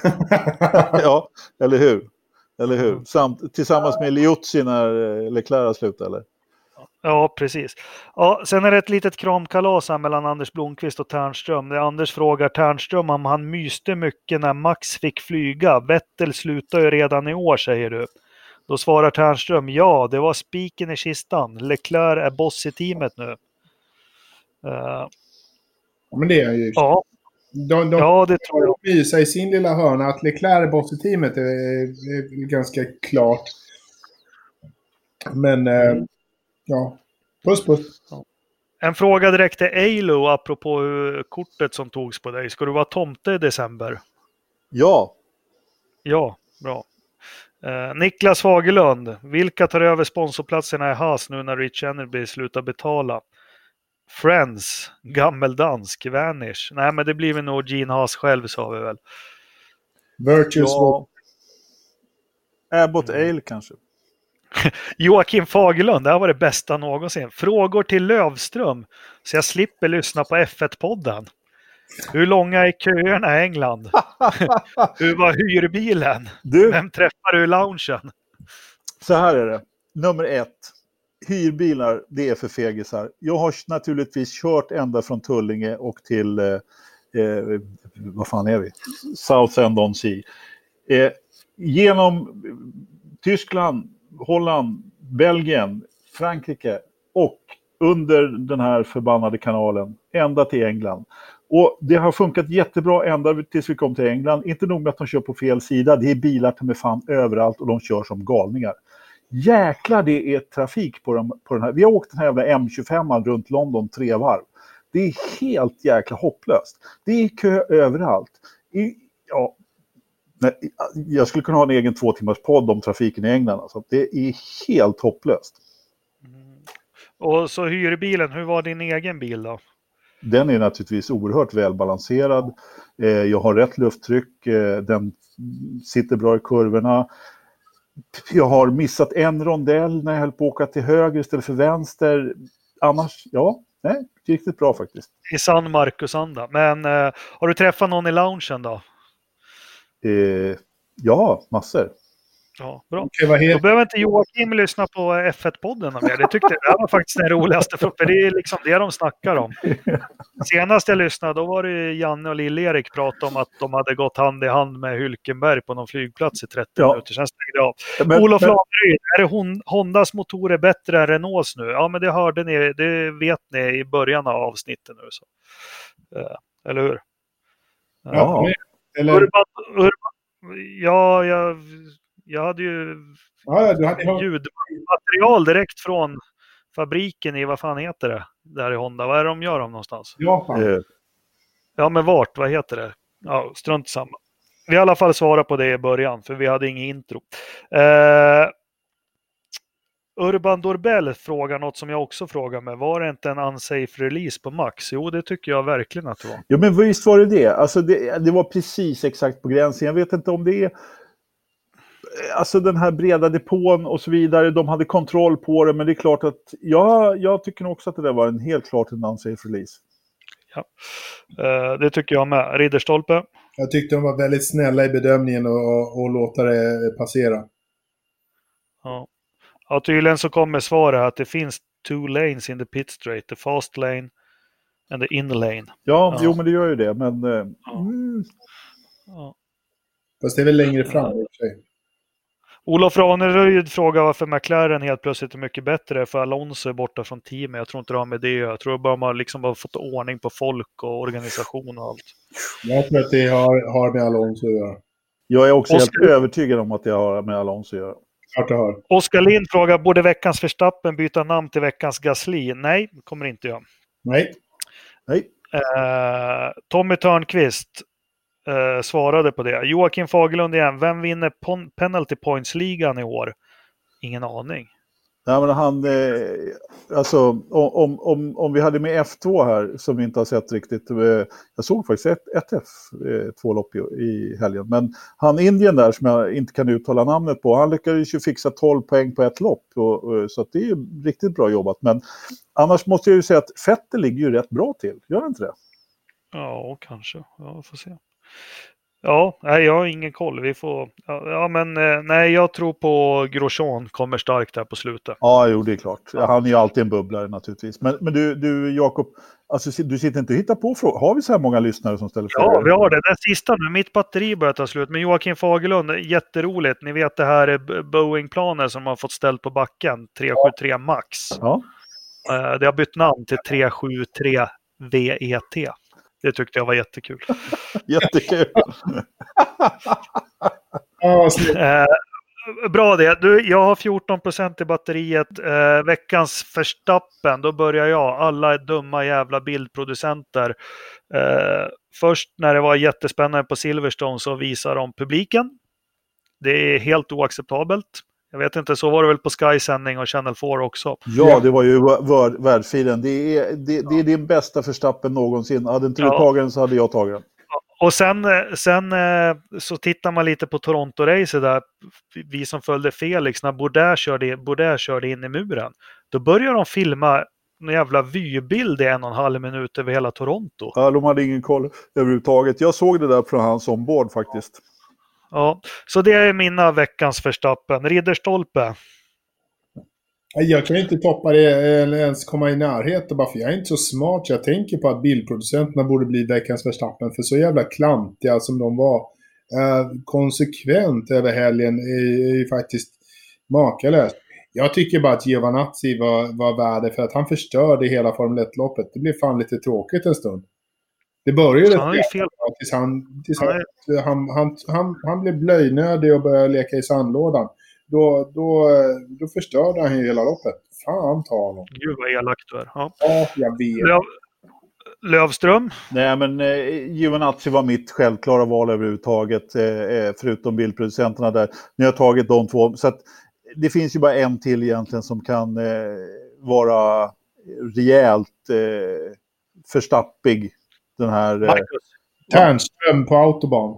[SPEAKER 2] ja, eller hur? Eller hur? Samt, tillsammans med Liuzzi när eh, Leclerc slutat, eller?
[SPEAKER 1] Ja, precis. Ja, sen är det ett litet kramkalas här mellan Anders Blomqvist och Ternström. Där Anders frågar Ternström om han myste mycket när Max fick flyga. Vettel slutar ju redan i år, säger du. Då svarar Ternström ja, det var spiken i kistan. Leclerc är boss i teamet nu. Eh,
[SPEAKER 3] Ja, men det är ju.
[SPEAKER 1] ja,
[SPEAKER 3] De, de
[SPEAKER 1] ja, det tror jag.
[SPEAKER 3] får mysa i sin lilla hörna. Att Leclerc är boss i teamet är, är ganska klart. Men, eh,
[SPEAKER 1] Mm.
[SPEAKER 3] Ja. Puss puss.
[SPEAKER 1] En fråga direkt till Eilo apropå kortet som togs på dig. Ska du vara tomte i december?
[SPEAKER 2] Ja,
[SPEAKER 1] Ja, bra. Eh, Niklas Fagerlund, vilka tar över sponsorplatserna i Haas nu när Rich Energy slutar betala? Friends, Gammeldansk, Vanish. Nej, men det blir väl nog Gene Haas själv sa vi väl.
[SPEAKER 3] Virtuous
[SPEAKER 2] ja. Abbott Ale kanske.
[SPEAKER 1] Joakim Fagerlund, det här var det bästa någonsin. Frågor till Lövström, så jag slipper lyssna på F1-podden. Hur långa är köerna i England? Hur var hyrbilen?
[SPEAKER 2] Du,
[SPEAKER 1] Vem träffar du i loungen?
[SPEAKER 2] så här är det. Nummer ett. Hyrbilar, det är för fegisar. Jag har naturligtvis kört ända från Tullinge och till, eh, eh, vad fan är vi? South End on Sea. Eh, genom Tyskland, Holland, Belgien, Frankrike och under den här förbannade kanalen ända till England. Och det har funkat jättebra ända tills vi kom till England. Inte nog med att de kör på fel sida, det är bilar med fan överallt och de kör som galningar. Jäklar det är trafik på, dem, på den här. Vi har åkt den här jävla M25 runt London tre varv. Det är helt jäkla hopplöst. Det är kö överallt. I, ja, jag skulle kunna ha en egen två timmars podd om trafiken i England. Alltså. Det är helt hopplöst.
[SPEAKER 1] Och så hyrbilen, hur var din egen bil då?
[SPEAKER 2] Den är naturligtvis oerhört välbalanserad. Eh, jag har rätt lufttryck, eh, den sitter bra i kurvorna. Jag har missat en rondell när jag höll på att åka till höger istället för vänster. Annars, ja, nej, riktigt bra faktiskt.
[SPEAKER 1] I sann Marcus-anda. Men eh, har du träffat någon i loungen då?
[SPEAKER 2] Eh, ja, massor.
[SPEAKER 1] Ja, bra. Då behöver inte Joakim lyssna på F1-podden mer. Det tyckte här var faktiskt den roligaste, för det är liksom det de snackar om. Senast jag lyssnade, då var det Janne och Lill-Erik pratade om att de hade gått hand i hand med Hylkenberg på någon flygplats i 30
[SPEAKER 2] Ja.
[SPEAKER 1] minuter. Sen stängde jag av.
[SPEAKER 2] Men,
[SPEAKER 1] Olof
[SPEAKER 2] men,
[SPEAKER 1] Laneryd, är det Hon- Hondas motorer bättre än Renaults nu? Ja, men det hörde ni, det vet ni i början av avsnittet nu. Så. Eh, eller hur?
[SPEAKER 2] ja,
[SPEAKER 4] Eller,
[SPEAKER 1] Urban, Urban, ja, jag, jag hade ju
[SPEAKER 4] ja, ja, du hade
[SPEAKER 1] ljudmaterial direkt från fabriken i, vad fan heter det, där i Honda. Vad är det de gör om någonstans?
[SPEAKER 4] Japan.
[SPEAKER 2] eh,
[SPEAKER 1] Ja, men vart? Vad heter det? Ja, strunt samma. Vi har i alla fall svarat på det i början, för vi hade ingen intro. Eh, Urban Dorbell frågar något som jag också frågar mig. Var det inte en unsafe release på Max? Jo, det tycker jag verkligen att det var.
[SPEAKER 2] Ja, men visst var det det. Alltså det, det var precis exakt på gränsen. Jag vet inte om det är... Alltså den här breda depån och så vidare, de hade kontroll på det, men det är klart att ja, jag tycker nog också att det där var en helt klart en unsafe release.
[SPEAKER 1] Eh, det tycker jag med. Ridderstolpe?
[SPEAKER 4] Jag tyckte de var väldigt snälla i bedömningen och, och, och låta det passera.
[SPEAKER 1] Ja. Ja, tydligen så kommer svaret att det finns two lanes in the pit straight. The fast lane and the in lane.
[SPEAKER 2] Ja,
[SPEAKER 1] Ja.
[SPEAKER 2] jo men det gör ju det, men... eh,
[SPEAKER 1] Ja.
[SPEAKER 2] Mm,
[SPEAKER 1] Ja.
[SPEAKER 4] Fast det är väl längre fram i och för sig.
[SPEAKER 1] Olof Raneryd frågar varför McLaren helt plötsligt är mycket bättre för Alonso är borta från teamet. Jag tror inte det har med det Jag tror bara man liksom har fått ordning på folk och organisation och allt.
[SPEAKER 4] Jag tror att det har, har med Alonso att göra.
[SPEAKER 2] jag är också
[SPEAKER 1] Oscar-
[SPEAKER 2] helt övertygad om att det har med Alonso att göra.
[SPEAKER 4] Klart har.
[SPEAKER 1] Oskar Lind frågar, borde veckans Verstappen byta namn till veckans Gasly? Nej, kommer inte jag.
[SPEAKER 4] Nej.
[SPEAKER 2] Nej,
[SPEAKER 1] Eh, Tommy Törnqvist eh, svarade på det. Joakim Fagerlund igen, vem vinner penalty points-ligan i år? Ingen aning.
[SPEAKER 2] Nej, men han, eh, alltså, om, om, om vi hade med F2 här, som vi inte har sett riktigt. Eh, jag såg faktiskt ett, ett F2-lopp eh, i, i helgen. Men han Indien där, som jag inte kan uttala namnet på, han lyckades ju fixa 12 poäng på ett lopp. Och, och, så att det är ju riktigt bra jobbat. Men annars måste jag ju säga att Fetter ligger ju rätt bra till, gör det inte det?
[SPEAKER 1] Ja, kanske. Ja, vi får se. Ja, nej, jag har ingen koll. Vi får... Ja, ja, men eh, nej, jag tror på Grosjean kommer starkt här på slutet.
[SPEAKER 2] Ja, jo, det är klart. Han är ju alltid en bubblare naturligtvis. Men, men du, du Jakob, alltså, du sitter inte och hittar på frågor. Har vi så här många lyssnare som ställer frågor?
[SPEAKER 1] Ja, vi har det. Den sista nu. Mitt batteri börjar ta slut. Men Joakim Fagerlund, jätteroligt. Ni vet det här är B- Boeing-planer som man fått ställt på backen. 373 Max.
[SPEAKER 2] Ja.
[SPEAKER 1] Eh, Det har bytt namn till 373 VET. Det tyckte jag var jättekul.
[SPEAKER 2] Jättekul.
[SPEAKER 1] Eh, bra det. Du, jag har 14% i batteriet. Eh, veckans förstappen, då börjar jag. Alla är dumma jävla bildproducenter. Eh, först när det var jättespännande på Silverstone så visar de publiken. Det är helt oacceptabelt. Jag vet inte, så var det väl på Sky-sändning och Channel 4 också.
[SPEAKER 2] Ja, det var ju vär- världsfilen. Det är, det, det är din bästa förstappen någonsin. Hade inte du
[SPEAKER 1] Ja.
[SPEAKER 2] tagit den så hade jag tagit den.
[SPEAKER 1] Och sen, eh, sen eh, så tittar man lite på Toronto-racet där. Vi som följde Felix när Bourdais körde, Bourdais körde in i muren. Då börjar de filma en jävla vybild i en och en halv minut över hela Toronto.
[SPEAKER 2] Ja, de hade ingen koll överhuvudtaget. Jag såg det där från hans ombord faktiskt.
[SPEAKER 1] Ja, så det är mina veckans förstappen. Ridderstolpe.
[SPEAKER 4] Jag kan inte toppa det eller ens komma i närheten bara för jag är inte så smart så jag tänker på att bildproducenterna borde bli veckans Verstappen för så jävla klantiga som de var. Eh, konsekvent över helgen är, är ju faktiskt makalöst. Jag tycker bara att Giovanazzi var, var värd för att han förstörde hela Formel 1-loppet. Det blev fan lite tråkigt en stund. Det började
[SPEAKER 1] Han ju
[SPEAKER 4] rätt
[SPEAKER 1] fel.
[SPEAKER 4] bra tills han, tills
[SPEAKER 1] Han
[SPEAKER 4] han, han, han, han, han blev blöjnödig och började leka i sandlådan. Då, då, då förstörde han ju hela loppet. Fan ta honom.
[SPEAKER 1] Gud vad elakt du är. Ja.
[SPEAKER 4] Ja, jag vet.
[SPEAKER 1] Ja, Lövström.
[SPEAKER 2] Nej, men eh, Giovinazzi var mitt självklara val överhuvudtaget, eh, eh, förutom bildproducenterna där. Ni har tagit de två. Så att, det finns ju bara en till egentligen som kan eh, vara rejält eh, förstappig. Den här... Eh,
[SPEAKER 1] Marcus.
[SPEAKER 4] Tärnström på autobahn.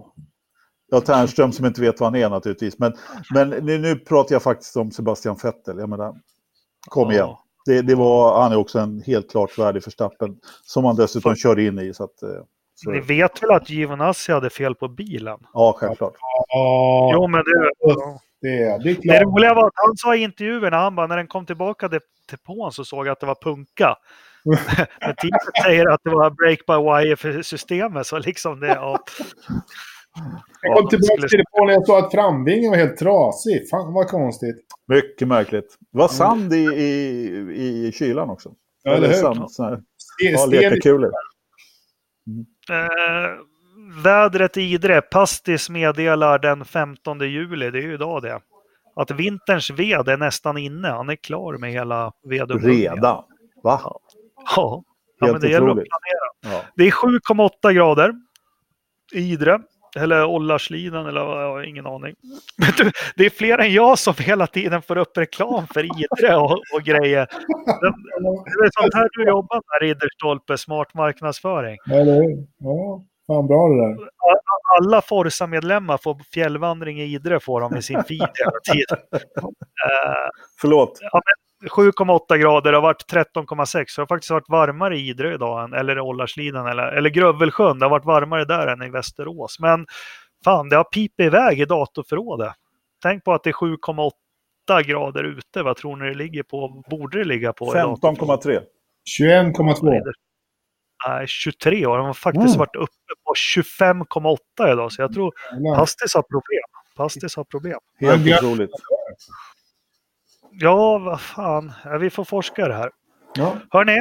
[SPEAKER 2] Ja, Tärnström som inte vet vad han är naturligtvis. Men, men nu, nu pratar jag faktiskt om Sebastian Vettel. Jag menar, kom igen.
[SPEAKER 1] Ja.
[SPEAKER 2] Det, det var, han är också en helt klart värdig förstappen. Som han dessutom kör in i. Så att, eh, så,
[SPEAKER 1] Ni vet väl att Giovinazzi hade fel på bilen?
[SPEAKER 2] ja, självklart.
[SPEAKER 4] Ja,
[SPEAKER 1] Jo, men det,
[SPEAKER 4] det, det är
[SPEAKER 1] det roliga var att han sa i intervjuerna, han bara, när den kom tillbaka till depån så såg jag att det var punka. Men teamet säger att det var break by wire-systemet, så liksom det... Ja.
[SPEAKER 4] Jag kom tillbaka till det på när jag såg att framvingen var helt trasig. Fan vad konstigt.
[SPEAKER 2] Mycket märkligt. Det var sand i, i, i kylan också.
[SPEAKER 4] Ja, eller hur?
[SPEAKER 2] sand, sån här,
[SPEAKER 4] Sten-
[SPEAKER 2] ja,
[SPEAKER 4] sten-
[SPEAKER 2] lekakulor.
[SPEAKER 1] Eh, vädret i Idre, Pastis meddelar den 15 juli, det är ju idag det, att vinterns ved är nästan inne. Han är klar med hela vedupphuggningen.
[SPEAKER 2] Redan. Va?
[SPEAKER 1] Ja, ja men det gäller att planera.
[SPEAKER 2] Ja.
[SPEAKER 1] Det är 7,8 grader i Idre. Eller Ollarsliden, eller jag har ingen aning. Men du, det är fler än jag som hela tiden får upp reklam för Idre och, och grejer. Det, det är sånt här du jobbar med, Ridderstolpe, smart marknadsföring.
[SPEAKER 4] Eller? Ja, fan bra det där.
[SPEAKER 1] Alla Forsa-medlemmar får fjällvandring i Idre får de i sin feed hela tiden.
[SPEAKER 2] Förlåt.
[SPEAKER 1] 7,8 grader, det har varit 13,6. Så det har faktiskt varit varmare i Idre idag, än, eller i Ollarsliden eller, eller Grövelsjön. Det har varit varmare där än i Västerås. Men fan, det har pipit iväg i datorförrådet. Tänk på att det är 7,8 grader ute. Vad tror ni det ligger på? Borde det ligga på? i datorförrådet?
[SPEAKER 2] 15,3.
[SPEAKER 4] 21,2.
[SPEAKER 1] Nej, 23 och de har faktiskt
[SPEAKER 2] Mm.
[SPEAKER 1] varit uppe på 25,8 idag. Så jag tror. Pastis har problem. Pastis har problem.
[SPEAKER 2] Helt otroligt.
[SPEAKER 1] Ja, vad fan. Ja, vi får forska det här.
[SPEAKER 4] Ja.
[SPEAKER 1] Hörni,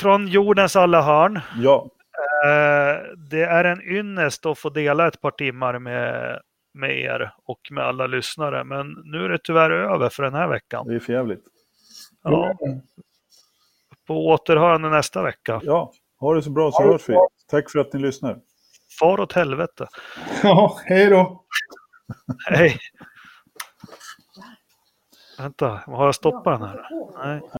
[SPEAKER 1] från jordens alla hörn.
[SPEAKER 2] Ja,
[SPEAKER 1] Eh, det är en ynnest att få dela ett par timmar med, med er och med alla lyssnare. Men nu är det tyvärr över för den här veckan.
[SPEAKER 2] det är för jävligt.
[SPEAKER 1] Ja, på återhörande nästa vecka.
[SPEAKER 2] Ja, ha det så bra så hörs vi. Tack för att ni lyssnar.
[SPEAKER 1] Far åt helvete.
[SPEAKER 4] Ja, hej då.
[SPEAKER 1] Hej. Vänta, har jag stoppat den här? Nej.